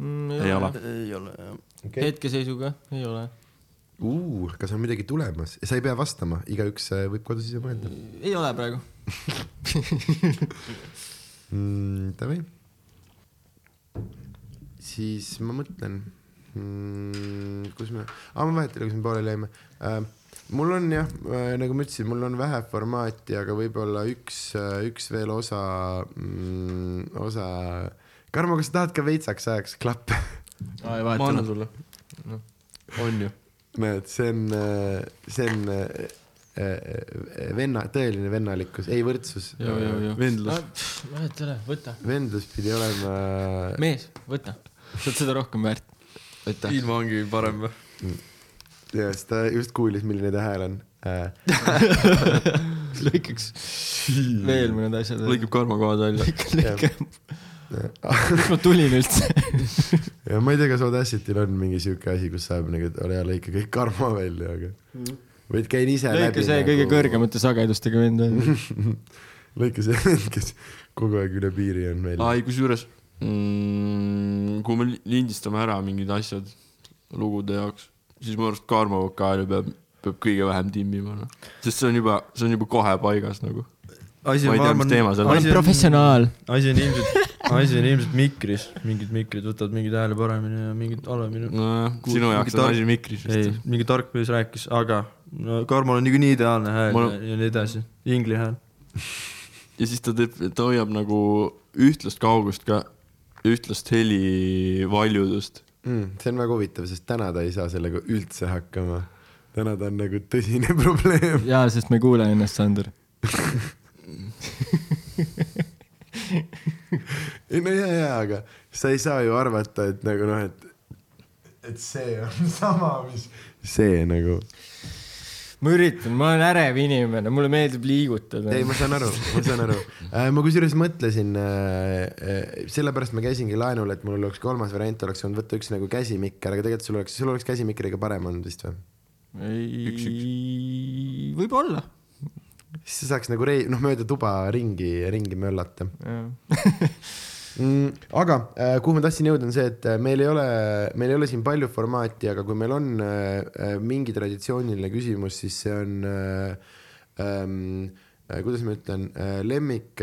Ei ole. ei ole jah. okei. hetkeseisuga ei ole. Uh, kas on midagi tulemas? sa ei pea vastama, igaüks äh, võib kodus ise mõelda ei ole praegu. mm,. Davai. siis ma mõtlen mm,, kus me, aa ma vahetan, kus me pooleli jäime äh,. mul on jah äh,, nagu ma ütlesin, mul on vähe formaati, aga võib-olla üks üks veel osa mm,, osa. Karmo, kas sa tahad ka veitsaks ajaks klappe? aa, ei ma annan vaheta. sulle. on ju? näed, see on, see on äh, äh, venna, tõeline vennalikkus, ei võrdsus. Vendlus. vahet ei ole, võta. vendlus pidi olema. mees, võta. sa oled seda rohkem väärt. aitäh. ilma ongi parem või? ja siis ta just kuulis, milline ta hääl on äh. lõikaks veel mõned asjad. lõikab karmakohad välja. lõika, lõika. miks ma tulin üldse? ja ma ei tea, kas Audacity'l on mingi siuke asi, kus saab nagu, et ole hea, lõika kõik karma välja, aga võid käin ise lõika läbi. see kõige. kõrgemate sagedustega vend lõika see vend, kes kogu aeg üle piiri on meil. aa, ei kusjuures mm,, kui me li- lindistame ära mingid asjad lugude jaoks, siis mu arust Karmo vokaali peab, peab kõige vähem timmima, noh. sest see on juba, see on juba kohe paigas nagu. Asi ma ei tea, mis teema seal ma on olen. professionaal. asi on ilmselt, asi on ilmselt mikris, mingid mikrid võtavad mingit hääle paremini ja mingid halvemini. nojah, sinu jaoks on asi mikris ei mingi tark mees rääkis, aga no Karmol on niikuinii ideaalne hääl on- ja nii edasi, ingli hääl. ja siis ta teeb, ta hoiab nagu ühtlast kaugust ka, ühtlast heli valjudust. mm,. see on väga huvitav, sest täna ta ei saa sellega üldse hakkama. täna ta on nagu tõsine probleem. jaa, sest ma ei kuule ennast, Sander. ei no ja, ja, aga sa ei saa ju arvata, et nagu noh, et, et see on sama, mis see nagu. ma üritan, ma olen ärev inimene, mulle meeldib liigutada ei, ma saan aru, ma saan aru. ma kusjuures mõtlesin, sellepärast ma käisingi laenul, et mul oleks kolmas variant oleks olnud võtta üks nagu käsimikker, aga tegelikult sul oleks, sul oleks käsimikkeriga parem olnud vist või? ei, võib-olla. Siis sa saaks nagu rei-, noh, mööda tuba ringi, ringi möllata. Mm, aga äh, kuhu ma tahtsin jõuda, on see, et äh, meil ei ole, meil ei ole siin palju formaati, aga kui meil on äh, äh, mingi traditsiooniline küsimus, siis see on äh, ähm, äh, kuidas ma ütlen lemmik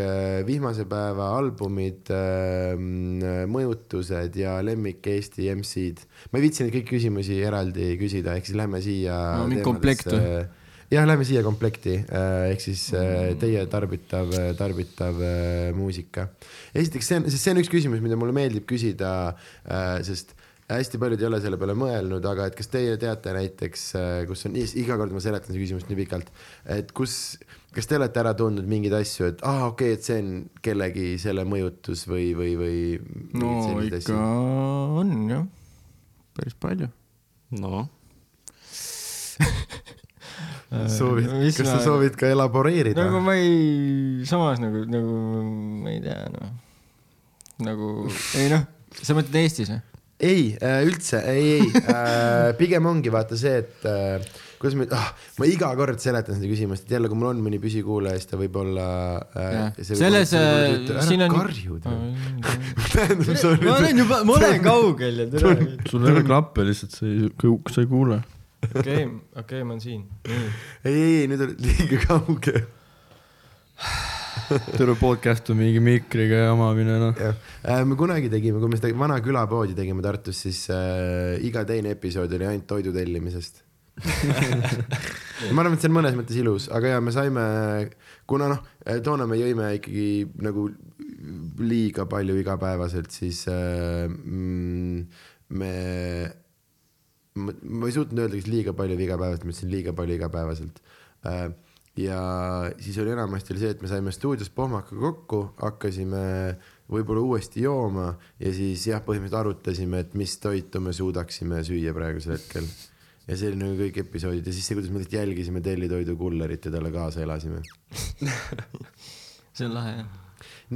vihmase päeva albumid äh,, mõjutused ja lemmik Eesti MC-d. ma ei viitsi neid kõiki küsimusi eraldi küsida, ehk siis lähme siia No, mingi komplekt või? jah, lähme siia komplekti äh, ehk siis äh, teie tarbitav, tarbitav äh, muusika. esiteks see on, sest see on üks küsimus, mida mulle meeldib küsida sest hästi paljud ei ole selle peale mõelnud, aga et kas teie teate näiteks, kus on, iga kord ma seletan seda küsimust nii pikalt, et kus, kas te olete ära tundnud mingeid asju, et aa ah, okei okay,, et see on kellegi selle mõjutus või, või, või no ikka on jah, päris palju. noh, soovid, Mis kas ma- sa soovid ka elaboreerida nagu ma ei, samas nagu, nagu ma ei tea noh, nagu ei noh, sa mõtled Eestis või? ei, üldse, ei, ei äh,, pigem ongi vaata see, et äh, kuidas ma ah,, ma iga kord seletan seda küsimust, et jälle, kui mul on mõni püsikuulaja, siis ta võib olla äh,. selles, siin on. karjud. tähendab, ma olen juba, ma olen kaugel ja tere. sul ei ole klappe lihtsalt, sa ei, sa ei kuule. okei, okei, ma olen siin. ei, ei, nüüd oled liiga kaugel. terve podcast on mingi mikriga jamamine, noh. jah, me kunagi tegime, kui me seda vana külapoodi tegime Tartus, siis äh, iga teine episood oli ainult toidu tellimisest. ma arvan, et see on mõnes mõttes ilus, aga ja me saime, kuna noh, toona me jõime ikkagi nagu liiga palju igapäevaselt, siis äh, mm, me, ma, ma ei suutnud öelda, kas liiga palju või igapäevaselt, ma ütlesin liiga palju igapäevaselt äh,. ja siis oli enamasti oli see, et me saime stuudios pohmaka kokku, hakkasime võib-olla uuesti jooma ja siis jah, põhimõtteliselt arutasime, et mis toitu me suudaksime süüa praegusel hetkel ja see oli nagu kõik episoodid ja siis see, kuidas me lihtsalt jälgisime tellitoidu kullerit ja talle kaasa elasime. see on lahe jah.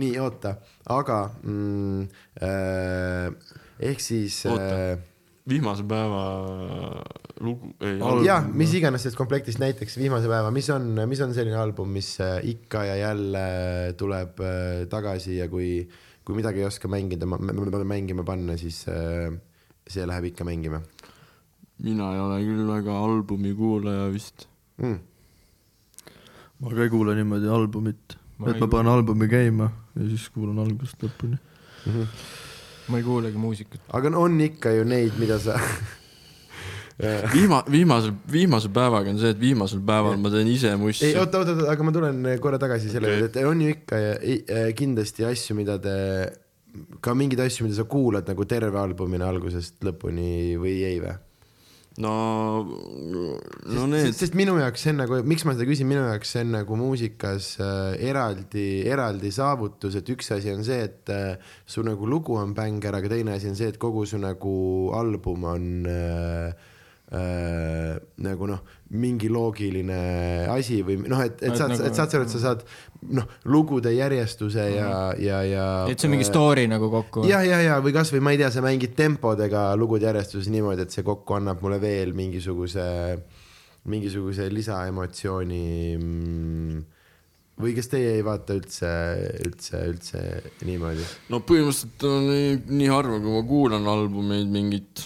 nii, oota, aga mm, äh, ehk siis Oota. äh, vihmase päeva lugu, ei, jah, mis iganes sellest komplektist näiteks viimase päeva, mis on, mis on selline album, mis äh, ikka ja jälle tuleb äh, tagasi ja kui, kui midagi ei oska mängida, mängima panna, siis äh, see läheb ikka mängima mina ei ole küll väga albumi kuulaja vist. mm.. ma ka ei kuule niimoodi albumit, Ma et ma panen albumi käima ja siis kuulan algusest lõpuni. Mm -hmm. Ma ei kuulegi muusikat. aga no on ikka ju neid, mida sa viima-, viimasel, viimase päevaga on see, et viimasel päeval ma teen ise mussi ei, oota, oota, oota, aga ma tulen korra tagasi selle juurde, et on ju ikka ja, äh, kindlasti asju, mida te, ka mingeid asju, mida sa kuulad nagu terve albumina algusest lõpuni või ei või? no, no need, sest minu jaoks see on nagu, miks ma seda küsin, minu jaoks see on nagu muusikas äh, eraldi, eraldi saavutus, et üks asi on see, et äh, su nagu lugu on bänger, aga teine asi on see, et kogu su nagu album on äh, äh, nagu noh, mingi loogiline asi või noh, et, et Et saad nagu- nagu..., et saad sa aru, et sa saad noh, lugude järjestuse ja, ja, ja. et see on mingi story nagu kokku. ja, ja, ja või kasvõi ma ei tea, sa mängid tempodega lugude järjestuses niimoodi, et see kokku annab mulle veel mingisuguse, mingisuguse lisaemotsiooni mm,. või kas teie ei vaata üldse, üldse, üldse niimoodi? no põhimõtteliselt on nii, nii harva, kui ma kuulan albumeid mingit,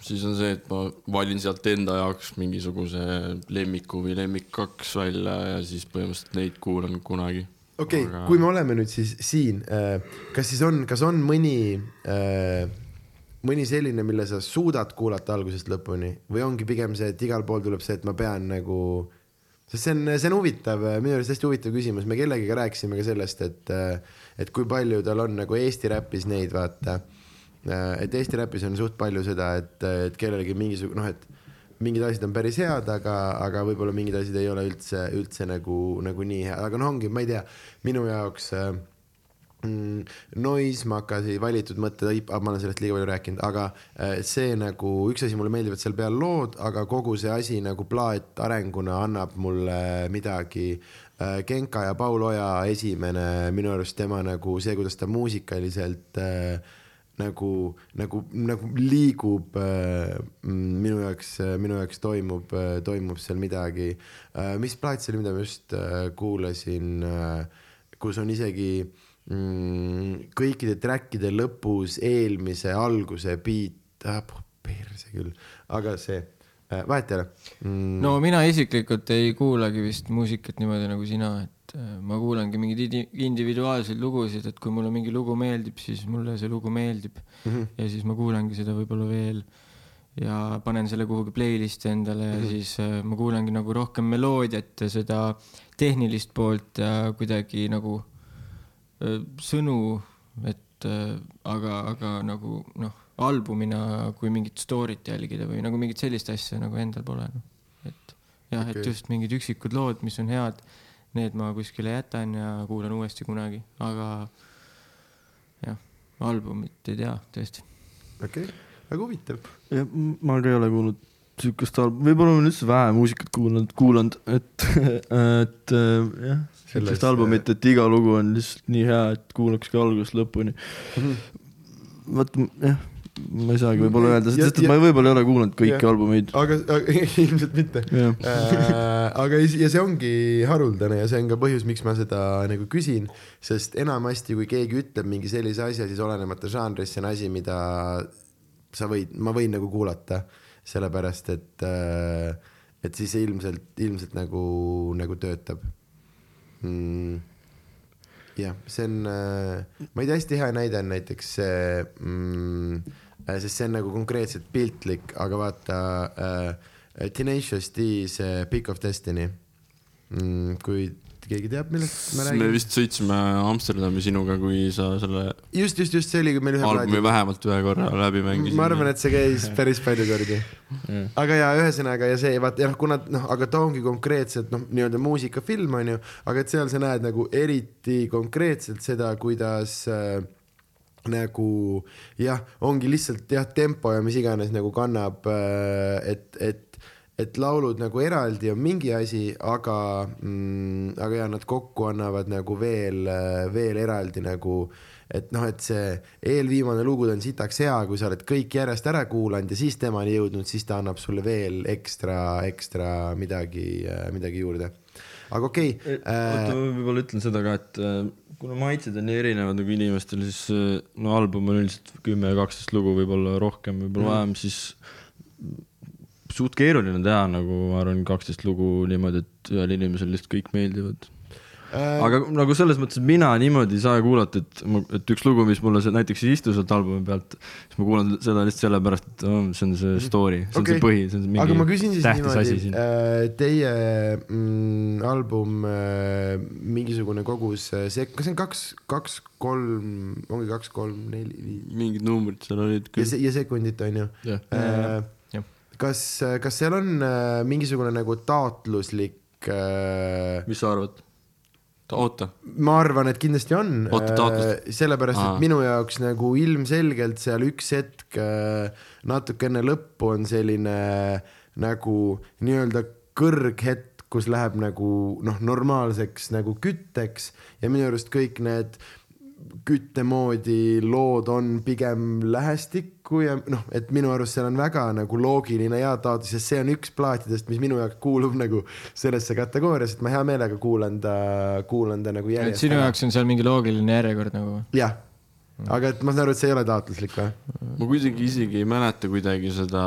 siis on see, et ma valin sealt enda jaoks mingisuguse lemmiku või lemmik kaks välja ja siis põhimõtteliselt neid kuulan kunagi. okei Aga- okay,, kui me oleme nüüd siis siin, kas siis on, kas on mõni, mõni selline, mille sa suudad kuulata algusest lõpuni või ongi pigem see, et igal pool tuleb see, et ma pean nagu, sest see on, see on huvitav, minu arust hästi huvitav küsimus, me kellegiga rääkisime ka sellest, et, et kui palju tal on nagu Eesti räpis neid, vaata. Et Eesti räpis on suht palju seda, et, et kellelegi mingisugune noh, et mingid asjad on päris head, aga, aga võib-olla mingid asjad ei ole üldse, üldse nagu, nagu nii head, aga noh, ongi, ma ei tea, minu jaoks äh, mm, Noise, Makasi valitud mõtted, ma olen sellest liiga palju rääkinud, aga äh, see nagu üks asi mulle meeldivad seal peal lood, aga kogu see asi nagu plaat arenguna annab mulle midagi. Genka ja Paul Oja esimene minu arust tema nagu see, kuidas ta muusikaliselt äh, nagu, nagu, nagu liigub äh, minu jaoks, minu jaoks toimub, toimub seal midagi. mis plaat see oli, mida ma just äh, kuulasin, kus on isegi mm, kõikide trackide lõpus eelmise alguse beat ah,, perse küll, aga see äh,, vahet ei ole mm,. no mina isiklikult ei kuulagi vist muusikat niimoodi nagu sina, et äh, ma kuulangi mingeid individuaalseid lugusid, et kui mulle mingi lugu meeldib, siis mulle see lugu meeldib mm. -hmm. ja siis ma kuulangi seda võib-olla veel ja panen selle kuhugi playlist'i endale ja mm -hmm. siis äh, ma kuulangi nagu rohkem meloodiat ja seda tehnilist poolt ja kuidagi nagu äh, sõnu, et aga, aga nagu noh, albumina kui mingit story't jälgida või nagu mingit sellist asja nagu endal pole noh. et jah okay., et just mingid üksikud lood, mis on head, need ma kuskile jätan ja kuulan uuesti kunagi, aga jah, albumit ei tea tõesti. okei okay., väga huvitav. jah, ma ka ei ole kuulnud siukest albumit, võib-olla olen üldse vähe muusikat kuulanud, kuulanud, et, et äh, jah, Sellest, siukest albumit, et iga lugu on lihtsalt nii hea, et kuulakski algusest lõpuni. vot jah, ma ei saagi võib-olla öelda, Ja- sest et ja- ma võib-olla ei ole kuulanud kõiki Jah. albumeid. aga, aga ilmselt mitte äh, aga ja see ongi haruldane ja see on ka põhjus, miks ma seda nagu küsin, sest enamasti, kui keegi ütleb mingi sellise asja, siis olenemata žanrist, see on asi, mida sa võid, ma võin nagu kuulata, sellepärast et, et siis ilmselt, ilmselt nagu, nagu töötab mm.. jah, see on, ma ei tea, hästi hea näide on näiteks see mm,, sest see on nagu konkreetselt piltlik, aga vaata äh, Tenacious D see Pick of Destiny mm,. kui keegi teab, millest me räägin. vist sõitsime Amsterdami sinuga, kui sa selle just, just, just see oli meil ühe albumi vähemalt ühe korra läbi mängisid. ma arvan, et see käis päris palju kordi. aga ja ühesõnaga ja see vaata jah, kuna noh, aga ta ongi konkreetselt noh, nii-öelda muusikafilm on ju, aga et seal sa näed nagu eriti konkreetselt seda, kuidas äh, nagu jah, ongi lihtsalt jah, tempo ja mis iganes nagu kannab äh,, et, et et laulud nagu eraldi on mingi asi, aga mm,, aga ja nad kokku annavad nagu veel, veel eraldi nagu, et noh, et see eelviimane lugu on sitaks hea, kui sa oled kõik järjest ära kuulanud ja siis temani jõudnud, siis ta annab sulle veel ekstra, ekstra midagi, midagi juurde. aga okei okay, oota, äh,, ma võib-olla ütlen seda ka, et äh, kuna maitsed on nii erinevad nagu inimestel, siis äh, no album on üldiselt kümme, kaksteist lugu, võib-olla rohkem, võib-olla vähem, siis suht keeruline teha nagu ma arvan, kaksteist lugu niimoodi, et ühele inimesele lihtsalt kõik meeldivad. äh, aga nagu selles mõttes, et mina niimoodi ei saa kuulata, et, et üks lugu, mis mulle see näiteks ei istu sealt albumi pealt, siis ma kuulan seda lihtsalt sellepärast, et oh, see on see story, see on Okei. see põhi, see on see aga ma mingi küsin siis tähtis asi niimoodi siin., teie mm, album äh, mingisugune kogus, see, kas see on kaks, kaks, kolm, ongi kaks, kolm, neli, viis mingid numbrid seal olid ja küll. ja sekundit on ju jah, äh, jah.. kas, kas seal on äh, mingisugune nagu taotluslik äh, mis sa arvad? oota, ma arvan, et kindlasti on. Taotlust- sellepärast, et minu jaoks nagu ilmselgelt seal üks hetk äh, natuke enne lõppu on selline nagu nii-öelda kõrghetk, kus läheb nagu noh, normaalseks nagu kütteks ja minu arust kõik need kütte moodi lood on pigem lähestikku ja noh, et minu arust seal on väga nagu loogiline ja taotlus, sest see on üks plaatidest, mis minu jaoks kuulub nagu sellesse kategooriasse, et ma hea meelega kuulan ta, kuulan ta nagu järjest sinu. jaoks on seal mingi loogiline järjekord nagu? jah, aga et ma saan aru, et see ei ole taotluslik või? ma kuidagi isegi ei mäleta kuidagi seda,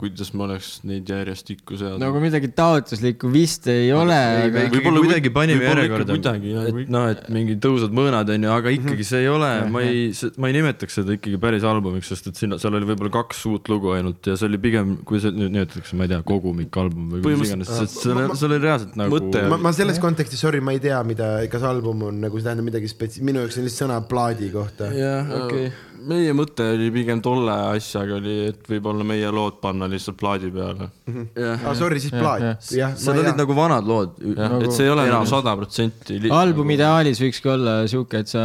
kuidas ma oleks neid järjestikku seadnud nagu midagi taotluslikku vist ei ole, aga ikkagi kuidagi panime võib-olla järjekorda. kuidagi jah, et noh, et mingi tõusvad mõõnad onju, aga ikkagi see ei ole, ma ei, ma ei nimetaks seda ikkagi päris albumiks, sest et sinna, seal oli võib-olla kaks uut lugu ainult ja see oli pigem, kui see nüüd nimetatakse, ma ei tea, kogumik-album või mis iganes, sest seal, seal oli reaalselt nagu ma, ma selles kontekstis, sorry, ma ei tea, mida, kas album on nagu, see tähendab midagi spetsi-, minu jaoks on lihtsalt sõna plaadi kohta. jah, okei. meie mõte oli pigem tolle asjaga oli, et võib-olla meie lood panna lihtsalt plaadi peale. aa, Ah, sorry, siis plaat seal olid nagu vanad lood. Nagu- et see ei ole nagu enamus. sada protsenti. albumi ideaalis võikski olla sihuke, et sa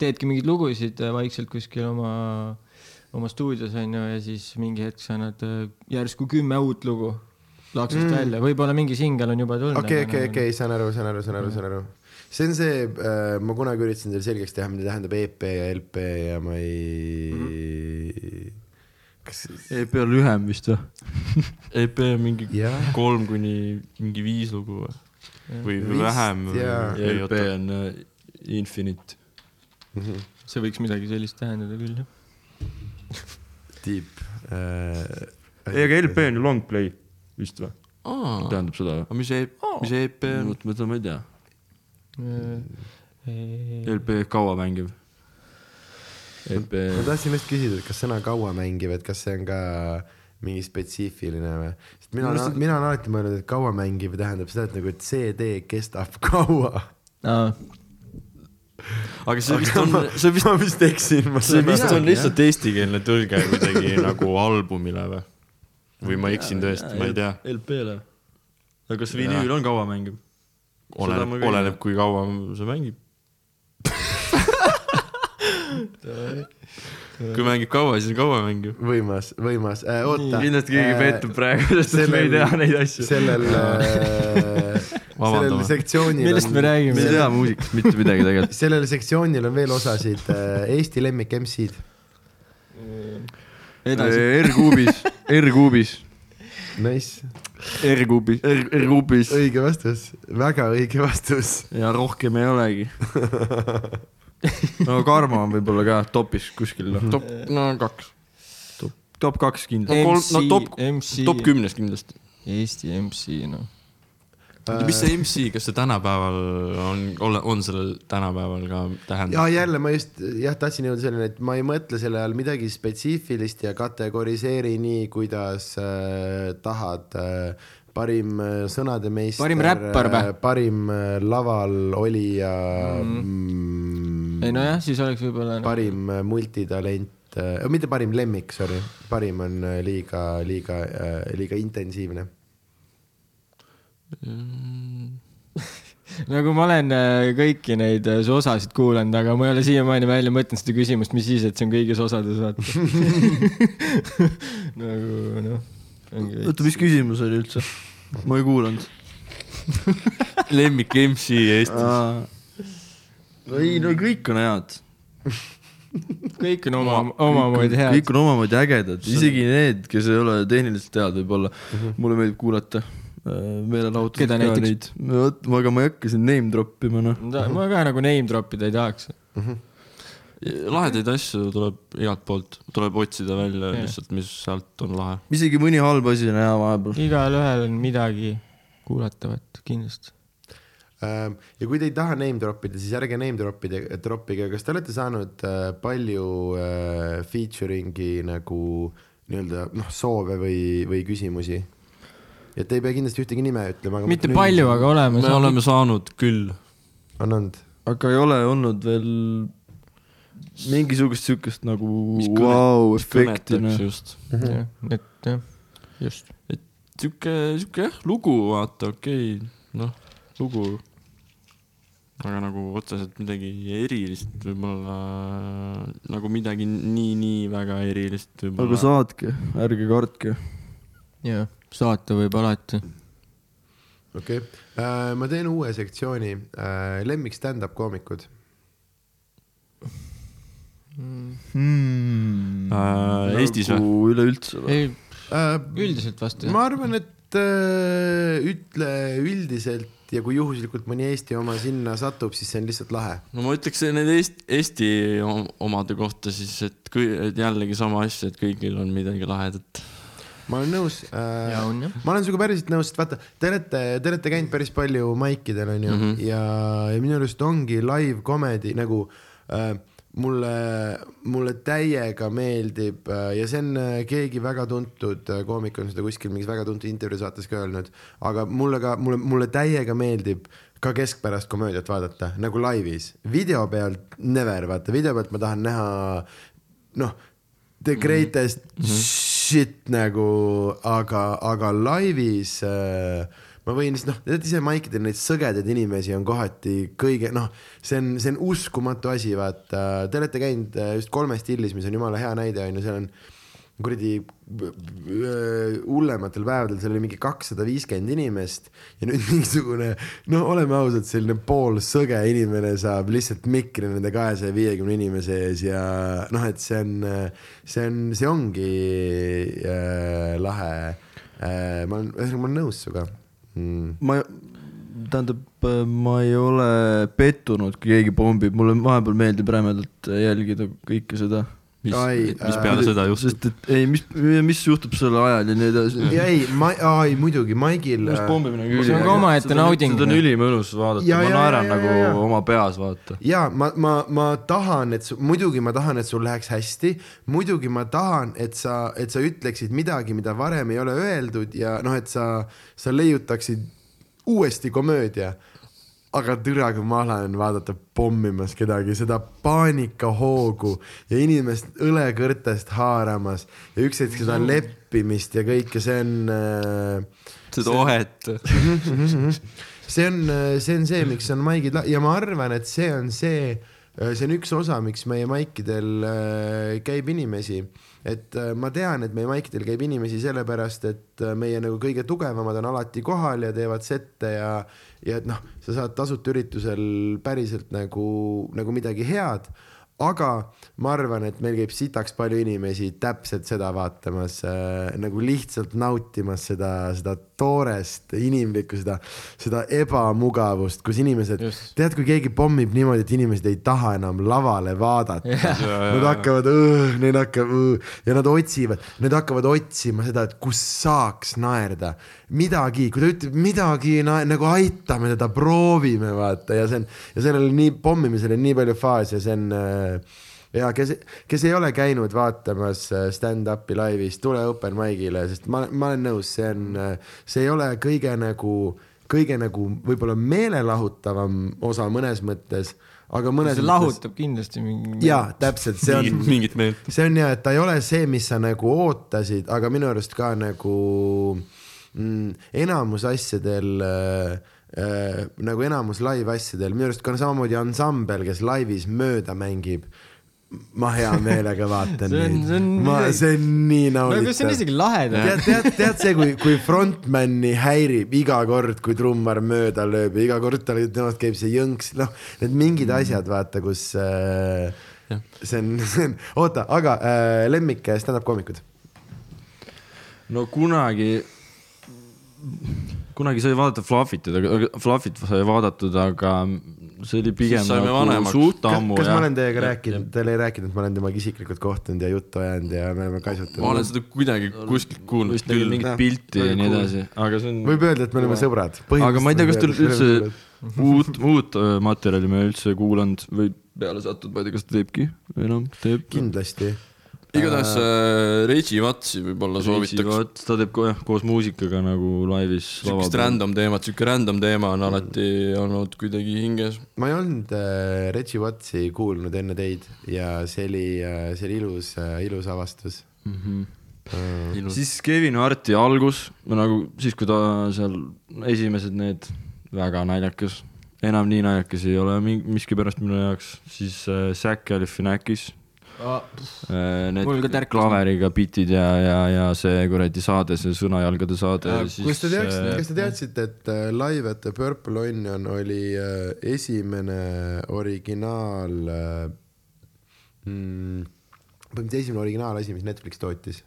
teedki mingeid lugusid äh, vaikselt kuskil oma, oma stuudios onju ja siis mingi hetk sa annad äh, järsku kümme uut lugu laksust mm. välja, võib-olla mingi singel on juba tulnud. okei, okei, okei, saan aru, saan aru, saan aru, saan aru. See on see äh,, ma kunagi üritasin teile selgeks teha, mida tähendab EP ja LP ja ma ei mm. -hmm. kas, EP on lühem vist või? EP on mingi jah, kolm kuni mingi viis lugu või, või või Vist, vähem. jaa. LP on äh, Infinite. see võiks midagi sellist tähendada küll jah. tiip äh,. ei, aga LP on ju long play vist või? tähendab seda või? aga mis E, mis EP on? vot ma ei tea. Äh, LP kaua mängiv. EP ma tahtsin just küsida, et kas sõna kaua mängiv, et kas see on ka mingi spetsiifiline või? sest mina olen, mina olen alati mõelnud, et kaua mängiv tähendab seda, et nagu, et CD kestab kaua. aa, aga see vist on, see vist, ma vist eksin. see vist on lihtsalt eestikeelne tõlge kuidagi nagu albumile või? või ma eksin tõesti, ma ei tea. LP-le. aga kas vinüül on kaua mängib? Oleneb, oleneb, kui kaua see mängib. kui mängib kaua, siis kaua mängib. võimas, võimas äh,, oota. kindlasti keegi pettub praegu, sest et me ei tea neid asju. sellel äh, sellel sektsioonil millest me on, me ei räägime? tea muusikast mitte midagi tegelikult. sellel sektsioonil on veel osasid äh, Eesti lemmik MC-d. edasi. R-kuubis, R-kuubis. Nice, R-kuubis. R-kuubis. õige vastus, väga õige vastus. ja rohkem ei olegi. no Karmo on võib-olla ka topis kuskil, noh, top, no kaks. top, top kaks kindlasti. kolm- no top-, top kümnes kindlasti. Eesti MC, noh. Mis see MC, kas see tänapäeval on, on sellel tänapäeval ka ja tähendab? jälle ma just jah, tahtsin jõuda selleni, et ma ei mõtle selle all midagi spetsiifilist ja kategoriseeri nii, kuidas äh, tahad äh, parim äh, sõnademeister. Parim räppar või? parim äh, laval olija mm.. ei nojah, siis oleks võib-olla noh, parim äh, multitalent äh,, mitte parim lemmik, sorry, parim on äh, liiga, liiga äh,, liiga intensiivne. Nagu ma olen äh, kõiki neid äh, su osasid kuulanud, aga ma ei ole siiamaani välja mõtelnud seda küsimust, mis siis, et see on kõigis osades, vaata. nagu noh, oota, mis küsimus oli üldse? ma ei kuulanud. lemmik MC Eestis. ei no kõik on head. kõik on oma, omamoodi head. kõik on omamoodi ägedad, isegi need, kes ei ole tehniliselt head võib-olla. mulle meeldib kuulata meelelahutuselt Keda ka näiteks? neid. vot, aga ma ei hakka siin name drop ima, noh. ma ka nagu name drop ida ei tahaks. lahedaid asju tuleb igalt poolt, tuleb otsida välja Jah. lihtsalt, mis sealt on lahe. isegi mõni halb asi on hea vahepeal. igalühel on midagi kuulatavat kindlasti. Ähm, ja kui te ei taha name drop ida, siis ärge name drop ida, drop ige, kas te olete saanud äh, palju äh, featuring'i nagu nii-öelda noh, soove või, või küsimusi? Et ei pea kindlasti ühtegi nime ütlema, aga mitte palju, aga oleme me oleme saanud küll. on olnud. aga ei ole olnud veel mingisugust siukest nagu vau-efekti, kõnetaks noh. just. jah, et jah, just. sihuke, sihuke jah, lugu vaata, okei okay,, noh, lugu. aga nagu otseselt midagi erilist võib-olla, nagu midagi nii-nii väga erilist aga võib-olla. saatke, ärge kartke. jah, saata võib alati. okei okay., ma teen uue sektsiooni äh,, lemmik stand-up koomikud. Hmm. Äh, Eestis või? üleüldse või? ei, Äh, üldiselt vast jah. ma arvan, et äh, ütle üldiselt ja kui juhuslikult mõni Eesti oma sinna satub, siis see on lihtsalt lahe. no ma ütleks need Eesti, Eesti om- omade kohta siis, et kui, et jällegi sama asja, et kõigil on midagi lahedat. Ma olen nõus äh, ma olen sinuga päriselt nõus, et vaata, te olete, te olete käinud päris palju maikidel onju mm Mhm. -hmm. ja, ja minu arust ongi live comedy nagu äh, mulle, mulle täiega meeldib äh, ja see on äh, keegi väga tuntud äh, koomik on seda kuskil mingis väga tuntud intervjuu saates ka öelnud, aga mulle ka, mulle, mulle täiega meeldib ka keskpärast komöödiat vaadata nagu laivis, video pealt never, vaata video pealt ma tahan näha noh, the greatest mm -hmm. Shit nagu, aga, aga laivis äh, ma võin noh, te teate ise maikidel neid sõgedaid inimesi on kohati kõige noh, see on, see on uskumatu asi, vaata, te olete käinud äh, just kolmes stillis, mis on jumala hea näide on ju, seal on kuradi hullematel päevadel seal oli mingi kakssada viiskümmend inimest ja nüüd mingisugune no oleme ausad, selline poolsõge inimene saab lihtsalt mikri nende kahesaja viiekümne inimese ees ja noh, et see on, see on, see ongi äh, lahe äh,. ma olen, ühesõnaga ma olen nõus sinuga mm.. ma, tähendab, ma ei ole pettunud, kui keegi pommib, mulle vahepeal meeldib rämedalt jälgida kõike seda. mis, mis äh, peale seda juhtub? sest et ei, mis, mis juhtub sel ajal ja nii edasi. ja ei, ma, ei muidugi, Maigil mis äh, pommimine See on ka omaette nauding. seda on ülimõnus vaadata, ma ja, naeran ja, ja, nagu ja. oma peas, vaata. ja ma, ma, ma tahan, et su, muidugi ma tahan, et sul läheks hästi, muidugi ma tahan, et sa, et sa ütleksid midagi, mida varem ei ole öeldud ja noh, et sa, sa leiutaksid uuesti komöödia. Aga türa, kui mahle on vaadata pommimas kedagi, seda paanikahoogu ja inimest õlekõrtest haaramas ja üks hetk seda leppimist ja kõike, see on äh, seda ohet. see on, see on see, miks on maigid ja ma arvan, et see on see, see on üks osa, miks meie maikidel äh, käib inimesi. Et äh, ma tean, et meie maikidel käib inimesi sellepärast, et äh, meie nagu kõige tugevamad on alati kohal ja teevad sette ja, ja et noh, sa saad tasuta üritusel päriselt nagu, nagu midagi head aga ma arvan, et meil käib sitaks palju inimesi täpselt seda vaatamas äh,, nagu lihtsalt nautimas seda, seda toorest inimlikku, seda, seda ebamugavust, kus inimesed, tead, kui keegi pommib niimoodi, et inimesed ei taha enam lavale vaadata Jah. Nad hakkavad, neil hakkab õh, ja nad otsivad, nad hakkavad otsima seda, et kus saaks naerda. midagi, kui ta ütleb midagi na- nagu aitame teda, proovime vaata ja see on ja sellel nii pommimisel on nii palju faase, see on äh, ja kes, kes ei ole käinud vaatamas äh, stand-up'i laivis, tule open mic'ile, sest ma, ma olen nõus, see on, see ei ole kõige nagu, kõige nagu võib-olla meelelahutavam osa mõnes mõttes, aga mõnes see lahutab kindlasti mingi. jaa, täpselt, see on mingit, mingit meelt. see on ja, et ta ei ole see, mis sa nagu ootasid, aga minu arust ka nagu mm, enamus asjadel äh, äh, nagu enamus live asjadel, minu arust ka samamoodi ansambel, kes laivis mööda mängib. Ma hea meelega vaatan See on- see on neid, ma, see on nii no aga see on nauditav. isegi lahedam. tead, tead, tead see, kui, kui frontman'i häirib iga kord, kui trummar mööda lööb ja iga kord tal, temast käib see jõnks, noh, need mingid asjad, vaata, kus äh, see on, see on, oota, aga äh, lemmik stand-up koomikud. no kunagi, kunagi sai vaadata Fluffit, aga Fluffit sai vaadatud, aga see oli pigem nagu vanemaks. suht ammu. kas ma olen teiega rääkinud, teile ei rääkinud, et ma olen temaga isiklikult kohtunud ja juttu ajanud ja me oleme kaisutanud? ma olen seda kuidagi kuskilt kuulnud vist nägin küll. mingit pilti ja nii edasi, aga see on võib öelda, et me oleme sõbrad. aga ma ei tea, kas teil üldse uut, uut äh, materjali me üldse kuulanud või peale sattunud, ma ei tea, kas ta teebki enam, teeb. kindlasti. Igatahes äh, Reggie Watsi võib-olla soovitaks. ta teeb jah, koos muusikaga nagu laivis. sihukest random teemat, sihuke random teema on alati olnud kuidagi hinges. ma ei olnud äh, Reggie Watsi kuulnud enne teid ja see oli äh,, see oli ilus äh,, ilus avastus mm. -hmm. äh,. siis Kevin Harti algus, nagu siis, kui ta seal esimesed need, väga naljakas, enam nii naljakas ei ole mi- miskipärast minu jaoks, siis äh, Zac Galifianakis äh,, need Mul ka tärkas. klaveriga bitid ja, ja, ja see kuradi saade, see sõnajalgade saade Äh,. kas te teadsite, kas te teadsite, et äh, Live at the Purple Onion oli äh, esimene originaal äh, mm,, põhimõtteliselt esimene originaalasi, mis Netflix tootis?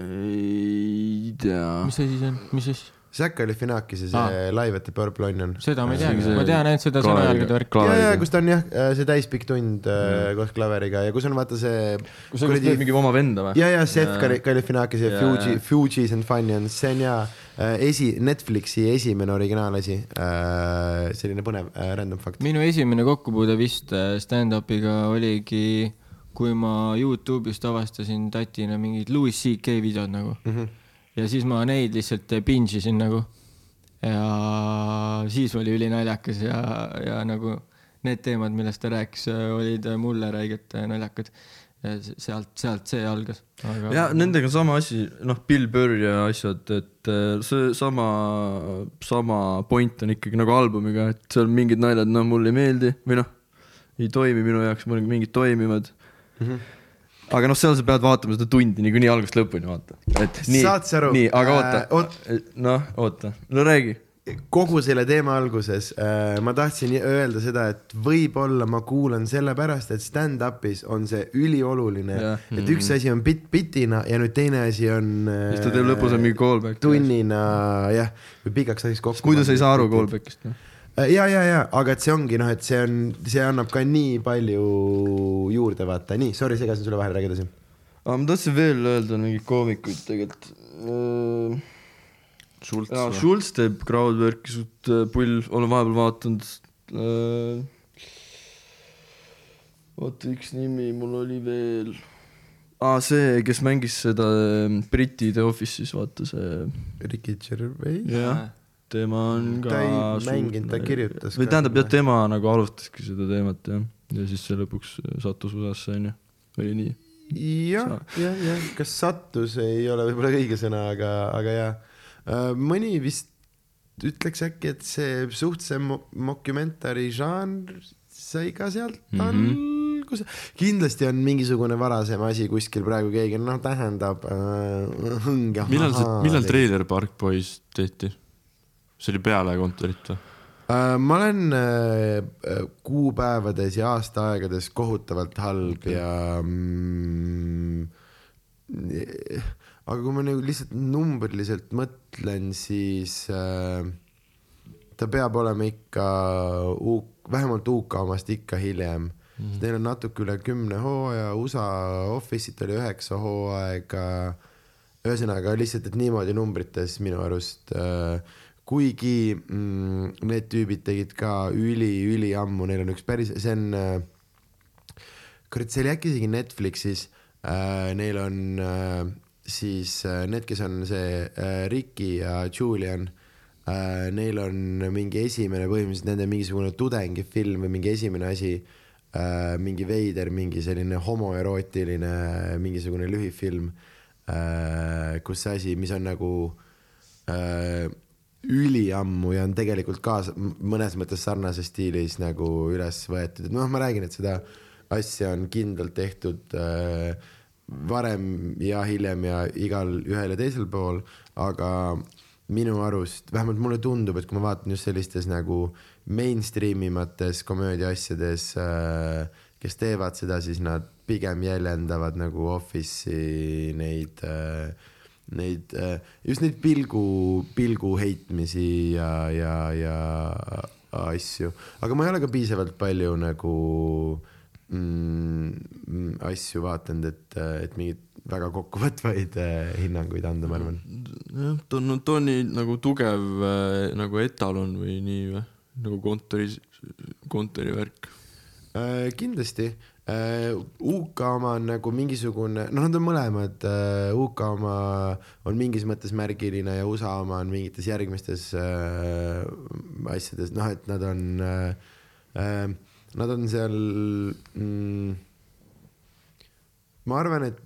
ei tea. mis asi see on, mis asi? Zac Galifianakis ja see Aa. Live at the Purple Onion. seda ma ei teagi, ma tean ainult seda sõnajalgade värki. ja, ja kus ta on jah, see täispikk tund äh, koos klaveriga ja kus on vaata see kus sa teed mingi oma venda või? ja, ja Seth Gali- Galifianakis ja Fuji Fugees and Funyuns, see on ja äh, esi, Netflixi esimene originaalasi selline põnev random fakt. minu esimene kokkupuude vist stand-up'iga oligi, kui ma Youtube'ist avastasin tatina mingid Louis CK videod nagu mm. Mhm. -hmm. Ja siis ma neid lihtsalt binge isin nagu. ja siis oli ülinaljakas ja, ja nagu need teemad, millest ta rääkis, olid mulle räigelt naljakad. sealt, sealt see algas. ja nendega on sama asi, noh, Bill Burr ja asjad, et see sama, sama point on ikkagi nagu albumiga, et seal mingid naljad, no mulle ei meeldi või noh, ei toimi minu jaoks, mingid toimivad mm. Mhm. -hmm. Aga noh, seal sa pead vaatama seda tundi niikuinii algusest lõpuni, vaata. et nii, Saad sa aru? nii, aga Äh, oota oot-, noh, oota, no räägi. kogu selle teema alguses äh, ma tahtsin öelda seda, et võib-olla ma kuulan sellepärast, et stand-up'is on see ülioluline Jah., et üks asi on bitt bitina ja nüüd teine asi on äh, siis ta teeb lõpus on mingi callback. tunnina jah, või pikaks asjaks kokku. muidu sa ei saa aru callback'ist, noh. ja, ja, ja, aga et see ongi noh, et see on, see annab ka nii palju juurde, vaata, nii, sorry, segasin sulle vahele, räägi edasi. aga ma tahtsin veel öelda mingeid koomikuid tegelikult. Schultz jaa? Schultz teeb crowdwork'i suht äh, pull, olen vahepeal vaadanud. oota, üks nimi mul oli veel aa, see, kes mängis seda Briti The Office'is, vaata see. Ricky Gervais. jah, tema on ka Ta ei mänginud, ta kirjutas või tähendab jah, tema nagu alustaski seda teemat jah, ja siis see lõpuks sattus USA-sse onju, oli nii. jah, jah, jah, kas sattus ei ole võib-olla õige sõna, aga, aga jah. mõni vist ütleks äkki, et see suht see mo- mockumentary žanr sai ka sealt alguse mm -hmm.. kindlasti on mingisugune varasem asi kuskil praegu keegi, noh, tähendab äh,. millal see, millal Trailer Park Boys tehti? See oli peale kontorit või? Äh, ma olen äh, äh, kuupäevades ja aastaaegades kohutavalt halb ja mm, aga kui ma nagu lihtsalt numbriliselt mõtlen, siis äh, ta peab olema ikka U-, vähemalt UK omast ikka hiljem mm. -hmm. Neil on natuke üle kümne hooaja, USA Office'it oli üheksa hooaega. ühesõnaga lihtsalt, et niimoodi numbrites minu arust äh, kuigi mm, need tüübid tegid ka üli-üliammu, neil on üks päris, see on äh, kurat, see oli äkki isegi Netflixis äh,, neil on äh, siis äh, need, kes on see äh, Ricky ja Julian äh,, neil on mingi esimene põhimõtteliselt nende mingisugune tudengifilm või mingi esimene asi äh,, mingi veider, mingi selline homoerootiline mingisugune lühifilm äh,, kus see asi, mis on nagu äh, üliammu ja on tegelikult ka mõnes mõttes sarnases stiilis nagu üles võetud, et noh, ma räägin, et seda asja on kindlalt tehtud äh, varem ja hiljem ja igal ühel ja teisel pool, aga minu arust, vähemalt mulle tundub, et kui ma vaatan just sellistes nagu mainstream imates komöödia asjades äh,, kes teevad seda, siis nad pigem jäljendavad nagu Office'i neid äh, neid, just neid pilgu, pilgu heitmisi ja, ja, ja asju, aga ma ei ole ka piisavalt palju nagu mm, asju vaadanud, et, et mingeid väga kokkuvõtvaid äh, hinnanguid anda, ma arvan. jah, ta on, ta on nii nagu tugev äh, nagu etalon või nii või, nagu kontori, kontorivärk. Äh, kindlasti äh, UK oma on nagu mingisugune, noh, nad on mõlemad äh,, UK oma on mingis mõttes märgiline ja USA oma on mingites järgmistes äh, asjades, noh, et nad on äh,, äh, nad on seal mm,. ma arvan, et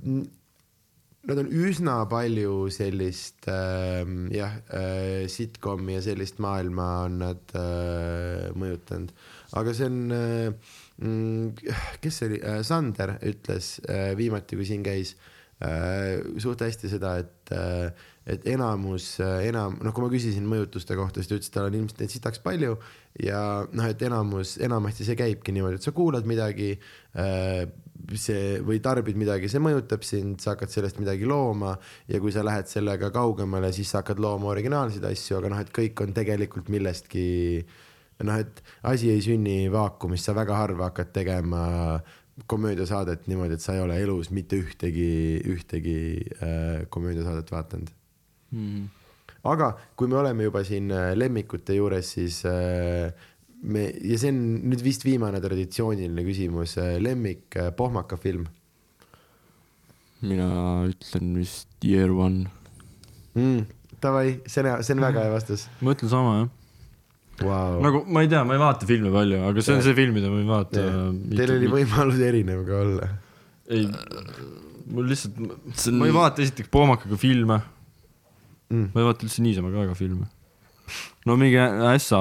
nad on üsna palju sellist äh, jah äh,, sitcomi ja sellist maailma on nad äh, mõjutanud, aga see on äh, kes see oli? Äh,, Sander ütles äh, viimati, kui siin käis äh, suht hästi seda, et äh, et enamus äh, enam, noh, kui ma küsisin mõjutuste kohta, siis ta ütles, et tal on ilmselt neid sitaks palju ja noh, et enamus, enamasti see käibki niimoodi, et sa kuulad midagi äh, see või tarbid midagi, see mõjutab sind, sa hakkad sellest midagi looma ja kui sa lähed sellega kaugemale, siis sa hakkad looma originaalseid asju, aga noh, et kõik on tegelikult millestki noh, et asi ei sünni vaakumis, sa väga harva hakkad tegema komöödiasaadet niimoodi, et sa ei ole elus mitte ühtegi, ühtegi äh, komöödiasaadet vaadanud. aga kui me oleme juba siin äh, lemmikute juures, siis äh, me ja see on nüüd vist viimane traditsiooniline küsimus, lemmik äh, pohmaka film mina ütlen vist Year One. mm,. Davai, see on, see on väga hea vastus ma ütlen sama jah wow.. nagu ma ei tea, ma ei vaata filme palju, aga see on see film, mida ma ei vaata. Teil oli võimalus erinev ka olla. ei, mul lihtsalt, on ma ei vaata esiteks poomakaga filme Mm. ma ei vaata üldse niisama ka väga filme. no mingi ässa,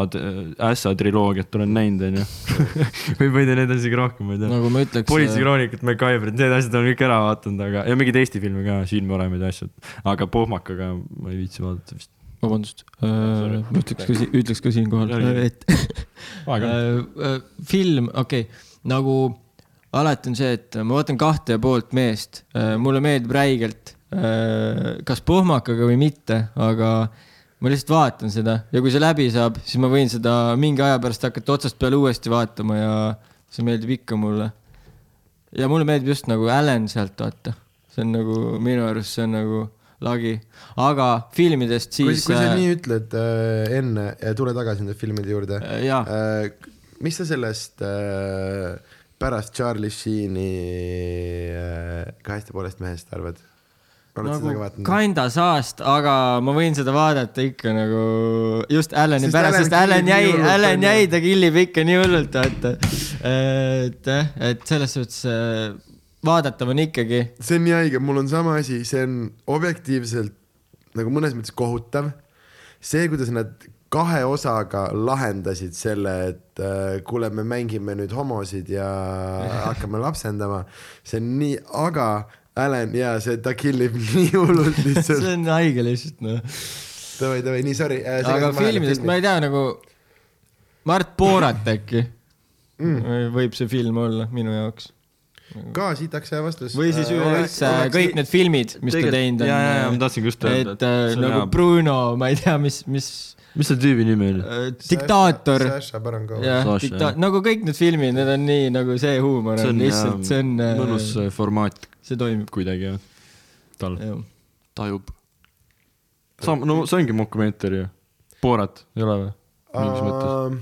ässa triloogiat olen näinud, onju. või ma ei tea, neid on isegi rohkem, ma ei tea. nagu ma ütleks. politseikroonikat, MacGyverit, need asjad olen kõik ära vaadanud, aga, ja mingeid Eesti filme ka, Siin Varemed ja asjad. aga pohmakaga ma ei viitsi vaadata vist. vabandust, ma ütleks ka, ütleks ka siinkohal, et äh, äh, film, okei. Okay,, nagu alati on see, et ma vaatan kahte ja poolt meest, mulle meeldib räigelt, kas pohmakaga või mitte, aga ma lihtsalt vaatan seda. Ja kui see läbi saab, siis ma võin seda mingi aja pärast hakata otsast peale uuesti vaatama ja see meeldib ikka mulle. ja mulle meeldib just nagu Alan sealt vaata, see on nagu minu arust see on nagu lagi, aga filmidest siis. kui sa nii ütled äh, enne, tule tagasi nende filmide juurde. Äh, äh,. mis sa sellest äh, pärast Charlie Sheen'i äh, kahest ja poolest mehest arvad? Nagu kinda saast, aga ma võin seda vaadata ikka nagu just Allan'i pärast, sest Allan jäi, Allan jäi, ta killib ikka nii hullult, et jah, et selles suhtes äh, vaadatav on ikkagi. see on nii haige, mul on sama asi, see on objektiivselt nagu mõnes mõttes kohutav. see, kuidas nad kahe osaga lahendasid selle, et äh, kuule, me mängime nüüd homosid ja hakkame lapsendama, see on nii, aga Alan ja see, ta killib nii hullult see lihtsalt. on haige lihtsalt noh. davai, davai, nii sorry. aga filmidest ma ei tea nagu Mart Poorat äkki mm. võib see film olla minu jaoks. Ka sitaks hea vastus. või siis üleüldse kõik need filmid, mis ta teinud ja, ja, ja ma on. tahtsin just öelda, et äh, see on nagu hea. Bruno, ma ei tea, mis, mis mis selle tüübi nimi oli? äh, diktaator. Jah, dikta- nagu kõik need filmid, need on nii nagu see huumor see on on lihtsalt, see on, mõnus äh, formaat see toimib. kuidagi jah, tal. tajub. sam-, no see ongi mokumentari ju. Borat ei ole või? mingis mõttes.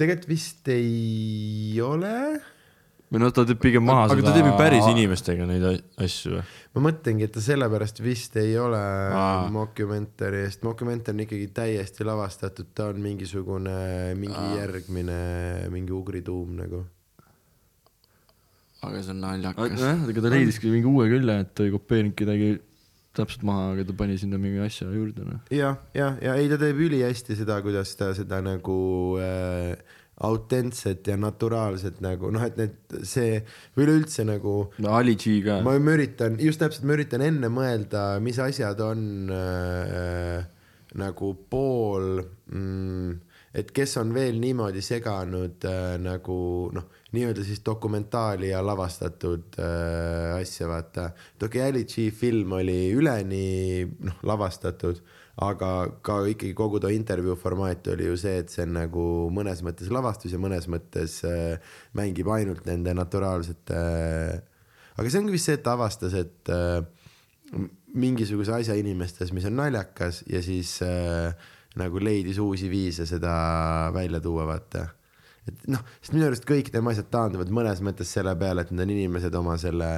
tegelikult vist ei ole või noh, ta teeb pigem maha aga ta teeb ju päris. inimestega neid asju või? ma mõtlengi, et ta sellepärast vist ei ole mockumentary, sest mockumentary on ikkagi täiesti lavastatud, ta on mingisugune, mingi Aa. järgmine, mingi ugrituum nagu. aga see on naljakas. jah, ega ta leidiski mingi uue külje, et ta ei kopeerinud kedagi täpselt maha, aga ta pani sinna mingi asja juurde noh. ja, ja, ja ei, ta teeb ülihästi seda, kuidas ta seda nagu äh, autentset ja naturaalset nagu noh, et need, see või üleüldse nagu Ali G ka. ma, ma üritan, just täpselt, ma üritan enne mõelda, mis asjad on äh, nagu pool mm,, et kes on veel niimoodi seganud äh, nagu noh, nii-öelda siis dokumentaali ja lavastatud äh, asja, vaata. Doki Ali G film oli üleni noh, lavastatud, aga ka ikkagi kogu too intervjuu formaat oli ju see, et see on nagu mõnes mõttes lavastus ja mõnes mõttes äh, mängib ainult nende naturaalsete äh, aga see ongi vist see, et ta avastas, et äh, mingisuguse asja inimestes, mis on naljakas ja siis äh, nagu leidis uusi viise seda välja tuua, vaata. et noh, sest minu arust kõik tema asjad taanduvad mõnes mõttes selle peale, et need on inimesed oma selle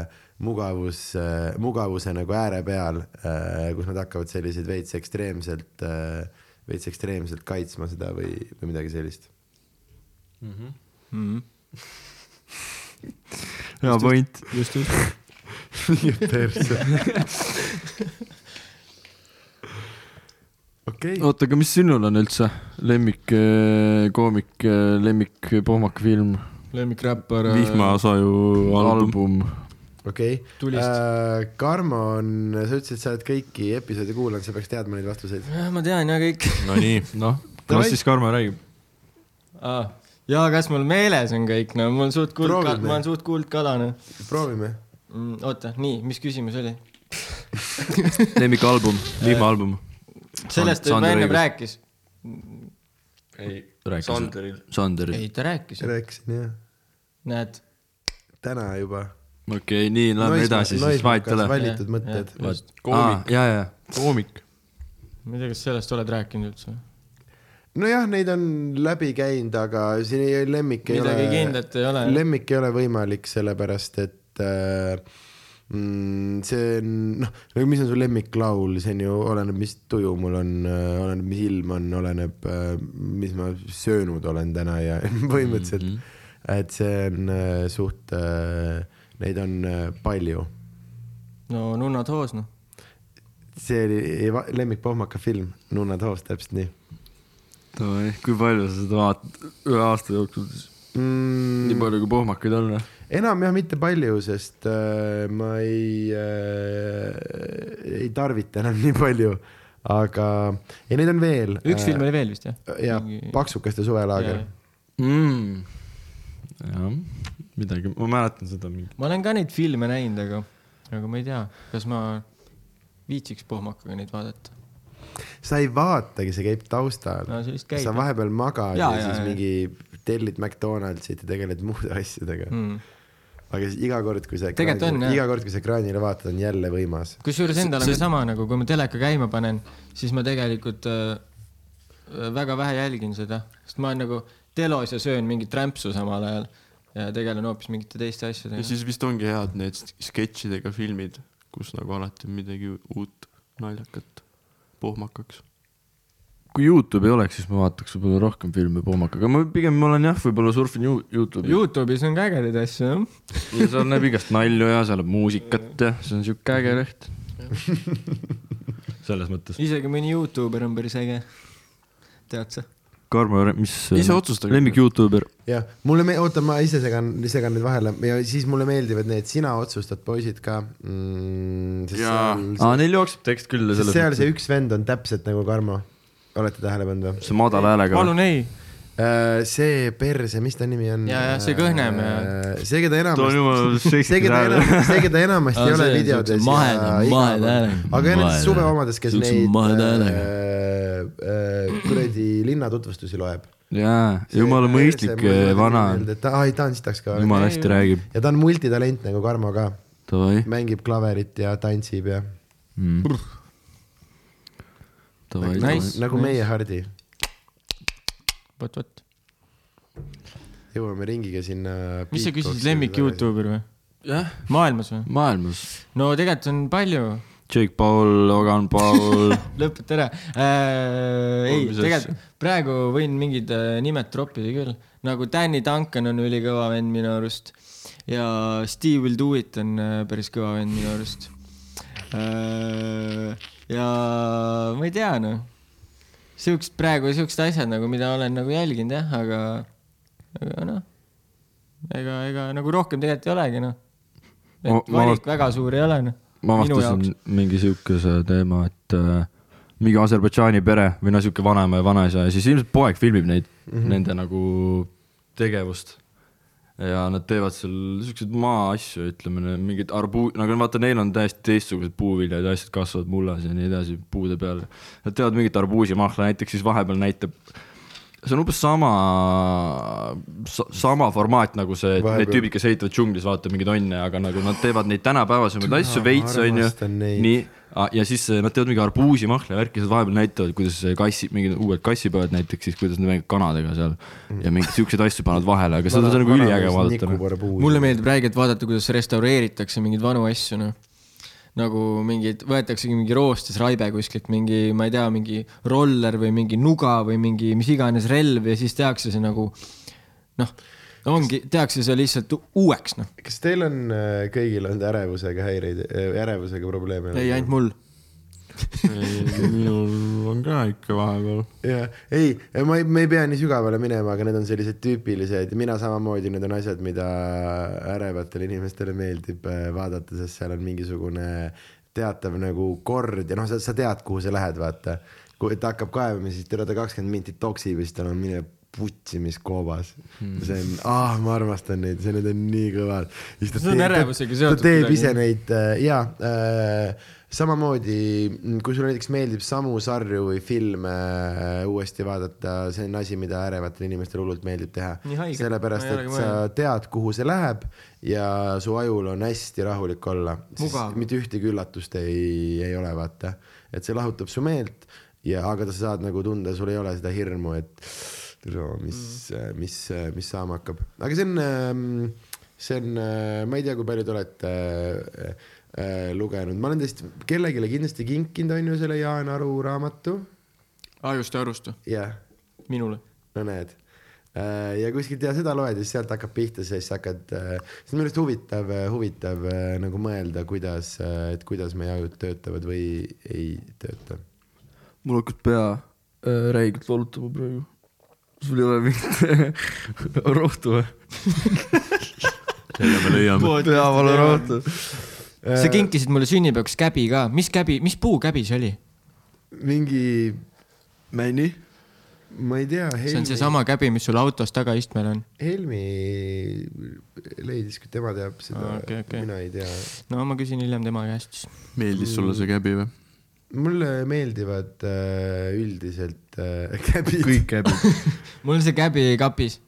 mugavus äh,, mugavuse nagu ääre peal äh,, kus nad hakkavad selliseid veits ekstreemselt äh,, veits ekstreemselt kaitsma seda või, või midagi sellist. Mhm. hea point. just, just. perse. okei, oota, aga mis sinul on üldse lemmik äh, koomik, lemmik pohmakafilm, lemmikräppar. vihmasaju album. album? okei. tulist. Karmo on, sa ütlesid, et sa oled kõiki episoode kuulanud, sa peaks teadma neid vastuseid. ma tean ja kõik Nonii, noh, las siis Karmo räägib. ah.. ja kas mul meeles on kõik, no mul suht kuld, ma olen suht kuldkalane proovime. mm,. oota, nii, mis küsimus oli? lemmikalbum, vihmaalbum. sellest ta juba ennem rääkis. ei. Sanderil. Sanderil. ei, ta rääkis, rääkisin jah, näed. täna juba. Okei okay,, nii, lähme edasi siis, vahet ei ole. valitud mõtted Koomik., ja, ja, koomik. ma ei tea, kas sellest oled rääkinud üldse? nojah, neid on läbi käinud, aga siin ei, lemmik ei midagi ole, kindlat ei ole. lemmik ei ole võimalik, sellepärast et äh, mm, see on noh, nagu mis on su lemmiklaul, see on ju, oleneb, mis tuju mul on, oleneb, mis ilm on, oleneb, mis ma söönud olen täna ja põhimõtteliselt mm, -hmm. et see on äh, suht äh,, neid on äh, palju. no nunnad hoos, noh. see oli va- lemmikpohmaka film, Nunnad hoos, täpselt nii kui palju sa seda vaatad ühe aasta jooksul siis? mm, nii. palju kui pohmakaid on või? enam jah, mitte palju, sest äh, ma ei äh,, ei tarvita enam nii palju, aga ja neid on veel. üks film oli veel vist jah? ja Paksukaste suvelaager. mm.. jah, midagi, ma mäletan seda mingi. ma olen ka neid filme näinud, aga, aga ma ei tea, kas ma viitsiks pohmakaga neid vaadata. sa ei vaatagi, see käib taustal no see sa vahepeal magad ja, ja jaa, siis jaa. mingi tellid McDonaldsit ja tegeled muude asjadega mm.. aga iga kord, kui sa ekraanile, iga kord, kui sa ekraanile vaatad, on jälle võimas. kusjuures endal on See- ka sama nagu, kui ma teleka käima panen, siis ma tegelikult äh, väga vähe jälgin seda, sest ma olen nagu telos ja söön mingit rämpsu samal ajal ja tegelen hoopis mingite teiste ja asjadega. siis vist ongi head need sketšidega filmid, kus nagu alati on midagi uut naljakat pohmakaks. kui Youtube ei oleks, siis ma vaataks võib-olla rohkem filme Poomakaga, ma pigem ma olen jah, võib-olla surfin You- Youtube'i Youtube'is on ka ägedaid asju, jah. ja seal näeb igast nalju ja seal on muusikat ja see on siuke äge leht. selles mõttes. isegi mõni Youtuber on päris äge. tead sa? Karmo, mis Ise otsustage. lemmik Youtuber, jah, mulle me-, oota, ma ise segan, segan nüüd vahele ja siis mulle meeldivad need sina otsustad poisid ka mm,. Jaa. aa neil jookseb tekst küll seal see üks vend on täpselt nagu Karmo. olete tähele pannud või? see madala häälega. palun ei. See perse, mis ta nimi on? Ja, ja see kõhnem ja- see, keda enamasti, see, keda enamasti, see, keda enamasti ei ole videodes. aga nendes suveomades, kes neid äh, äh, kuradi linnatutvustusi loeb. jaa, jumala mõistlik vana, ei, ta on sitaks ka. jumala hästi räägib. ja ta on multitalent nagu Karmo ka, mängib klaverit ja tantsib ja mm.. Davai, davai Nice.. nagu meie Hardi. vot, vot. jõuame ringiga sinna. mis sa küsisid, lemmik? Youtuber või? jah, maailmas või? maailmas. no tegelikult on palju. Jake Paul, Logan Paul lõpeta ära äh,. ei, tegelikult praegu võin mingid äh, nimed troppida küll, nagu Danny Duncan on ülikõva vend minu arust ja Steve Will Do It on äh, päris kõva vend minu arust äh,. ja ma ei tea noh, siuksed praegu siuksed asjad nagu, mida olen nagu jälginud jah, aga, aga noh, ega, ega nagu rohkem tegelikult ei olegi noh. Ma- et ma- valik väga suur ei ole noh. ma avastasin mingi siukese teema, et äh, mingi Aserbaidžaani pere või no siuke vanaema ja vanaisa ja siis ilmselt poeg filmib neid mm. -hmm. nende nagu tegevust. Ja nad teevad seal siukseid maaasju, ütleme, mingid arbuu-, nagu vaata, neil on täiesti teistsugused puuviljad ja asjad kasvavad mullas ja nii edasi puude peal. Nad teevad mingit arbuusimahla, näiteks siis vahepeal näitab see on umbes sama, sama formaat nagu see, need tüübid, kes ehitavad džunglis, vaata mingeid onne, aga nagu nad teevad neid tänapäevasemaid asju veits, onju nii, ja siis eh, nad teevad mingi arbuusimahla värki, siis vahepeal näitavad, kuidas kassi, mingid uued kassipojad näiteks siis, kuidas nad mängivad kanadega seal ja mingeid siukseid asju panevad vahele, aga seda on nagu üliäge vaadata. noh. mulle meeldib räigelt vaadata, kuidas restaureeritakse mingeid vanu asju, noh. nagu mingid, võetaksegi mingi roostes raibe kuskilt, mingi, ma ei tea, mingi roller või mingi nuga või mingi mis iganes relv ja siis tehakse see nagu noh, ongi, tehakse see lihtsalt uueks, noh. kas teil on äh, kõigil olnud ärevusega häireid, ärevusega probleeme? ei, ainult mul. minul on ka ikka vahepeal. jah, ei, ma ei, me ei pea nii sügavale minema, aga need on sellised tüüpilised, mina samamoodi, need on asjad, mida ärevatele inimestele meeldib äh, vaadata, sest seal on mingisugune teatav nagu kord ja noh, sa, sa tead, kuhu sa lähed, vaata. kui ta hakkab kaevama, siis teda ta kakskümmend minti toksib ja siis tal on mine putsi, mis koobas hmm.. see on, ah, ma armastan neid, see, need on nii kõvad. See on ärevusega seotud ta teeb kuidagi. ise neid äh, ja äh, samamoodi, kui sulle näiteks meeldib samu sarju või filme äh, uuesti vaadata, see on asi, mida ärevatele inimestele hullult meeldib teha sellepärast, et sa tead, kuhu see läheb ja su ajul on hästi rahulik olla. Mugav. mitte ühtegi üllatust ei, ei ole, vaata. et see lahutab su meelt ja, aga sa saad nagu tunda, sul ei ole seda hirmu, et tere, mis mm., mis, mis saama hakkab. aga see on, see on, ma ei tea, kui palju te olete äh, äh, lugenud, ma olen teist kellelegi kindlasti kinkinud, on ju, selle Jaan Aru raamatu. Ajuste arustu, jah, minule. no näed. ja kuskilt ja seda loed ja siis sealt hakkab pihta, siis hakkad, see on minu arust huvitav, huvitav äh, nagu mõelda, kuidas, et kuidas meie ajud töötavad või ei tööta. mul hakkab pea äh, räigelt valutama praegu. Sul ei ole mingit rohtu või? selle me leiame. peavalu rohtu. sa kinkisid mulle sünnipäevaks käbi ka, mis käbi, mis puu käbi see oli? mingi, Männi? ma ei tea, see on seesama käbi, mis sul autos tagaistmel on. Helmi leidis, kui tema teab seda okei, okei. mina ei tea. no ma küsin hiljem tema käest siis. meeldis sulle see käbi või? Mulle meeldivad äh, üldiselt äh, käbid. kõik käbid. mul on see käbi kapis.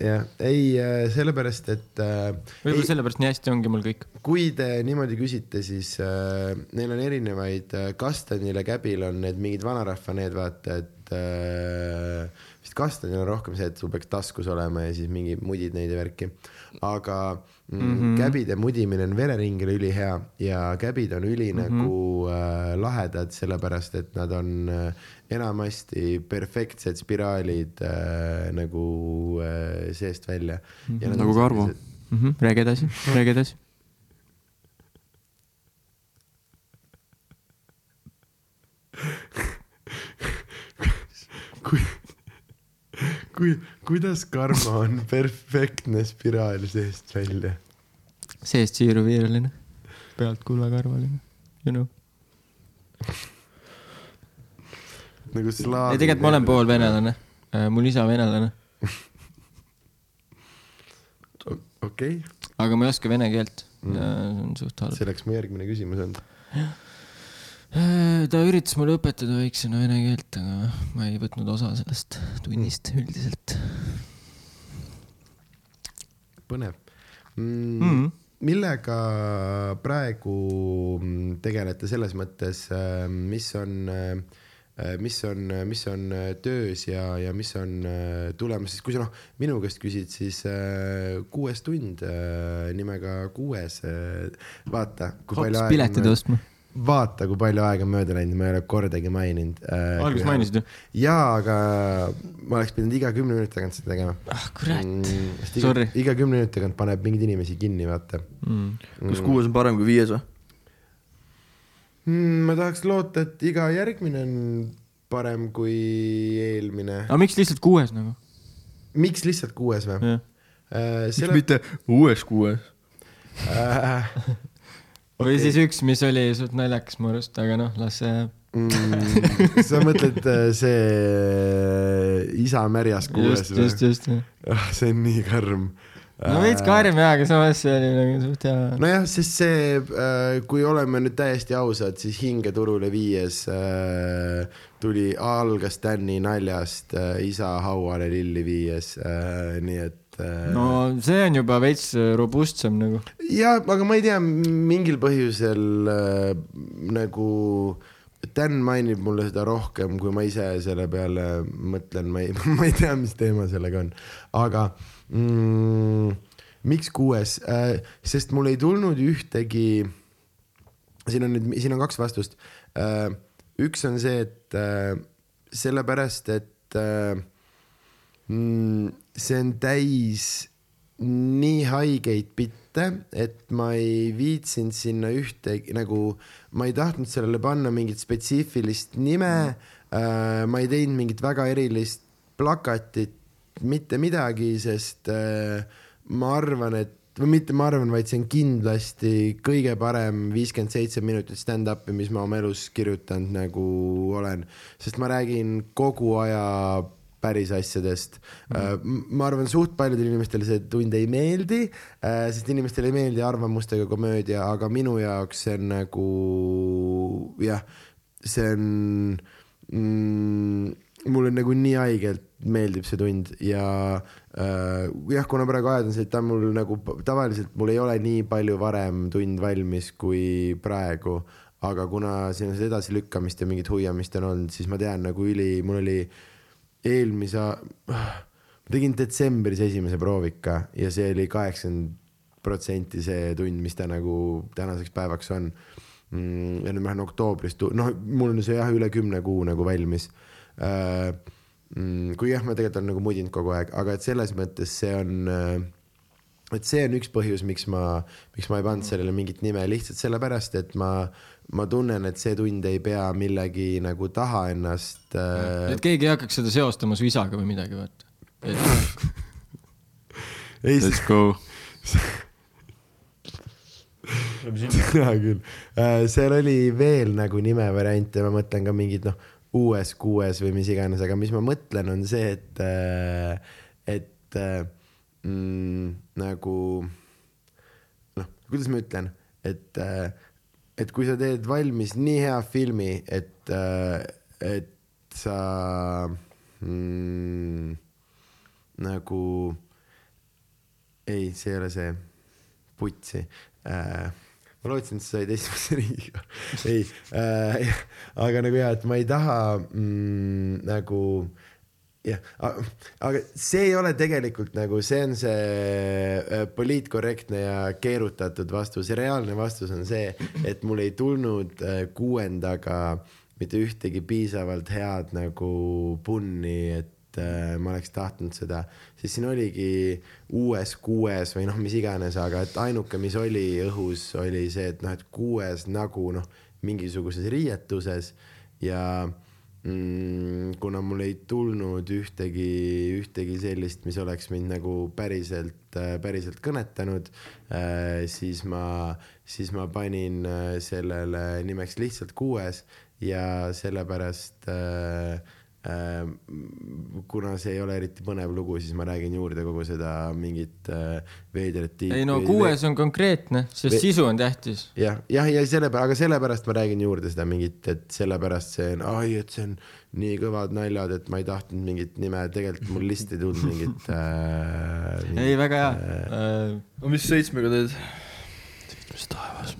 jah, ei äh, sellepärast, et äh, võib-olla sellepärast nii hästi ongi mul kõik. kui te niimoodi küsite, siis äh, neil on erinevaid äh, kastanile käbil on need mingid vanarahva need vaata, et äh, vist kastadel on rohkem see, et sul peaks taskus olema ja siis mingi mudid neid ja värki. aga mm, mm -hmm. käbide mudimine on vereringele ülihea ja käbid on üli mm -hmm. nagu äh, lahedad, sellepärast et nad on äh, enamasti perfektsed spiraalid äh, nagu äh, seest välja mm. -hmm. Nagu Karvo. Mhm, räägi edasi, räägi edasi. kui, kui, kuidas karma on perfektne spiraal seest välja? seest siiruv viiruline, pealt kullakarvaline, you know. nagu slaavi. ei, tegelikult ma olen pool. venelane, mul isa venelane, okei, aga ma ei oska vene keelt mm.. see on suht halb. see oleks mu järgmine küsimus olnud. Ta üritas mulle õpetada väiksena vene keelt, aga ma ei võtnud osa sellest tunnist üldiselt põnev mm,. mm. -hmm. millega praegu mm, tegelete selles mõttes, mis on, mis on, mis on töös ja, ja mis on äh, tulemas, siis kui sa noh, minu käest küsid, siis äh, kuues tund äh, nimega Kuues. vaata, hops piletid ostma. vaata, kui palju aega mööda läinud, ma ei ole kordagi maininud äh,. alguses mainisid ju? jaa, aga ma oleks pidanud iga kümne minuti tagant seda tegema ah kurat mm,. Sorry. iga, kümne minuti tagant paneb mingeid inimesi kinni, vaata mm.. kas kuues on parem kui viies või? mm,. ma tahaks loota, et iga järgmine on parem kui eelmine. aga miks lihtsalt kuues nagu? miks lihtsalt kuues või? miks selle, mitte uues kuues? äh, või siis üks, mis oli suht naljakas mu arust, aga noh, las see jääb. mm, sa mõtled äh, see isa märjas kuues just, just, just. no ah,? see on nii karm. veits karm jaa, aga samas see oli nagu suht hea. nojah, sest see, kui oleme nüüd täiesti ausad, siis hingeturule viies äh, tuli, algas Tänni naljast äh, isa hauale lilli viies äh,, nii et äh, no see on juba veits robustsem nagu. ja, aga ma ei tea, mingil põhjusel äh, nagu Dan mainib mulle seda rohkem, kui ma ise selle peale mõtlen, ma ei, ma ei tea, mis teema sellega on, aga mm, miks kuues äh,, sest mul ei tulnud ühtegi, siin on nüüd, siin on kaks vastust äh,. üks on see, et äh, sellepärast, et äh, mm, see on täis nii haigeid bitte, et ma ei viitsinud sinna ühtegi nagu, ma ei tahtnud sellele panna mingit spetsiifilist nime äh,. ma ei teinud mingit väga erilist plakatit, mitte midagi, sest äh, ma arvan, et või mitte ma arvan, vaid see on kindlasti kõige parem viiskümmend seitse minutit stand-up'i, mis ma oma elus kirjutanud nagu olen, sest ma räägin kogu aja päris asjadest mm.. ma arvan, suht paljudele inimestele see tund ei meeldi, sest inimestele ei meeldi arvamustega komöödia, aga minu jaoks see on nagu jah, see on mm,, mulle nagu nii haigelt meeldib see tund ja äh, jah, kuna praegu ajad on see, et ta on mul nagu tavaliselt mul ei ole nii palju varem tund valmis kui praegu, aga kuna siin on seda edasilükkamist ja mingit hoiamist on olnud, siis ma tean nagu üli, mul oli eelmise, ma tegin detsembris esimese proovika ja see oli kaheksakümmend protsenti see tund, mis ta nagu tänaseks päevaks on mm,. ja nüüd ma lähen oktoobris, noh, mul on see jah, üle kümne kuu nagu valmis äh,. Mm, kui jah, ma tegelikult olen nagu mudinud kogu aeg, aga et selles mõttes see on äh, et see on üks põhjus, miks ma, miks ma ei pannud sellele mingit nime, lihtsalt sellepärast, et ma, ma tunnen, et see tund ei pea millegi nagu taha ennast äh, et keegi ei hakkaks seda seostama su isaga või midagi, vaata. ei, Let's go. hea küll. seal oli veel nagu nimevariante, ma mõtlen ka mingid noh, uues, kuues või mis iganes, aga mis ma mõtlen, on see, et, et mm, nagu noh, kuidas ma ütlen, et, et kui sa teed valmis nii hea filmi, et, et sa mm, nagu ei, see ei ole see, putsi äh,. ma lootsin, et sa said esimese ringiga. ei äh, aga nagu ja, et ma ei taha mm, nagu jah, aga see ei ole tegelikult nagu, see on see äh, poliitkorrektne ja keerutatud vastus, reaalne vastus on see, et mul ei tulnud äh, kuuendaga mitte ühtegi piisavalt head nagu punni, et äh, ma oleks tahtnud seda, siis siin oligi uues kuues või noh, mis iganes, aga et ainuke, mis oli õhus, oli see, et noh, et kuues nagu noh, mingisuguses riietuses ja kuna mul ei tulnud ühtegi, ühtegi sellist, mis oleks mind nagu päriselt, päriselt kõnetanud, siis ma, siis ma panin äh, sellele nimeks lihtsalt kuues ja sellepärast äh, äh, kuna see ei ole eriti põnev lugu, siis ma räägin juurde kogu seda mingit äh, veidrat tiipi. ei no kuues on konkreetne, sest Ve- sisu on tähtis. jah, jah, ja selle, aga sellepärast ma räägin juurde seda mingit, et sellepärast see on, ai, et see on nii kõvad naljad, et ma ei tahtnud mingit nime, tegelikult mul lihtsalt ei tulnud mingit äh. ei, väga hea äh,. aga mis seitsmega teed? seitsmes taevas.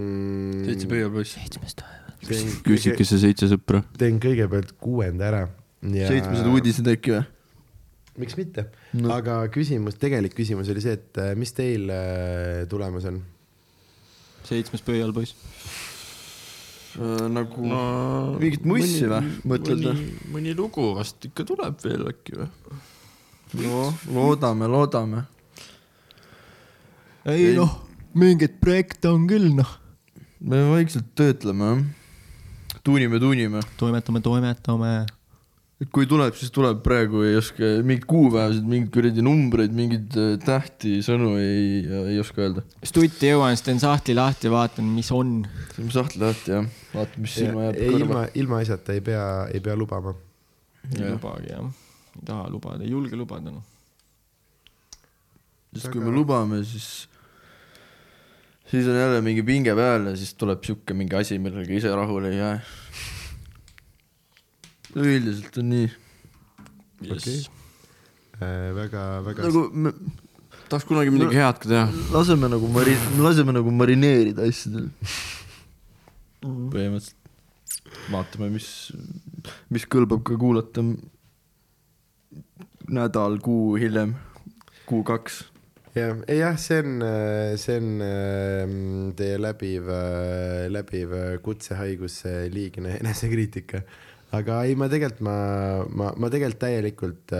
Mm, seitse pöialpoiss. seitsmes taevas. Teen, küsige see seitse sõpra. teen kõigepealt kuuenda ära ja seitsmesed uudised äkki või? miks mitte No. aga küsimus, tegelik küsimus oli see, et äh, mis teil äh, tulemas on? seitsmes pöialpoiss. nagu no mingit mussi või, mõtled või? mõni lugu vast ikka tuleb veel äkki või? no loodame, loodame. ei Ei. noh, mingeid projekte on küll noh. me vaikselt töötleme jah. tuunime, tuunime. toimetame, toimetame. et kui tuleb, siis tuleb, praegu ei oska mingeid kuupäevasid, mingeid kuradi numbreid, mingeid äh, tähti, sõnu ei, ei oska öelda. stutti jõuan, siis teen sahtli lahti, vaatan, mis on. teeme sahtli lahti jah, vaata, mis silma jääb ilma, ilmaasjata ei pea, ei pea lubama. ei Jah. lubagi jah, ei taha lubada, ei julge lubada noh. sest kui me lubame, siis, siis on jälle mingi pinge peal ja siis tuleb sihuke mingi asi, millega ise rahule ei jää. üldiselt on nii. Okei. Äh, väga, väga nagu me tahaks kunagi midagi head ka teha. laseme nagu mari-, laseme nagu marineerida asjadel. põhimõtteliselt vaatame, mis, mis kõlbab ka kuulata nädal, kuu hiljem, kuu kaks. jah, jah, see on, see on ähm, teie läbiv, läbiv kutsehaigus, see liigne enesekriitika. aga ei, ma tegelikult, ma, ma, ma tegelikult täielikult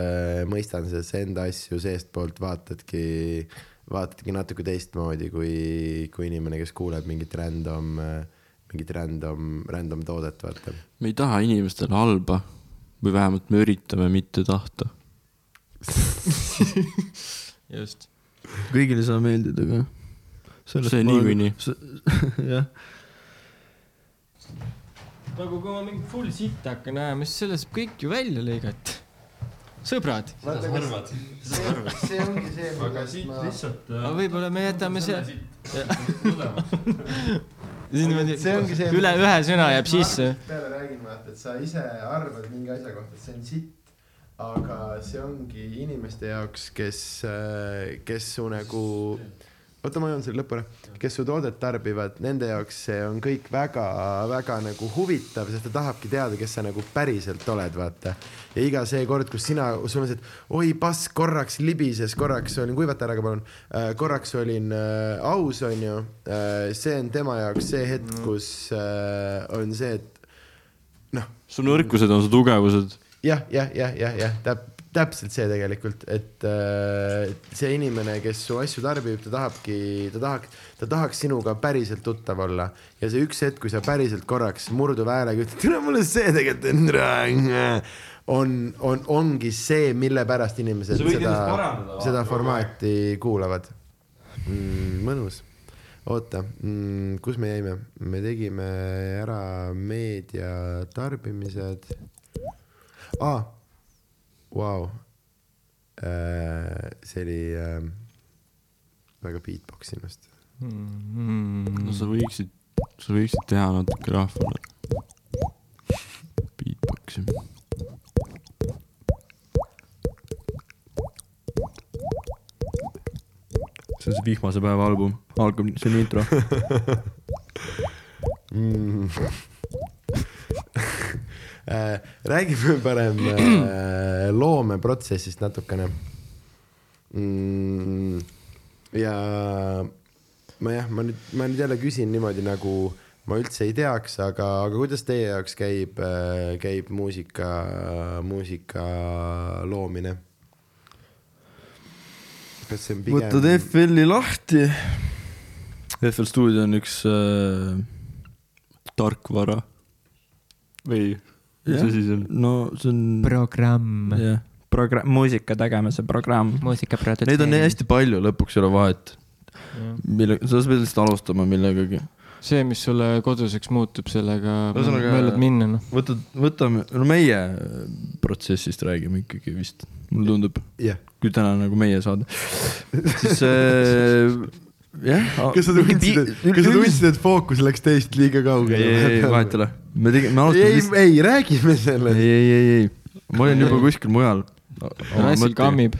mõistan seda, sa enda asju seestpoolt vaatadki, vaatadki natuke teistmoodi kui, kui inimene, kes kuuleb mingit random, mingit random, random toodet, vaata. me ei taha inimestele halba või vähemalt me üritame mitte tahta. just. Kõigile ei saa meeldida ka. See niikuinii. jah, nagu kui ma mingi full sitt hakkan ajama, siis sellest kõik ju välja lõigata. sõbrad, see ongi see, millest ma. aga võib-olla me jätame see. siis niimoodi see ongi see, üle ühe sõna jääb sisse. peale räägin, vaata, et sa ise arvad mingi asja kohta, et see on sitt, aga see ongi inimeste jaoks, kes, kes su nagu, oota, ma joon selle lõppu ära, kes su toodet tarbivad, nende jaoks see on kõik väga-väga nagu huvitav, sest ta tahabki teada, kes sa nagu päriselt oled, vaata. ja iga see kord, kus sina, sul on see, et oi pass, korraks libises, korraks olin, kuivata ära ka palun, korraks olin äh, aus, onju. see on tema jaoks see hetk, kus äh, on see, et noh, su nõrkused on su tugevused. jah, jah, jah, jah, jah, täp-, täpselt see tegelikult, et äh, see inimene, kes su asju tarbib, ta tahabki, ta tahaks, ta tahaks sinuga päriselt tuttav olla. Ja see üks hetk, kui sa päriselt korraks murduva häälega ütled, tere, mulle see tegelikult on, on, ongi see, mille pärast inimesed seda seda formaati kuulavad. Mm,. mõnus. Oota mm,, kus me jäime, me tegime ära meedia tarbimised ah,. Vau, see oli äh, väga beatbox sinust. Mm. no sa võiksid, sa võiksid teha natuke rahvale beatbox'i. see see on see Vihmase päeva album, algab selline intro. mm.. Äh, räägime parem äh, loomeprotsessist natukene mm.. ja ma jah, ma nüüd, ma nüüd jälle küsin niimoodi, nagu ma üldse ei teaks, aga, aga kuidas teie jaoks käib, käib muusika, muusika loomine? kas see on pigem võtad FL-i lahti. FL stuudio on üks äh, tarkvara või mis asi see on? no see on programm, jah, programm, muusika tegemise programm. muusika Neid on hästi palju, lõpuks ei ole vahet, mille, sa pead lihtsalt alustama millegagi. see, mis sulle koduseks muutub, sellega Ühesõnaga- möödad minna, noh. võtad, võtame, no meie protsessist räägime ikkagi vist, mulle tundub, jah, kui täna nagu meie saade, siis äh. kas sa tundsid, et, kas sa tundsid, et fookus läks teist liiga ei, kaugele? ei, ei, vahet ei ole, me tegime, me ei, alustasime ei, ei, räägime ei, sellest. ei, ei, ei, ma olin juba kuskil mujal. Rassil. kammib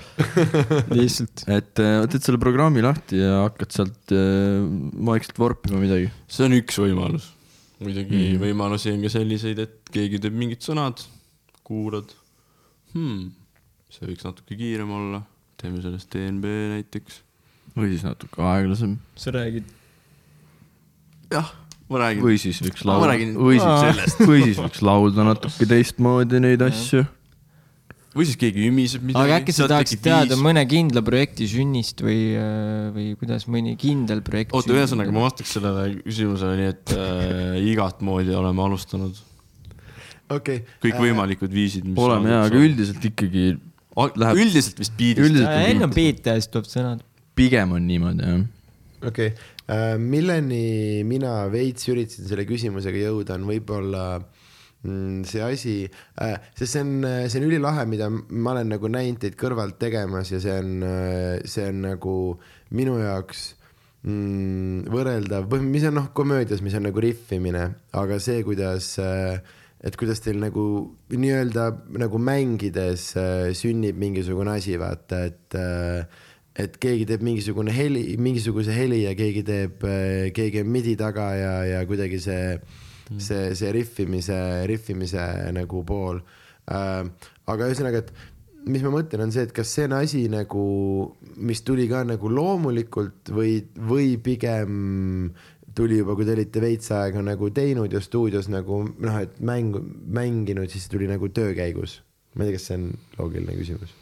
lihtsalt. et äh, võtad selle programmi lahti ja hakkad sealt äh, vaikselt vorpima midagi. see on üks võimalus. muidugi mm. võimalusi on ka selliseid, et keegi teeb mingid sõnad, kuulad hmm,. see võiks natuke kiirem olla, teeme sellest DNB näiteks. Või siis natuke aeglasem. sa räägid. jah, ma räägin. või siis võiks laulda, või siis sellest., või siis võiks laulda natuke teistmoodi neid asju. või siis keegi ümiseb midagi. aga äkki sa tahaksid teada mõne kindla projekti sünnist või, või kuidas mõni kindel projekt. oota, ühesõnaga ma vastaks sellele küsimusele nii, et äh, igat moodi oleme alustanud. okei. kõikvõimalikud viisid. oleme jaa, aga üldiselt ikkagi läheb, üldiselt vist beat'ist. üldiselt enne on beat ja siis tuleb sõnad. Pigem on niimoodi jah. okei okay., milleni mina veits üritasin selle küsimusega jõuda, on võib-olla mm, see asi äh,, sest see on, see on ülilahe, mida ma olen nagu näinud teid kõrvalt tegemas ja see on, see on nagu minu jaoks mm, võrreldav, või mis on noh, komöödias, mis on nagu riffimine, aga see, kuidas äh, et kuidas teil nagu nii-öelda nagu mängides äh, sünnib mingisugune asi, vaata, et äh, et keegi teeb mingisugune heli, mingisuguse heli ja keegi teeb, keegi on midi taga ja, ja kuidagi see, see, see rihvimise, rihvimise nagu pool äh,. aga ühesõnaga, et mis ma mõtlen, on see, et kas see on asi nagu, mis tuli ka nagu loomulikult või, või pigem tuli juba, kui te olite veits aega nagu teinud ja stuudios nagu noh, et mängu, mänginud, siis tuli nagu töö käigus. ma ei tea, kas see on loogiline küsimus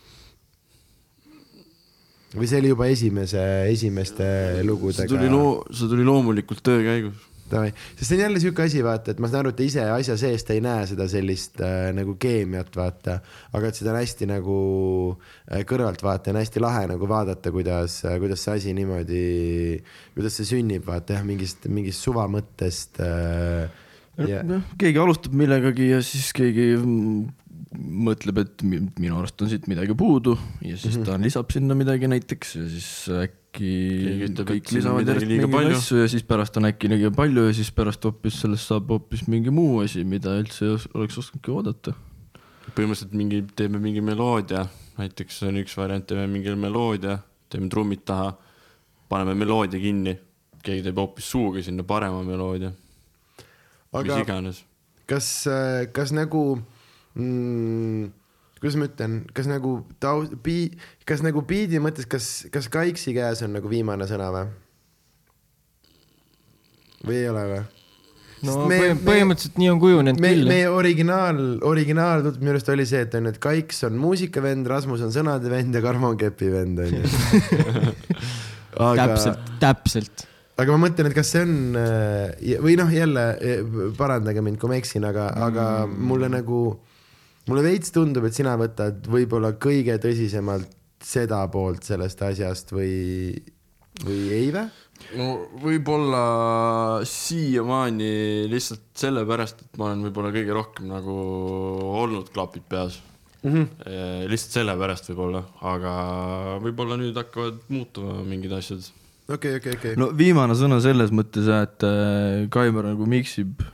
või see oli juba esimese, esimeste see lugudega tuli? loo, see tuli loomulikult töö käigus. Davai, sest see on jälle siuke asi, vaata, et ma saan aru, et te ise asja seest ei näe seda sellist äh, nagu keemiat, vaata, aga et seda on hästi nagu äh, kõrvalt vaata, on hästi lahe nagu vaadata, kuidas äh,, kuidas see asi niimoodi, kuidas see sünnib, vaata jah, mingist, mingist suvamõttest äh,. Ja, noh, keegi alustab millegagi ja siis keegi mm, mõtleb, et mi- minu arust on siit midagi puudu ja siis Mhm. ta lisab sinna midagi näiteks ja siis äkki ütleb, kõik lisavad järjest liiga mingeid palju. asju ja siis pärast on äkki liiga palju ja siis pärast hoopis sellest saab hoopis mingi muu asi, mida üldse oleks osanudki oodata. põhimõtteliselt mingi, teeme mingi meloodia, näiteks see on üks variant, teeme mingi meloodia, teeme trummid taha, paneme meloodia kinni, keegi teeb hoopis suuga sinna parema meloodia, mis aga iganes. kas, kas nagu mm,, kuidas ma ütlen, kas nagu taust, bii-, kas nagu biidi mõttes, kas, kas Kaiksi käes on nagu viimane sõna või? või ei ole või? no Sest me- me, me- põhimõtteliselt nii on kujunenud me, küll. meie originaal, originaal minu arust oli see, et on ju, et Kaiks on muusikavend, Rasmus on sõnade vend ja Karmo on kepivend onju. aga, täpselt, täpselt. aga ma mõtlen, et kas see on äh, või noh, jälle parandage mind, kui ma eksin, aga mm., aga mulle nagu, mulle veits tundub, et sina võtad võib-olla kõige tõsisemalt seda poolt sellest asjast või, või ei või? no võib-olla siiamaani lihtsalt sellepärast, et ma olen võib-olla kõige rohkem nagu olnud klapid peas Mm -hmm. lihtsalt sellepärast võib-olla, aga võib-olla nüüd hakkavad muutuma mingid asjad. okei, okei, okei. no viimane sõna selles mõttes et äh, Kaimar nagu miksib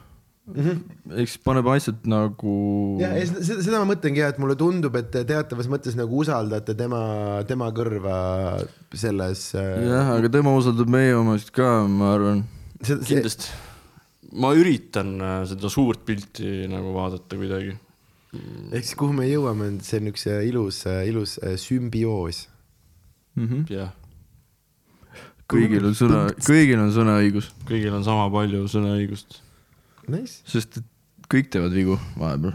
eks paneb asjad nagu. ja, ja seda, seda ma mõtlengi ja, et mulle tundub, et te teatavas mõttes nagu usaldate tema, tema kõrva selles. jah, aga tema usaldab meie omasid ka, ma arvan. kindlasti. ma üritan äh, seda suurt pilti nagu vaadata kuidagi. ehk siis kuhu me jõuame, see on üks äh, ilus, ilus äh, sümbioos. jah, kõigil on sõna, kõigil on sõnaõigus, kõigil on sama palju sõnaõigust. Nice. sest et kõik teevad vigu vahepeal.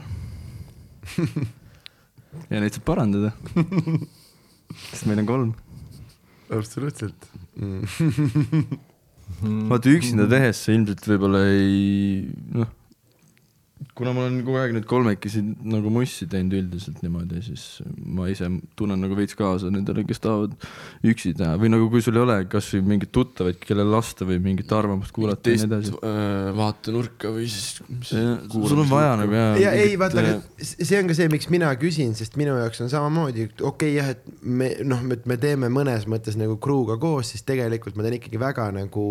ja neid saab parandada. sest meil on kolm. absoluutselt mm. vaata üksinda tehes sa ilmselt võib-olla ei, noh, kuna ma olen kogu aeg nüüd kolmekesi nagu mussi teinud üldiselt niimoodi, siis ma ise tunnen nagu veits kaasa nendele, kes tahavad üksi teha või nagu kui sul ei ole kasvõi mingeid tuttavaid, kellele lasta või mingit arvamust kuulata ja nii teist edasi. äh, vaatenurka või siis. sul on vaja nagu jaa. ja ei, vaata, aga see on ka see, miks mina küsin, sest minu jaoks on samamoodi, okei okay, jah, et me noh, et me teeme mõnes mõttes nagu crew'ga koos, siis tegelikult ma teen ikkagi väga nagu,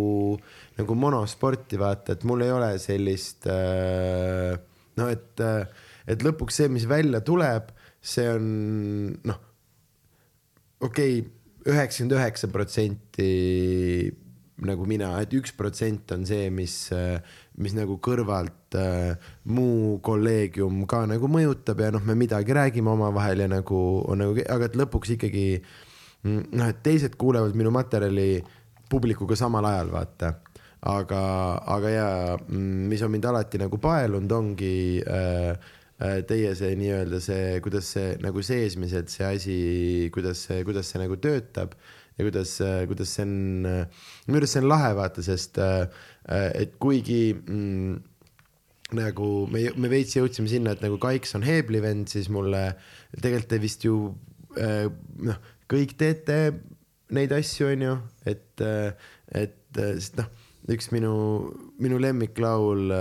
nagu monosporti, vaata, et mul ei ole sellist äh, noh, et, et lõpuks see, mis välja tuleb, see on noh, okei okay,, üheksakümmend üheksa protsenti nagu mina, et üks protsent on see, mis, mis nagu kõrvalt äh, muu kolleegium ka nagu mõjutab ja noh, me midagi räägime omavahel ja nagu on nagu, aga et lõpuks ikkagi mm, noh, et teised kuulevad minu materjali publikuga samal ajal, vaata aga, aga ja mm, mis on mind alati nagu paelunud, ongi äh, äh, teie see nii-öelda see, kuidas see nagu seesmiselt see asi, kuidas see, kuidas see nagu töötab ja kuidas, kuidas see on, minu arust see on lahe vaata, sest äh, et kuigi mm, nagu me, me veits jõudsime sinna, et nagu Kaiks on Heebli vend, siis mulle tegelikult te vist ju äh, noh, kõik teete neid asju, onju, et, et sest noh, üks minu, minu lemmiklaul,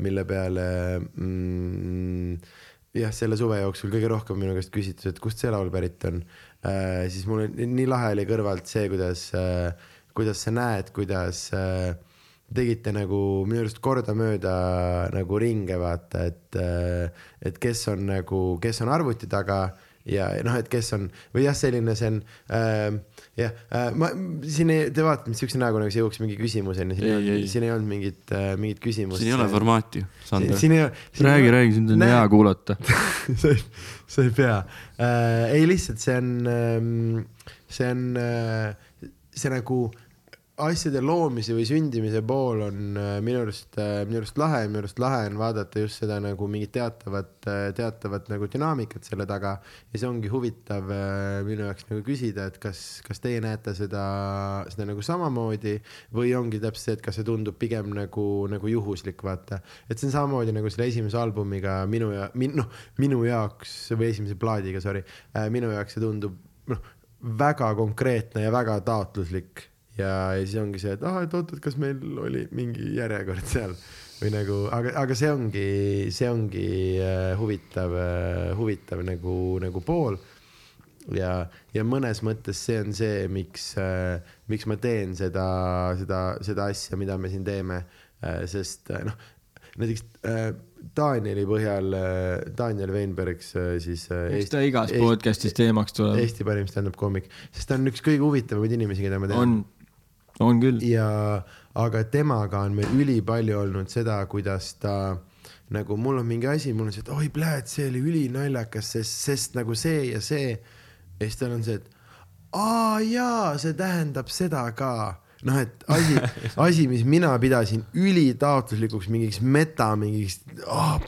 mille peale mm, jah, selle suve jooksul kõige rohkem minu käest küsitud, et kust see laul pärit on. Äh,, siis mul nii lahe oli kõrvalt see, kuidas äh,, kuidas sa näed, kuidas äh, tegite nagu minu arust kordamööda nagu ringe vaata, et, et kes on nagu, kes on arvuti taga ja noh, et kes on või jah, selline see on äh, jah äh,, ma siin ei, te vaatate mind siukse näoga, nagu see jõuaks mingi küsimuseni, siin ei Ei, siin ei olnud mingit äh,, mingit küsimust. siin ei ole formaati, Sander. räägi, räägi, sind on hea kuulata. sa ei, sa ei pea äh,. ei, lihtsalt see on ähm,, see on äh,, see nagu asjade loomise või sündimise pool on äh, minu arust äh,, minu arust lahe, minu arust lahe on vaadata just seda nagu mingit teatavat, teatavat nagu dünaamikat selle taga. Ja see ongi huvitav äh, minu jaoks nagu küsida, et kas, kas teie näete seda, seda nagu samamoodi või ongi täpselt see, et kas see tundub pigem nagu, nagu juhuslik, vaata. et see on samamoodi nagu selle esimese albumiga minu ja min,, noh, minu jaoks või esimese plaadiga, sorry, minu jaoks see tundub noh, väga konkreetne ja väga taotluslik ja, ja siis ongi see, et ah, et oot, et kas meil oli mingi järjekord seal? Või nagu, aga, aga see ongi, see ongi äh, huvitav äh,, huvitav nagu, nagu pool. Ja, ja mõnes mõttes see on see, miks äh,, miks ma teen seda, seda, seda asja, mida me siin teeme. Sest noh, näiteks Danieli põhjal Daniel Weinbergs äh, siis eks ta igas podcast'is teemaks tuleb. Eesti parim stand-up koomik, sest ta on üks kõige huvitavamaid inimesi, keda ma tean. On, on küll. ja, aga temaga on meil ülipalju olnud seda, kuidas ta nagu mul on mingi asi, mul on see, et oi, pljääd, see oli ülinaljakas, sest, sest nagu see ja see. ja siis tal on see, et aa jaa, see tähendab seda ka noh, et asi, asi, mis mina pidasin ülitaotluslikuks mingiks meta, mingiks oh,,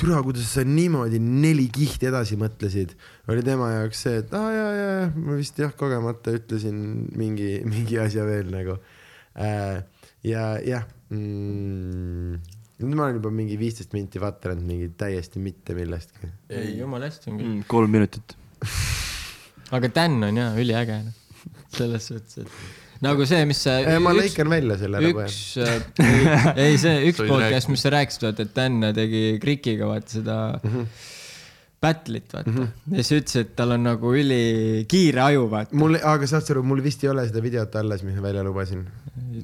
türa, kuidas sa niimoodi neli kihti edasi mõtlesid, oli tema jaoks see, et aa ah, jaa, jaa, ma vist jah, kogemata ütlesin mingi, mingi asja veel nagu äh,. ja jah mm,, nüüd ma olen juba mingi viisteist minti vatranud mingi täiesti mitte millestki. ei, jumala hästi on küll. Mm, kolm minutit. aga Dan on jaa üliäge, noh. selles suhtes, et nagu see, mis sa. Äh, ma lõikan välja selle ära üks, äh, ei see üks podcast, mis sa rääkisid, vaata, et Dan tegi Krikiga vaata seda mm, -hmm. battle'it, vaata mm. -hmm. ja siis ütles, et tal on nagu ülikiire aju, vaata. mul, aga saad sa aru, mul vist ei ole seda videot alles, mis ma välja lubasin.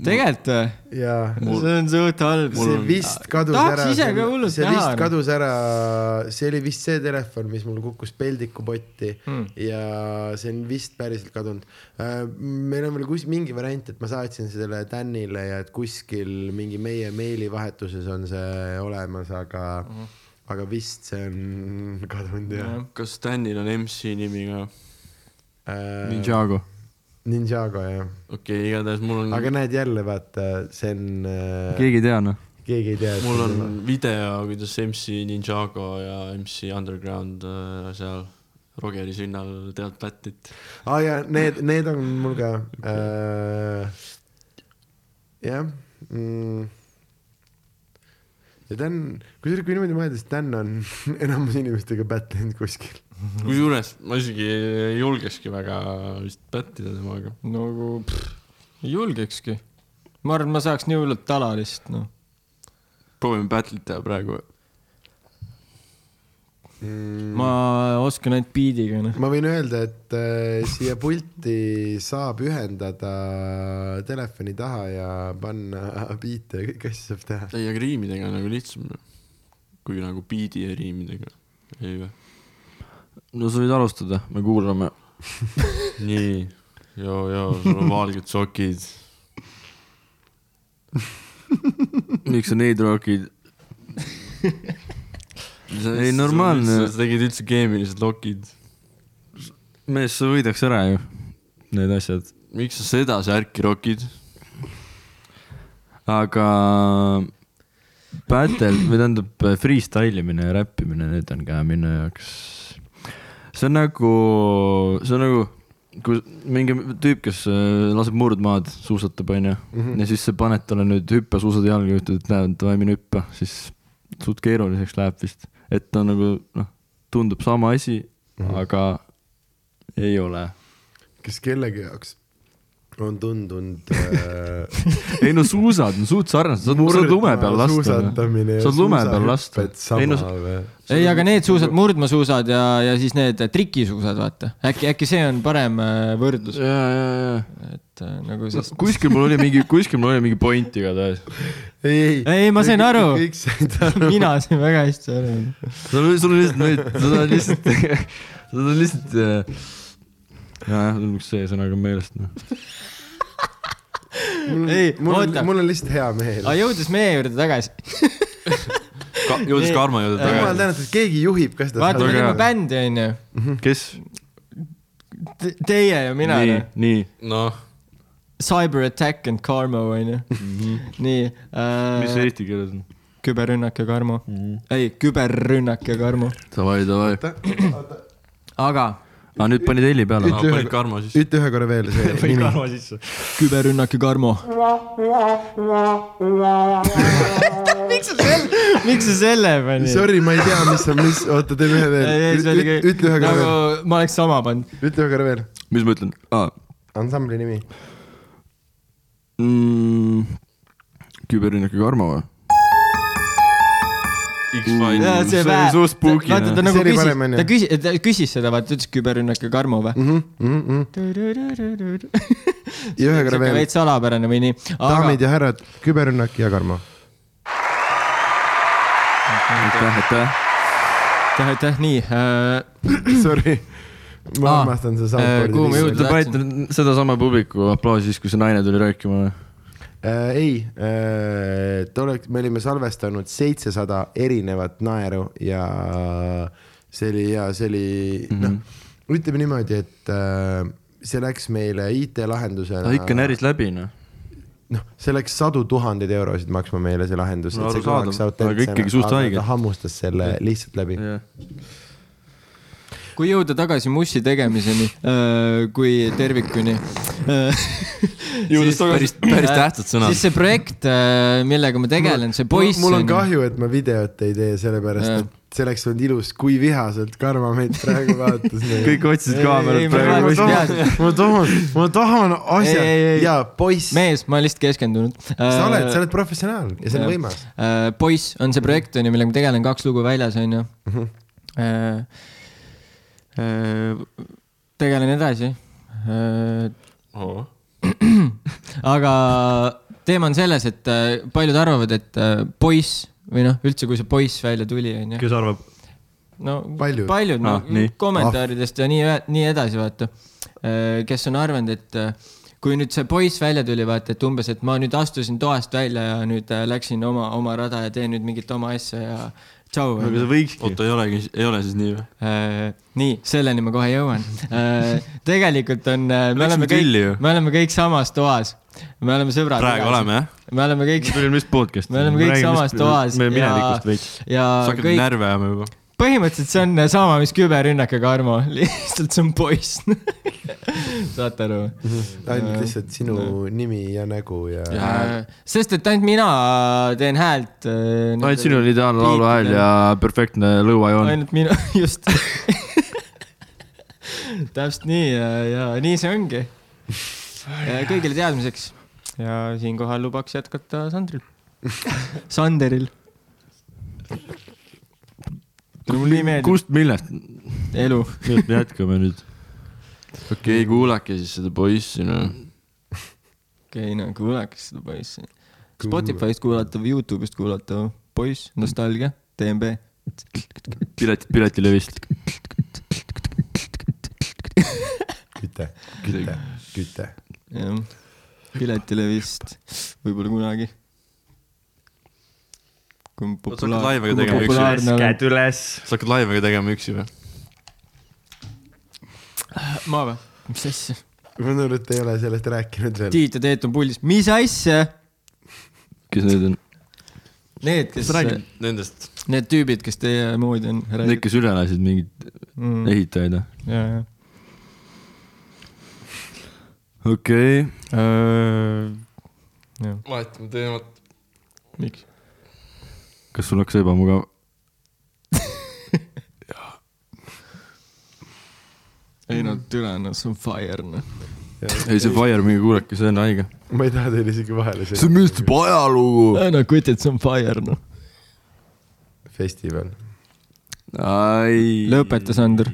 tegelikult või? jaa. see on suht halb. see vist kadus tahaks ära. ise ka hullult see näha, vist noh. kadus ära, see oli vist see telefon, mis mul kukkus peldikupotti Hmm. ja see on vist päriselt kadunud. meil on veel kus-, mingi variant, et ma saatsin selle Danile ja et kuskil mingi meie meilivahetuses on see olemas, aga Mhm. Aga vist see on kadunud jah. kas Danil on MC nimi ka? Äh, Ninjago. Ninjago jah, okei okay,, igatahes mul on, aga näed jälle vaata, see on, keegi ei tea noh. keegi ei tea. mul on video, kuidas MC Ninjago ja MC Underground äh, seal Rogeri sünnal teevad battle'it. aa ah, ja need, need on mul ka äh,. jah mm.. Ja Dan, kusjuures kui niimoodi mõelda, siis Dan on enamus inimestega battle'inud kuskil. kusjuures ma isegi ei julgekski väga vist battida temaga. nagu pff, ei julgekski. ma arvan, ma saaks nii hullult tala lihtsalt, noh. proovime teha praegu. Mm. ma oskan ainult beat'iga, noh. ma võin öelda, et äh, siia pulti saab ühendada telefoni taha ja panna biite ja kõiki asju saab teha. ei, aga riimidega on nagu lihtsam. kui nagu beat'i ja riimidega. ei või? no sa võid alustada, me kuulame. nii, joo, joo, sul on valged sokid. miks sa neid rokid? Ei, normaalne. sa tegid üldse keemilised lokid. mees, sa võidaks ära ju, need asjad. miks sa seda särki rokid? aga battle või tähendab freestyle imine ja räppimine, need on ka minu jaoks, see on nagu, see on nagu, kui mingi tüüp, kes äh, laseb murdmaad, suusatab, onju, ja siis sa paned talle nüüd hüppesuusad jalga ja ütled, et näed, davai, mine hüppa, siis suht keeruliseks läheb vist, et ta nagu noh, tundub sama asi mm, -hmm. aga ei ole. kas kellegi jaoks on tundunud äh, ei no suusad on suht sarnased, saad, saad lume peal lasta. saad lume peal lasta. ei no ei, aga need suusad, murdmaasuusad ja, ja siis need trikisuusad, vaata. äkki, äkki see on parem äh, võrdlus, ja, ja, ja et äh, nagu siis. kuskil mul oli mingi, kuskil mul oli mingi point igatahes. ei, ei. Ei, ma sain aru. kõik said aru. mina sain väga hästi aru. sul on, sul on lihtsalt need, sul on lihtsalt, sul on lihtsalt. jajah, mul üks see sõna ka meelest, noh. ei, mul on oota, mul on lihtsalt hea meel. aga jõudes meie juurde tagasi, jõudis ka Armo juurde jumal tagasi. tänatud, keegi juhib ka seda. vaata, me teeme bändi, onju. kes? Teie ja mina, nii noh., nii. noh, Cyber Attack and Karmo, onju. nii mis see äh,, eesti keeles on? küberrünnak ja Karmo. ei, küberrünnak ja Karmo. Davai, davai. aga aa, nüüd panid heli peale. Ütle- siis. ütle ühe korra veel see nimi. sisse. küberrünnak ja Karmo. miks sa selle, miks sa selle panid? Sorry, ma ei tea, mis on, mis, oota, teeme ühe veel. ütle ühe korra nagu veel, ma oleks sama pannud. ütle ühe korra veel. mis ma ütlen? aa ansambli nimi. mm,. küberrünnak ja Karmo või? X-Files. Ja see oli suht spooky, vaata, ta nagu küsis ta küsis, ta küsis seda, vaata, ütles küberrünnak ja Karmo või? Mhm, ja ühe korra veel. veits salapärane või nii. daamid ja härrad, küberrünnak ja Karmo. aitäh, aitäh. aitäh, aitäh, nii äh. Sorry, ma armastan seda äh, kuhu me soundboard'i jõudnud- Te panite sedasama publiku aplausi siis, kui see naine tuli rääkima või? äh,. ei äh,, too oleks, me olime salvestanud seitsesada erinevat naeru ja see oli ja see oli mm -hmm. noh, ütleme niimoodi, et äh, see läks meile IT-lahendusena. ta ikka näris läbi, noh. noh, see läks sadu tuhandeid eurosid maksma meile, see lahendus No aga ikkagi suht haige. ta hammustas selle lihtsalt läbi. Kui jõuda tagasi Mussi tegemiseni äh, kui tervikuni äh. Jõudes tagasi- päris tähtsad sõnad. siis see projekt äh,, millega ma tegelen, see poiss. mul on kahju, et ma videot ei tee, sellepärast et see oleks olnud ilus, kui vihaselt Karmo meid praegu vaatas. kõik otsisid Ei, ei, kaamerat ma praegu ma tahan, ma tahan asja Ei, ei, ei. ja poiss, mees, ma olen lihtsalt keskendunud. sa oled, sa oled professionaal ja see on võimas. äh,. poiss on see projekt onju, millega ma tegelen, kaks lugu väljas onju. äh,. Tegelen edasi äh,. aga teema on selles, et äh, paljud arvavad, et äh, poiss või noh, üldse kui see poiss välja tuli, onju. kes arvab? no Paljud. paljud no, Ah, nii. kommentaaridest ja nii, nii edasi, vaata. kes on arvanud, et kui nüüd see poiss välja tuli, vaata, et umbes, et ma nüüd astusin toast välja ja nüüd läksin oma, oma rada ja teen nüüd mingit oma asja ja tšau. aga see võikski. oota, ei olegi, ei ole siis nii või? Äh, nii, selleni ma kohe jõuan äh,. tegelikult on, me Läksime oleme kõik me oleme kõik samas toas. me oleme sõbrad. praegu oleme jah? me oleme kõik me tulime vist podcast'i. Me oleme kõik samas toas me ja- minevikust veits. ja sa hakkad kõik, närve ajama juba. Põhimõtteliselt see on sama, mis küberrünnakuga Armo, lihtsalt see on poiss. saate aru? ainult lihtsalt sinu nimi ja nägu ja, ja.. Äh, sest et ainult mina teen häält. ainult sinul on ideaalne lauluhääl ja perfektne lõuajoon. ainult minu, just. täpselt nii ja, ja nii see ongi. kõigile teadmiseks ja siinkohal lubaks jätkata Sandril. Sanderil. Mulle nii meeldib kust, millest? elu. nüüd me jätkame nüüd. okei okay,, kuulake siis seda poissi noh. okei okay,, no kuulake seda poissi. Spotify'st kuulatav, Youtube'ist kuulatav poiss, nostalgia, DNB. piletid Piletilevist. küte, küte, küte. jah, piletile vist, võib-olla kunagi. Kui Oota, sa hakkad laive ka tegema, üks populaarne olen. käed üles. sa hakkad laive ka tegema üksi või? ma või? mis asja? ma saan aru, et te ei ole sellest rääkinud veel. Tiit ja Teet on puldis, mis asja? kes need on? Need, kes räägid Nendest. need tüübid, kes teie moodi on. Need, kes üle lasid mingeid mm,. ehitajaid või? ja, ja. okei okay.. jah, vahetame teemat. miks? Kas sul hakkas ebamugav? ei no türa, no see on fire, noh. ei, see Fire, minge kuulake, see on haige. ma ei taha teile isegi vahele see müstab ajalugu. no kutid, see on fire, noh. festival. ai. lõpeta, Sander.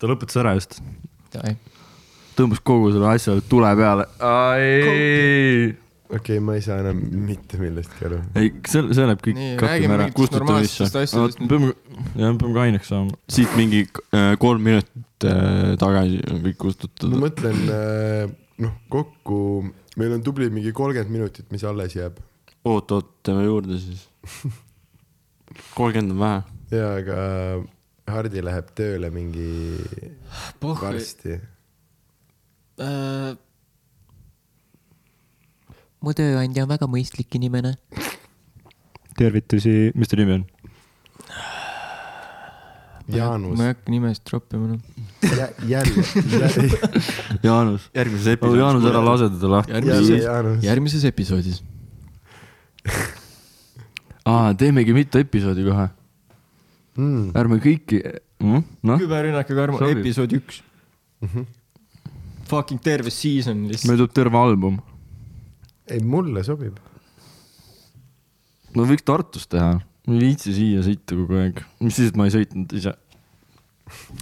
ta lõpetas ära just. tõmbas kogu selle asja tule peale. Okei okay,, ma ei saa enam mitte millestki aru. ei, see, see läheb kõik räägime ära. asjadest nüüd. peame, jah, peame kaineks saama. siit mingi äh, kolm minutit äh, tagasi on kõik kustutatud ma. mõtlen, noh, kokku meil on tubli mingi kolmkümmend minutit, mis alles jääb. oot, oot, teeme juurde siis. kolmkümmend on vähe. ja, aga Hardi läheb tööle mingi pohhu. varsti. Mu tööandja on väga mõistlik inimene. tervitusi, mis ta nimi on? Jaanus ma ei, hakka nimesid troppima, noh. jälle, jälle, Jaanus. järgmises episoodis. Jaanus, ära lase teda lahti. järgmises, järgmises episoodis. aa, teemegi mitu episoodi kohe. Mm. ärme kõiki, noh, küberrünnakuga Armo, Sobib. episood üks. Fucking terve season lihtsalt. meil tuleb terve album. ei, mulle sobib. no võiks Tartus teha, ma ei viitsi siia sõita kogu aeg, mis siis, et ma ei sõitnud ise.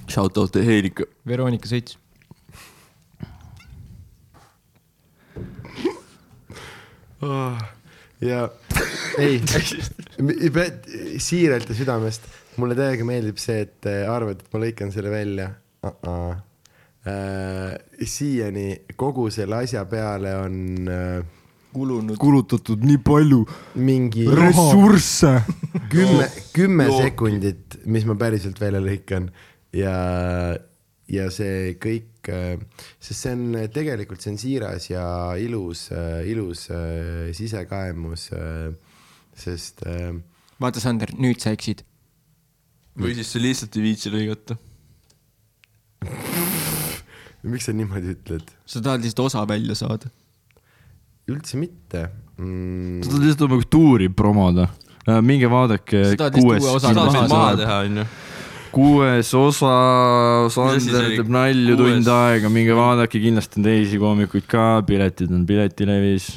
Shout out Helika. Veronika sõits. ja ei, siiralt ja südamest, mulle täiega meeldib see, et te arvate, et ma lõikan selle välja uh. -uh. Uh, siiani kogu selle asja peale on uh, kulunud. kulutatud nii palju mingi ressursse. kümme, kümme sekundit, mis ma päriselt välja lõikan ja, ja see kõik, sest see on tegelikult, see on siiras ja ilus, ilus äh, sisekaemus, sest äh, vaata, Sander, nüüd sa eksid. või siis sa lihtsalt ei viitsi lõigata. miks sa niimoodi ütled? sa tahad lihtsalt osa välja saada. Üldse mitte mm, sa. tahad lihtsalt oma tuuri promoda. minge vaadake Sa tahad lihtsalt uue osa maha teha, onju. kuues osa, Sander teeb nalju Kuues. tund aega, minge vaadake, kindlasti on teisi koomikuid ka, piletid on Piletilevis.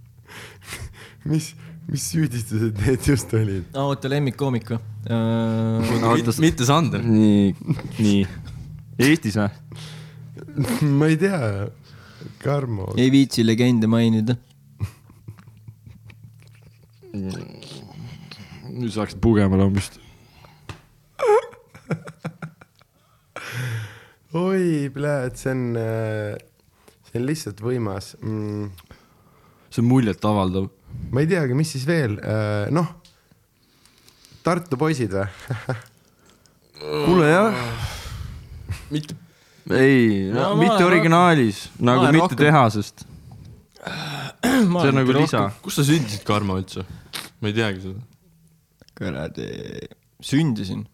mis, mis süüdistused need just olid? oota, lemmikkoomik või? oota, mitte Sander. nii, nii. Eestis või? ma ei tea, Karmo. ei viitsi legende mainida. nüüd saaks pugema lambist. oi, pljääd, see on, see on lihtsalt võimas mm,. see on muljetavaldav. ma ei teagi, mis siis veel, noh, Tartu poisid või? kuule jah. mitte, ei No mitte originaalis, nagu mitte rohkem- tehasest. see on nagu lisa. kus sa sündisid, Karmo üldse? ma ei teagi seda. kuradi, sündisin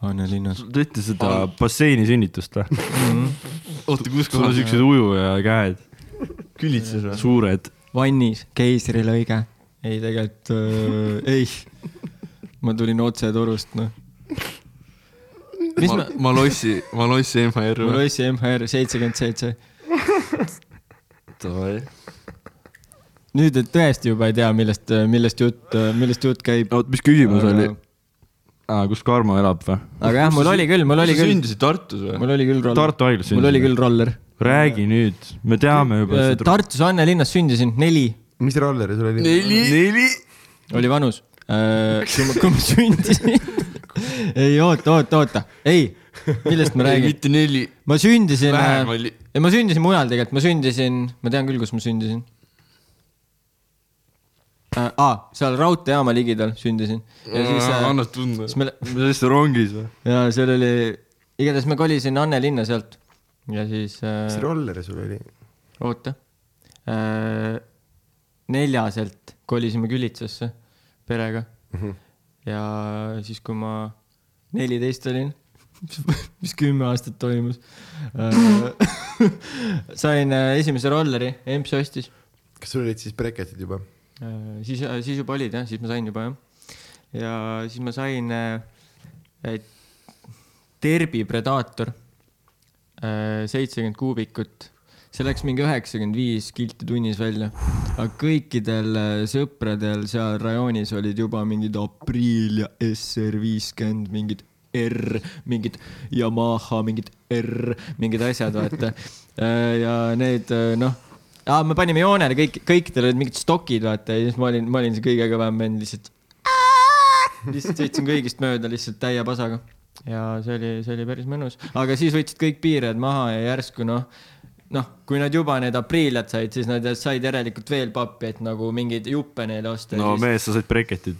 Annelinnas. Te teete seda basseini sünnitust või? oota, kus sul on siuksed ujuja käed, külitses või? suured. vannis, keisrilõige. ei, tegelikult äh, ei. ma tulin otse Turust, noh. Mis ma ma,, Malossi, Malossi MHR mul või? oli see MHR seitsekümmend seitse. nüüd, et tõesti juba ei tea, millest, millest jutt, millest jutt käib. oot, mis küsimus Aga- oli? aa, kus Karmo elab või? aga jah, mul oli küll, mul oli sa küll, sündisid Tartus või? mul oli küll roller. Tartu haiglas mul oli sündisid? küll roller. räägi nüüd, me teame juba seda. Tartus Annelinnas sündisin, neli mis rolleri sul oli? neli, neli. oli vanus. kui ma, kui ma sündisin. ei oota, oota, oota, ei, millest ma räägin? mitte neli, ma sündisin, vähem oli. ja ma sündisin mujal tegelikult, ma sündisin, ma tean küll, kus ma sündisin äh,. aa, seal raudteejaama ligidal sündisin ja siis äh,, annad tunda. siis me, mis asja rongis või? ja seal oli, igatahes me kolisin Annelinna sealt ja siis mis äh,, rolleri sul oli? oota äh,, neljaselt kolisime Külitsasse perega mm. -hmm. Ja siis, kui ma neliteist olin, mis kümme aastat toimus äh, sain äh, esimese rolleri, EMS ostis kas sul olid siis breketid juba? Äh, siis, siis juba olid jah, siis ma sain juba jah. ja siis ma sain äh, Terbi Predator, seitsekümmend kuubikut. See läks mingi üheksakümmend viis kilti tunnis välja, aga kõikidel äh, sõpradel seal rajoonis olid juba mingid Apriil ja SR viiskümmend, mingid R, mingid Yamaha, mingid R, mingid asjad, vaata. ja need äh, noh aa, me panime joonele kõik, kõikidel olid mingid stokid, vaata, ja siis ma olin, ma olin see kõige kõvem vend lihtsalt. lihtsalt sõitsin kõigist mööda lihtsalt täie pasaga ja see oli, see oli päris mõnus, aga siis võtsid kõik piired maha ja järsku noh, noh, kui nad juba need apriiliad said, siis nad said järelikult veel pappi, et nagu mingeid juppe neile osta. no mees, sa said breketid.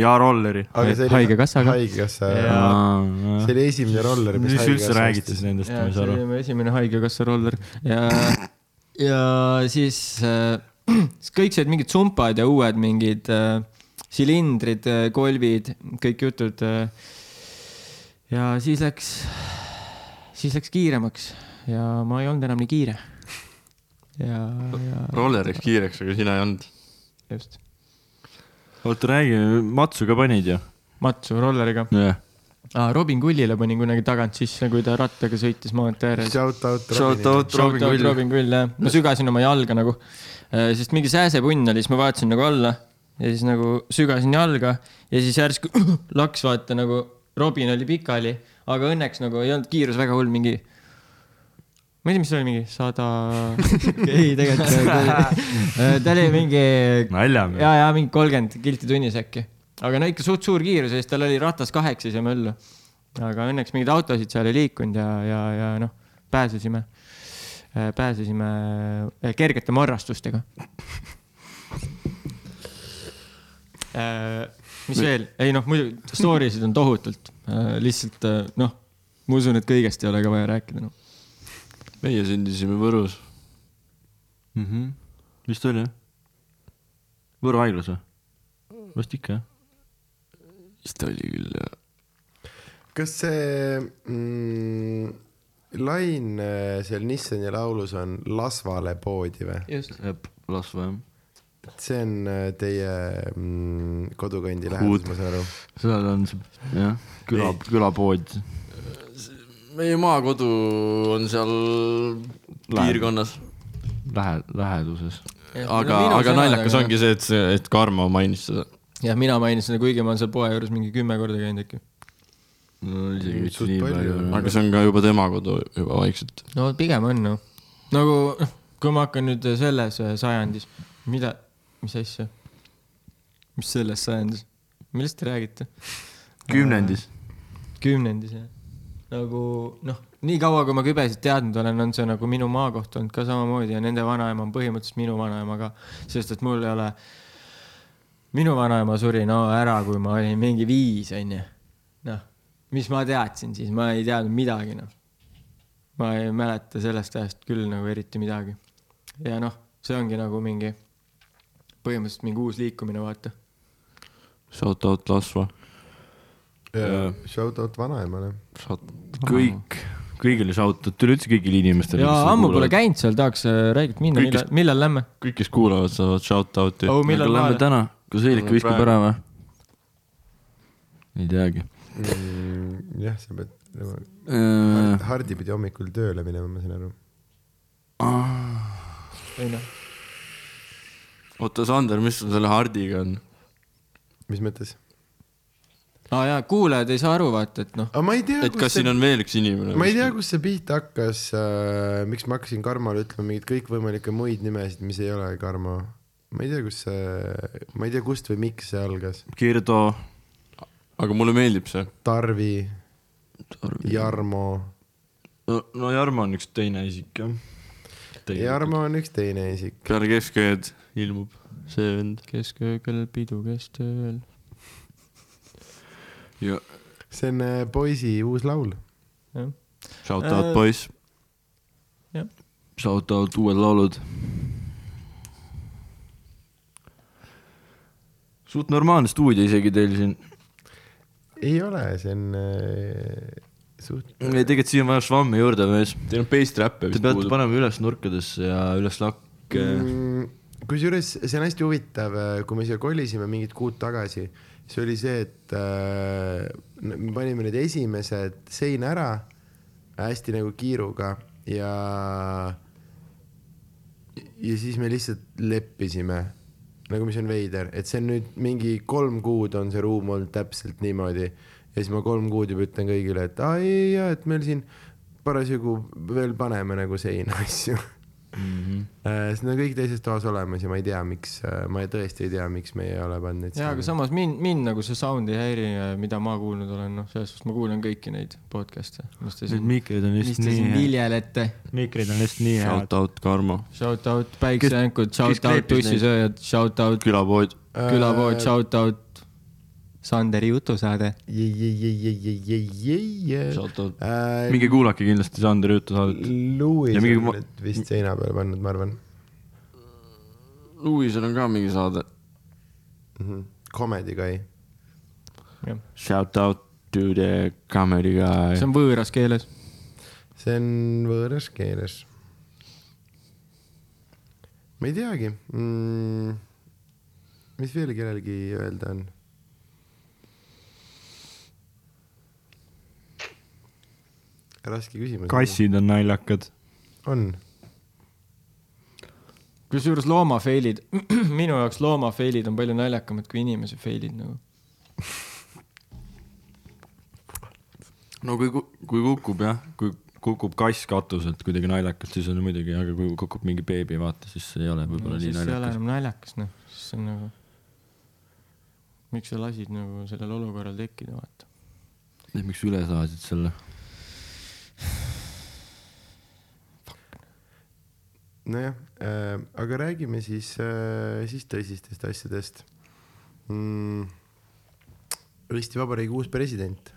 ja rolleri. aga see oli Haigekassaga. haigekassa, Ja- see oli esimene roller, mis üldse räägite siis nendest, ma ja ei saa see aru. esimene haigekassa roller ja, ja siis äh, siis kõik said mingid sumpad ja uued mingid äh, silindrid äh,, kolvid, kõik jutud äh,. ja siis läks, siis läks kiiremaks ja ma ei olnud enam nii kiire. ja, ja roller läks kiireks, aga sina ei olnud. just, oota, räägi, matsu ka panid ju? matsu rolleriga jah. ah,. Robin Kullile panin kunagi tagant sisse, kui ta rattaga sõitis maantee ääres. Shout out Robin Shout out Kull. Robin Kull jah, ma sügasin oma jalga nagu, sest mingi sääsepunn oli, siis ma vaatasin nagu alla ja siis nagu sügasin jalga ja siis järsku laks vaata nagu Robin oli pikali, aga õnneks nagu ei olnud kiirus väga hull, mingi. Ma ei tea, mis see oli, mingi sada, ei tegelikult ta oli, ta oli mingi naljamees. ja, ja mingi kolmkümmend kilti tunnis äkki, aga no ikka suht suur kiirus ja siis tal oli ratas kaheksas ja möllu. aga õnneks mingeid autosid seal ei liikunud ja, ja, ja noh, pääsesime, pääsesime äh, kergete marrastustega. mis veel, ei noh, muidu story sid on tohutult, lihtsalt äh, noh, ma usun, et kõigest ei ole ka vaja rääkida noh meie sündisime Võrus. mm. -hmm. vist oli jah? Võru haiglas või? vist ikka jah. vist oli küll jah. kas see mm, lain äh, seal Nissani laulus on Lasvale poodi või? just. Lasva jah. see on äh, teie mm, kodukandi lähedus, ma saan aru. seal on see, jah, küla, külapood. Meie maakodu on seal piirkonnas. Lähe-, läheduses. aga, aga naljakas ongi see, et see, et Karmo mainis seda. jah, mina mainisin seda, kuigi ma olen seal poe juures mingi kümme korda käinud äkki. no isegi mitte nii palju. aga see on ka juba tema kodu juba vaikselt. no pigem on noh, nagu noh, kui ma hakkan nüüd selles sajandis, mida, mis asja, mis selles sajandis, millest te räägite? kümnendis. kümnendis jah. Nagu noh, nii kaua, kui ma kübesid teadnud olen, on see nagu minu maakoht olnud ka samamoodi ja nende vanaema on põhimõtteliselt minu vanaema ka, sest et mul ei ole, minu vanaema suri no ära, kui ma olin mingi viis onju. noh, mis ma teadsin siis, ma ei teadnud midagi noh. ma ei mäleta sellest ajast küll nagu eriti midagi. ja noh, see ongi nagu mingi, põhimõtteliselt mingi uus liikumine, vaata. Shout out Lasva. Shout out vanaemale. kõik, kõigile shout out, üleüldse kõigile inimestele. ja ammu pole. käinud seal, tahaks äh, räägid minna, millal, millal lähme? kõik, kes kuulavad, saavad shout out'i oh, aga millal lähme täna, kas Eerik Lähme viskab ära või? ei teagi. Mm, jah, sa pead, Äh, Hardi pidi hommikul tööle minema, ma saan aru. ei noh, oota, Sander, mis sul selle Hardiga on? mis mõttes? Aa jaa, kuulajad ei saa aru, vaata, et noh, aga ma ei tea, et kas siin on veel üks inimene? ma ei tea, kust see pihta hakkas äh,, miks ma hakkasin Karmole ütlema mingeid kõikvõimalikke muid nimesid, mis ei ole Karmo. ma ei tea, kus see, ma ei tea, kust või miks see algas. Kirdo. aga mulle meeldib see. Tarvi, Jarmo. no, no Jarmo on üks teine isik jah. Jarmo on üks teine isik. peale keskööd ilmub see vend. keskööl pidu kestööl. Ja see on äh, poisi uus laul. Shout out Äh, poiss. shout out uued laulud. suht normaalne stuudio isegi teil siin. ei ole, see on äh, suht. ei, tegelikult siia on vaja švammi juurde mees. Teil on bass trap'e Te vist peate puudub. panema üles nurkadesse ja üles lakke mm.. kusjuures see on hästi huvitav, kui me siia kolisime mingid kuud tagasi, see oli see, et äh, me panime need esimesed seina ära hästi nagu kiiruga ja ja siis me lihtsalt leppisime nagu mis on veider, et see on nüüd mingi kolm kuud on see ruum olnud täpselt niimoodi. Ja siis ma kolm kuud juba ütlen kõigile, et aa ei, ja et meil siin parasjagu veel paneme nagu seina asju Mm -hmm. Äh, siis nad on kõik teises toas olemas ja ma ei tea, miks, ma tõesti ei tea, miks me ei ole pannud neid jaa, aga samas mind, mind nagu see sound ei häiri, mida ma kuulnud olen, noh, selles suhtes ma kuulan kõiki neid podcast'e, Need mikrid on siin nii head. viljelete. mikrid on lihtsalt nii head Shout. out Karmo. Shout out päikseänkud, shout out tussisööjad, shout out külapood. Äh, külapood, shout out Sanderi jutusaade. Out. minge kuulake kindlasti Sandri juttu saadet. Louis mingi on need vist seina peale pannud, ma arvan Louisel on ka mingi saade. mm. -hmm. Comedy Guy. Shout out to the comedy guy see. on võõras keeles. see on võõras keeles. ma ei teagi mm,. mis veel kellelgi öelda on? Raske küsimus. kassid on naljakad. on kusjuures loomafeilid, minu jaoks loomafeilid on palju naljakamad kui inimese feilid nagu. no kui, kui kukub jah, kui kukub kass katuselt kuidagi naljakas, siis on muidugi, aga kui kukub mingi beebi, vaata, siis see ei ole võib-olla no, nii siis ei ole naljakas. enam naljakas, noh, siis on nagu. miks sa lasid nagu sellel olukorral tekkida, vaata. miks üle saasid selle? Nojah äh,, aga räägime siis äh,, siis tõsistest asjadest mm,. Eesti Vabariigi uus president.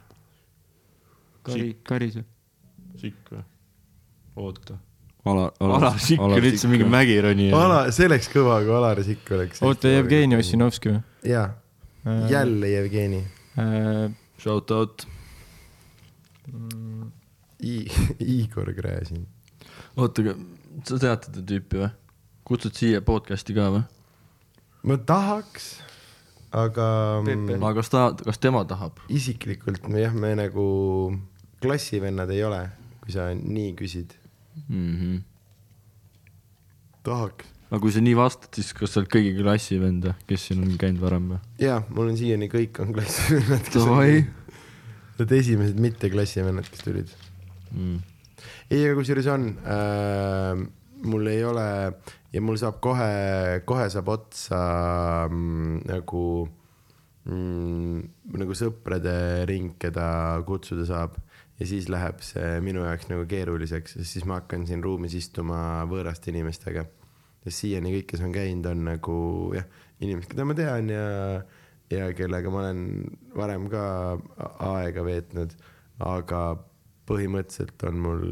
Kari, Karise. sikk või? oota. Alar, Alar Sikk on üldse mingi mägironija. Ala, see oleks kõva, kui Alar Sikk oleks. oota, Jevgeni. Ossinovski või? jaa, jälle Jevgeni äh,. Shout out. mm, Igor Gräzin. oota, aga sa tead seda tüüpi või? kutsud siia podcast'i ka või? ma tahaks, aga Pepe. mm, aga kas ta, kas tema tahab? isiklikult me jah, me nagu klassivennad ei ole, kui sa nii küsid. Mm -hmm. tahaks. aga kui sa nii vastad, siis kas sa oled kõigi klassi vend või, kes siin on käinud varem või? ja mul on siiani kõik on klassivennad, kes Davai. Need esimesed mitte klassivennad, kes tulid. Mm. ei, aga kusjuures on äh,, mul ei ole ja mul saab kohe, kohe saab otsa mm, nagu mm,, nagu sõprade ring, keda kutsuda saab ja siis läheb see minu jaoks nagu keeruliseks, sest siis ma hakkan siin ruumis istuma võõraste inimestega. sest siiani kõik, kes on käinud, on nagu jah, inimesed, keda ma tean ja, ja kellega ma olen varem ka aega veetnud, aga põhimõtteliselt on mul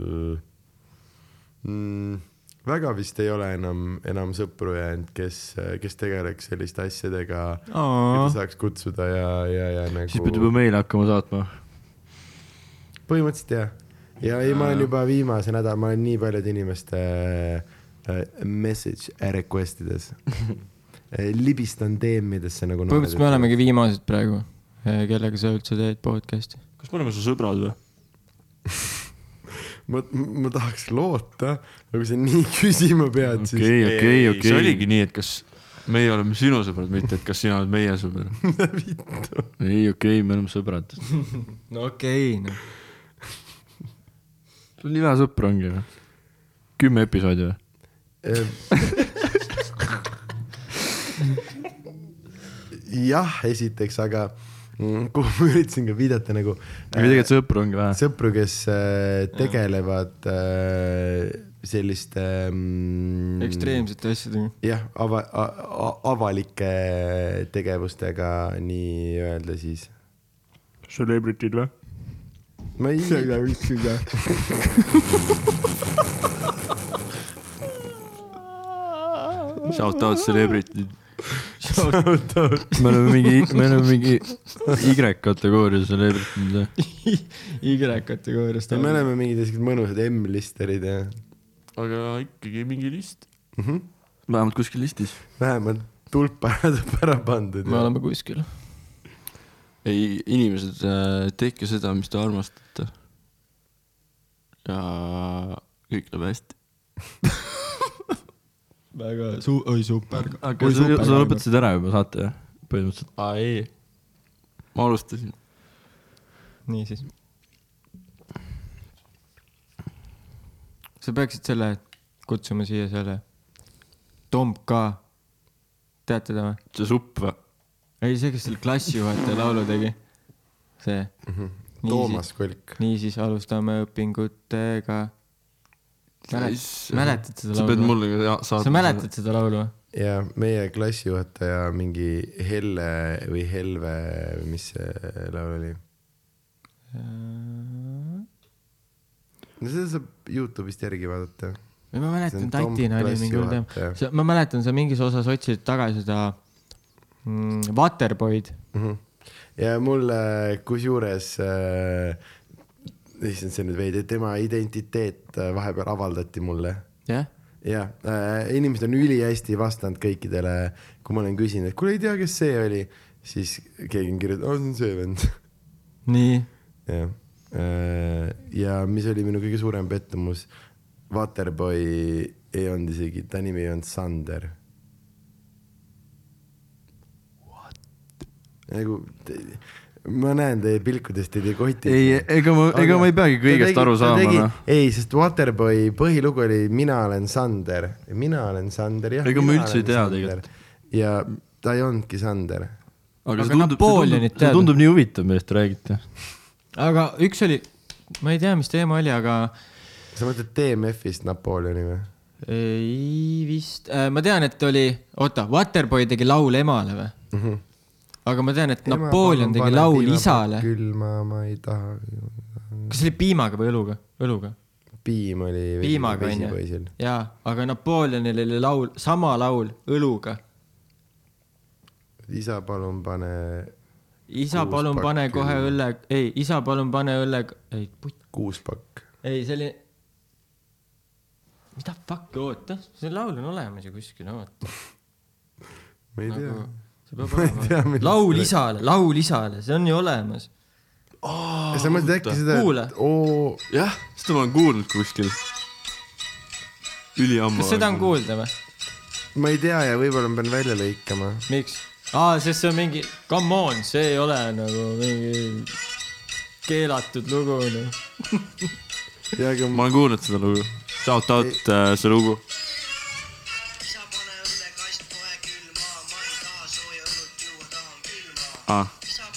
mm, väga vist ei ole enam, enam sõpru jäänud, kes, kes tegeleks selliste asjadega, keda saaks kutsuda ja, ja, ja nagu. siis pead juba meile hakkama saatma. põhimõtteliselt jah. ja ei, ma olen juba viimase nädala, ma olen nii paljude inimeste äh, message request ides. libistan DM-idesse nagu. põhimõtteliselt me olemegi viimased praegu, kellega sa üldse teed podcast'i. kas me oleme su sõbrad või? ma, ma tahaks loota, aga sa nii küsima pead, siis okei, okei, see okei. oligi nii, et kas meie oleme sinu sõbrad, mitte et kas sina oled meie sõber. ei, okei, me oleme sõbrad. no okei okay,, noh. sul nii vähe sõpru ongi või? kümme episoodi või? jah, esiteks, aga kuhu ma üritasin ka viidata nagu aga tegelikult sõpru ongi vähe. sõpru, kes äh, tegelevad äh, selliste mm, ekstreemsete asjadega. jah, ava-, avalike tegevustega nii-öelda siis. Celebrityd või? ma ei, Shout out celebrityd. me oleme mingi, me oleme mingi Y-kategooria celebrity'd. Y-kategooriast. me oleme mingid sellised mõnusad M-listerid ja aga ikkagi mingi list. mm -hmm. vähemalt kuskil listis. vähemalt tulpa tuleb ära pandud. me oleme kuskil. ei, inimesed, tehke seda, mis te armastate. ja kõik läheb hästi. väga su-, oi super. aga sa, sa lõpetasid ära juba saate jah? põhimõtteliselt. aa ei, ma alustasin. niisiis. sa peaksid selle kutsuma siia selle Tom K. tead teda või? see supp või? ei, see, kes selle klassijuhataja laulu tegi. see. Toomas Kolk. niisiis alustame õpingutega. Mäletad seda sa pead laulu? mulle ka saatma. sa mäletad seda laulu või? ja meie klassijuhataja mingi Helle või Helve, mis see laul oli? no seda saab Youtube'ist järgi vaadata. või ma mäletan tatina oli mingi hull teema. ma mäletan, sa mingis osas otsisid tagasi seda mm, Waterboy'd. Mhm. ja mulle kusjuures äh,, issand, see on nüüd veidi, tema identiteet äh, vahepeal avaldati mulle jah? ja äh, inimesed on ülihästi vastanud kõikidele, kui ma olen küsinud, et kuule ei tea, kes see oli, siis keegi on kirjutanud, see on see vend. nii. jah, ja mis oli minu kõige suurem pettumus, Waterboy ei olnud isegi, ta nimi ei olnud Sander. nagu, ma näen teie pilkudest, teid ei koti. ei, ega ma, ega ma ei peagi kõigest aru saama, noh. ei, sest Waterboy põhilugu oli Mina olen Sander, mina olen Sander, jah. Ega ma üldse ei tea tegelikult.. ja ta ei olnudki Sander. Aga see tundub, see tundub, see tundub nii huvitav, millest te räägite. aga üks oli, ma ei tea, mis teema oli, aga sa mõtled DMF-ist Napoleoni või? ei vist äh,, ma tean, et oli, oota, Waterboy tegi laul emale või? Mhm. Aga ma tean, et Napoleon tegi laul isale. külma ma ei taha. kas see oli piimaga või õluga? õluga. piim oli piimaga onju jaa, aga Napoleonil oli laul, sama laul õluga. isa, palun pane. isa, Kuus palun pane kohe õlle. ei, isa, palun pane õlle, ei, putt, kuuspakk. ei, see oli. mida fuck, oota, see laul on olemas ju kuskil, oota. ma ei nagu. tea, olema. millest laul sa isale, laul isale, see on ju olemas. sa mõtled äkki seda, et oo, jah, seda ma olen kuulnud kuskil. üliammu. kas seda on kuulda või? ma ei tea ja võib-olla ma pean välja lõikama. miks? aa, sest see on mingi, come on, see ei ole nagu mingi keelatud lugu, noh. ma olen kuulnud seda lugu. Shout out äh, see lugu. aa, isa,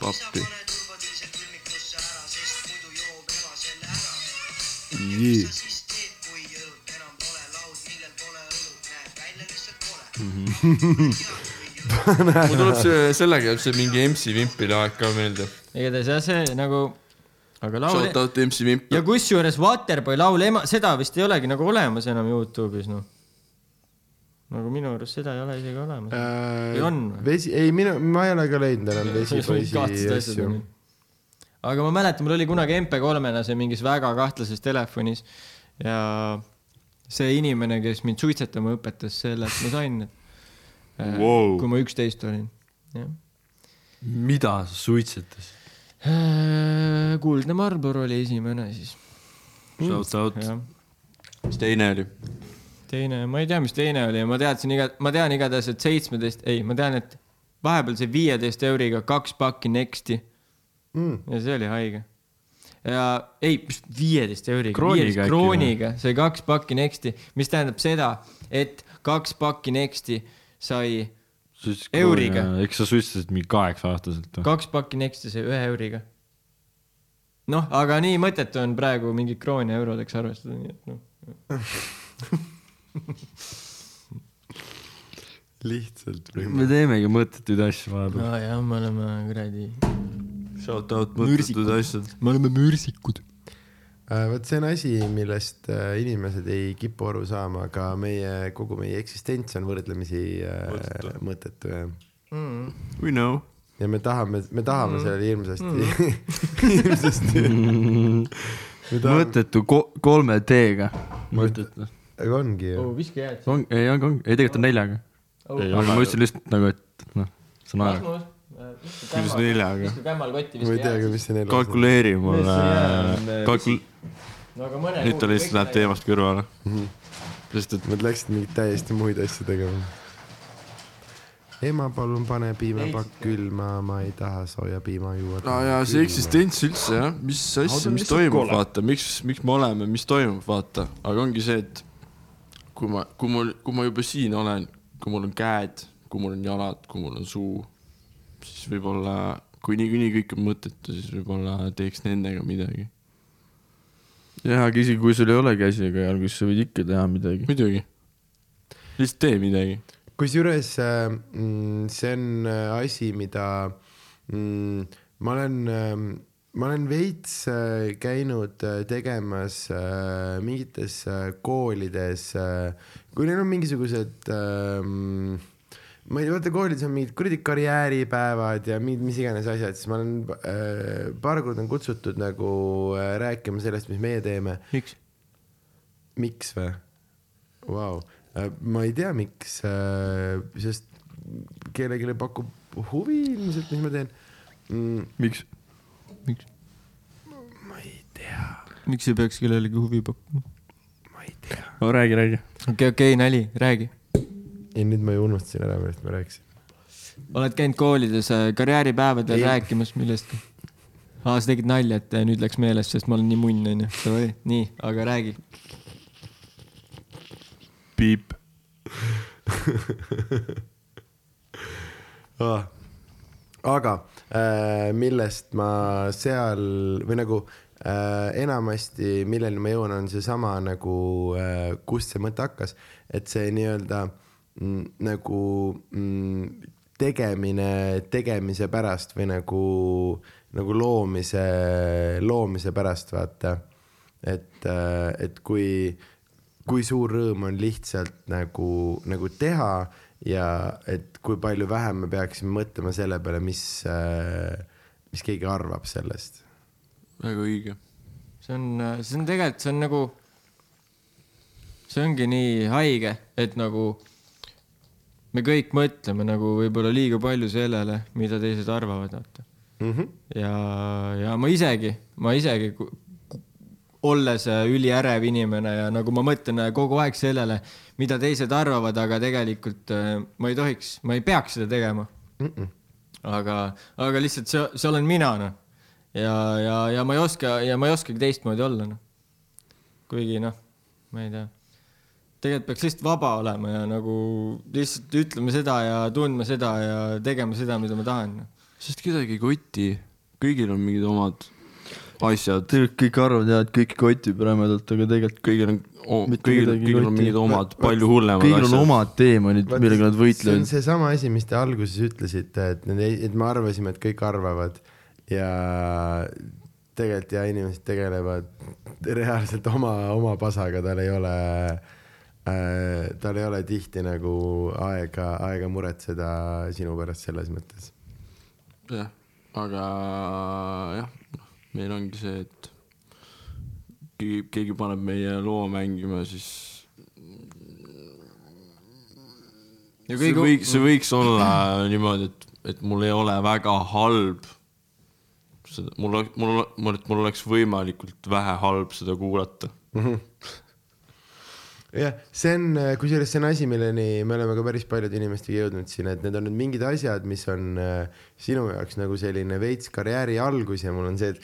pappi. pane turbadiisel külmikusse ära, sest muidu joob ema selle ära. jii. sa siis teed, kui õlut enam pole, laud, millel pole õlut, näeb välja lihtsalt kole. mul tuleb see, sellega jääb see mingi MC Vimpide aeg ka meelde. igatahes jah, see nagu, aga laul Shout out MC Vimp. ja kusjuures Waterboy laul ema, seda vist ei olegi nagu olemas enam Youtube'is noh. nagu minu arust seda ei ole isegi olemas. Või on või? Äh, vesi, ei minu, ma ei ole ka leidnud enam vesipoisi asju. aga ma mäletan, mul oli kunagi MP3-na see mingis väga kahtlases telefonis ja see inimene, kes mind suitsetama õpetas, sellelt ma sain Wow. kui ma üksteist olin, jah. mida sa suitsetasid? Kuldne Marlboro oli esimene siis, Shout out. mis teine oli? teine, ma ei tea, mis teine oli ma teadsin iga, ma tean igatahes, et seitsmeteist, ei, ma tean, et vahepeal sai viieteist euriga kaks pakki Nexti Mm. ja see oli haige. ja ei, viieteist euriga, Krooniga krooniga sai kaks pakki Nexti, mis tähendab seda, et kaks pakki Nexti sai, Euriga.. eks sa suitsetasid mingi kaheksa aastaselt või? kaks pakki Nexti sai ühe euriga. noh, aga nii mõttetu on praegu mingit krooni eurodeks arvestada, nii et noh. lihtsalt. me teemegi mõttetuid asju vahepeal. aa jah, me oleme kuradi, Shout out mõttetud asjad. me oleme mürsikud. Äh, vot see on asi, millest äh, inimesed ei kipu aru saama, aga meie, kogu meie eksistents on võrdlemisi äh, Mõttetu. mõttetu ja, We know. ja me tahame, me tahame sellele hirmsasti, hirmsasti. me tahame, mõttetu ko-, kolme T-ga. mõttetu. aga ongi ju. oo, viska jääd. on, ei, on, on, ei tegelikult on neljaga. aga ma ütlesin lihtsalt nagu, et noh, see on aeg. Kuidas neljaga? viska kämmal kotti, ma ei teagi, mis see neil on. kalkuleeri mulle kalkul-, no aga mõne nüüd ta lihtsalt läheb. teemast kõrvale. sest et Nad läksid mingeid täiesti muid asju tegema. ema, palun pane piimapakk külma, ma ei taha sooja piima juua. no ja see. eksistents üldse jah, mis asja, mis toimub, vaata, miks, miks me oleme, mis toimub, vaata, aga ongi see, et kui ma, kui mul, kui ma juba siin olen, kui mul on käed, kui mul on jalad, kui mul on suu, siis võib-olla, kui niikuinii kõik on mõttetu, siis võib-olla teeks nendega midagi. jah, aga isegi kui sul ei ole käsi ega jalgu, siis sa võid ikka teha midagi. muidugi, lihtsalt tee midagi. kusjuures äh, mm, see on äh, asi, mida mm, ma olen, ma olen veits äh, käinud tegemas mingites koolides, kui neil on mingisugused ähm, ma ei tea, vaata koolides on mingid kuradi karjääripäevad ja mingid mis iganes asjad, siis ma olen äh, paar korda on kutsutud nagu äh, rääkima sellest, mis meie teeme. miks? miks või? Vau, ma ei tea, miks, sest kellelegi pakub huvi ilmselt, mis ma teen mm,. miks? miks? ma ei tea, miks ei peaks kellelegi huvi pakkuma? ma ei tea. no räägi, räägi. okei okay,, okei okay,, nali, räägi. Ja nüüd ma ju unustasin ära, millest ma rääkisin. oled käinud koolides äh, karjääripäevadel Ei. rääkimas millestki? aa, sa tegid nalja, et äh, nüüd läks meelest, sest ma olen nii munn, onju. Davai, nii, aga räägi. piip. ah.. aga äh, millest ma seal või nagu äh, enamasti, milleni ma jõuan, on seesama nagu äh,, kust see mõte hakkas, et see nii-öelda mm, nagu mm, tegemine tegemise pärast või nagu, nagu loomise, loomise pärast, vaata. et, et kui, kui suur rõõm on lihtsalt nagu, nagu teha ja et kui palju vähem me peaksime mõtlema selle peale, mis, mis keegi arvab sellest. väga õige. see on, see on tegelikult, see on nagu, see ongi nii haige, et nagu me kõik mõtleme nagu võib-olla liiga palju sellele, mida teised arvavad, vaata. mm. -hmm. ja, ja ma isegi, ma isegi olles äh, üliärev inimene ja nagu ma mõtlen äh, kogu aeg sellele, mida teised arvavad, aga tegelikult äh, ma ei tohiks, ma ei peaks seda tegema Mm -mm. aga, aga lihtsalt see, see olen mina noh. ja, ja, ja ma ei oska ja ma ei oskagi teistmoodi olla noh. kuigi noh, ma ei tea. Tegelikult peaks lihtsalt vaba olema ja nagu lihtsalt ütlema seda ja tundma seda ja tegema seda, mida ma tahan sest kedagi ei koti, kõigil on mingid omad asjad, tegelikult kõik arvavad jah, et kõiki kotib rämedalt, aga tegelikult kõigil on, Mitte kõigil, kõigil on mingid omad palju hullemad kõigil on asjad. omad teemonid, millega nad see on võitlevad. seesama asi, mis te alguses ütlesite, et need, et me arvasime, et kõik arvavad ja tegelikult ja inimesed tegelevad reaalselt oma, oma pasaga, tal ei ole äh,, tal ei ole tihti nagu aega, aega muretseda sinu pärast selles mõttes. jah, aga jah, meil ongi see, et keegi, keegi paneb meie loo mängima, siis see võiks, see võiks olla niimoodi, et, et mul ei ole väga halb seda, mul, mul, mul, et mul oleks võimalikult vähe halb seda kuulata. jah, see on, kusjuures see on asi, milleni me oleme ka päris paljude inimestega jõudnud siin, et need on nüüd mingid asjad, mis on äh, sinu jaoks nagu selline veits karjääri algus ja mul on see, et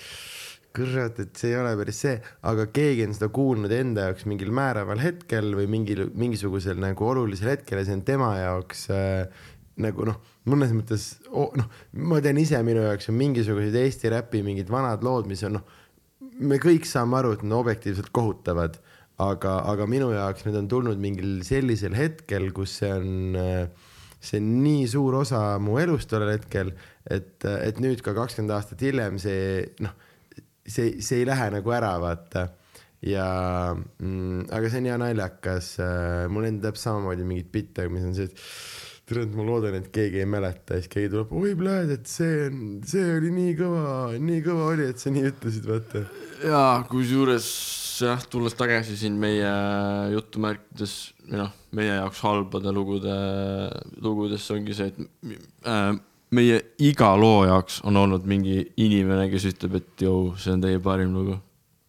kurat, et see ei ole päris see, aga keegi on seda kuulnud enda jaoks mingil määraval hetkel või mingil, mingisugusel nagu olulisel hetkel ja see on tema jaoks äh, nagu noh, mõnes mõttes oh, noh, ma tean ise, minu jaoks on mingisugused Eesti räpi mingid vanad lood, mis on noh, me kõik saame aru, et need on objektiivselt kohutavad, aga, aga minu jaoks need on tulnud mingil sellisel hetkel, kus see on, see on nii suur osa mu elust tollel hetkel, et, et nüüd ka kakskümmend aastat hiljem see noh, see, see ei lähe nagu ära, vaata. Ja mm,, aga see on hea naljakas, mul endal täpselt samamoodi mingid bitte, mis on see, et et ma loodan, et keegi ei mäleta. Siis keegi tuleb, oi pljääd, et see on, see oli nii kõva, nii kõva oli, et sa nii ütlesid, vaata. jaa, kusjuures jah, tulles tagasi siin meie jutumärkides või noh, meie jaoks halbade lugude, lugudesse ongi see, et äh, meie iga loo jaoks on olnud mingi inimene, kes ütleb, et jõu, see on teie parim lugu.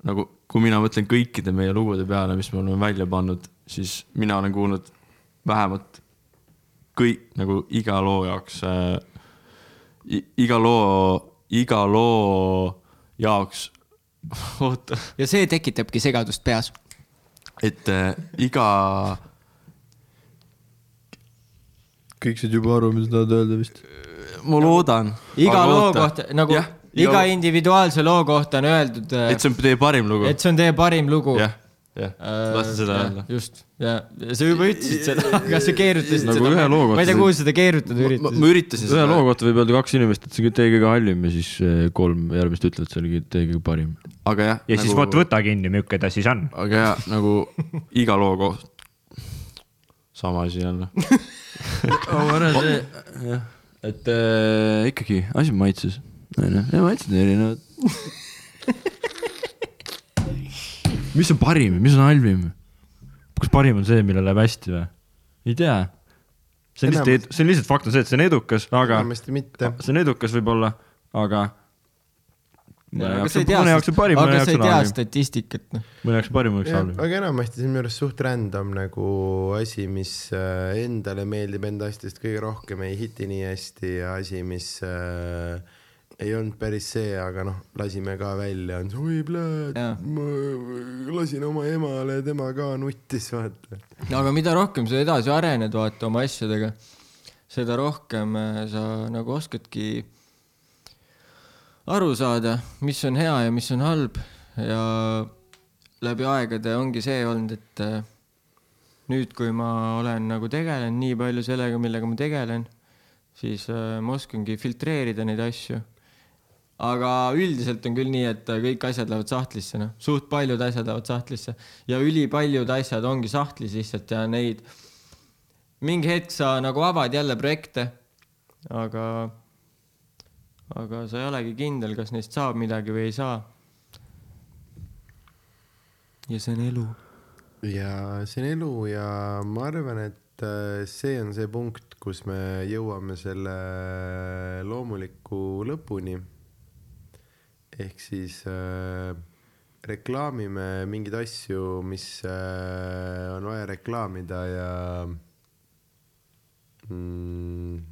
nagu kui mina mõtlen kõikide meie lugude peale, mis me oleme välja pannud, siis mina olen kuulnud vähemalt kõik nagu iga loo jaoks äh,, iga loo, iga loo jaoks, oota ja see tekitabki segadust peas. et äh, iga, kõik said juba aru, mida sa tahad öelda vist. ma loodan. iga loo kohta nagu jah, iga individuaalse loo kohta on öeldud, et see on teie parim lugu. et see on teie parim lugu. jah, jah, tahtsin seda öelda. just, ja sa juba ütlesid seda, aga sa keerutasid Nagu seda ma ei tea, sa- kuhu seda keerutada ma, üritasid. ma üritasin ühe loo seda, kohta võib öelda kaks inimest, et see on teie kõige halvim ja siis eh, kolm järgmist ütlevad, see oli teie kõige parim. aga jah. ja siis vot võta kinni, milline ta siis on. aga jah, nagu iga loo kohta. sama asi jälle. see, jah, et äh, ikkagi asi maitses, onju, ja maitsed on erinevad. mis on parim, mis on halvim? kas parim on see, millel läheb hästi või? ei tea. see on lihtsalt, see on lihtsalt fakt on see, et see on edukas, aga enamasti mitte. see on edukas võib-olla, aga. mõne aga jaoks on, mõne jaoks on, parim, mõne aga jaoks on halvim. statistikat, noh. mõne jaoks on parim, mõne jaoks halvim. aga enamasti see on minu arust suht random nagu asi, mis äh, endale meeldib enda asjadest kõige rohkem, ei hiti nii hästi ja asi, mis äh, ei olnud päris see, aga noh, lasime ka välja, oi Jaa., ma lasin oma emale, tema ka nuttis, vaata. aga mida rohkem sa edasi arened, vaata oma asjadega, seda rohkem äh, sa nagu oskadki aru saada, mis on hea ja mis on halb ja läbi aegade ongi see olnud, et äh, nüüd, kui ma olen nagu tegelenud nii palju sellega, millega ma tegelen, siis äh, ma oskangi filtreerida neid asju. Aga üldiselt on küll nii, et kõik asjad lähevad sahtlisse, noh, suht paljud asjad lähevad sahtlisse ja ülipaljud asjad ongi sahtlis lihtsalt ja neid mingi hetk sa nagu avad jälle projekte, aga, aga sa ei olegi kindel, kas neist saab midagi või ei saa. ja see on elu. ja see on elu ja ma arvan, et äh, see on see punkt, kus me jõuame selle loomuliku lõpuni ehk siis äh, reklaamime mingeid asju, mis äh, on vaja reklaamida ja mm,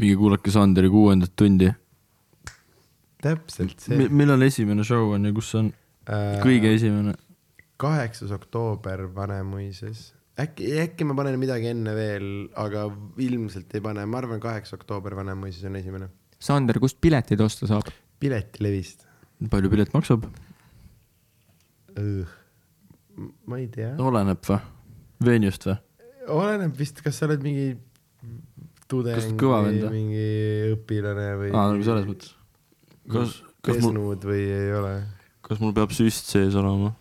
minge kuulake Sanderi kuuendat tundi. täpselt see. millal esimene show on ja kus on? kõige esimene. kaheksas oktoober Vanemuises. äkki, äkki ma panen midagi enne veel, aga ilmselt ei pane, ma arvan, kaheksa oktoober Vanemuises on esimene. Sander, kust pileteid osta saab? piletilevist. palju pilet maksab? ma ei tea, oleneb või? Venue'st või? oleneb vist, kas sa oled mingi tudeng või? mingi õpilane või aa, nagu selles mõttes. kas, kas mul, pesnud või ei ole kas mul peab süst sees olema?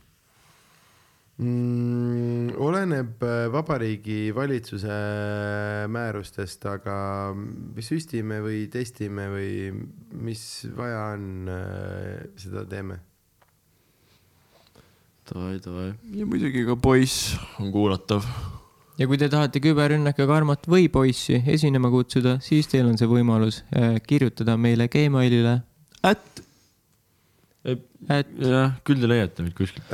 mm,? oleneb äh, Vabariigi Valitsuse määrustest, aga me süstime või testime või mis vaja on, seda teeme. davai, davai. ja muidugi ka poiss on kuulatav. ja kui te tahate küberrünnaka Karmot või poissi esinema kutsuda, siis teil on see võimalus äh, kirjutada meile Gmailile, ätt. Et jah, küll te leiate meid kuskilt.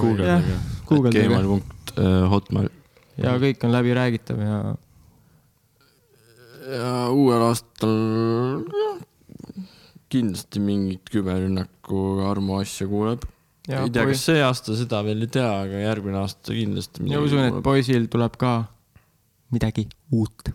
guugeldage. guugeldage gmail.hotmail. ja kõik on läbiräägitav ja ja uuel aastal kindlasti mingit küberrünnaku armuasja kuuleb. ja, ei tea, kas see aasta seda veel ei tea, aga järgmine aasta kindlasti. ja usun, et poisil tuleb ka midagi uut.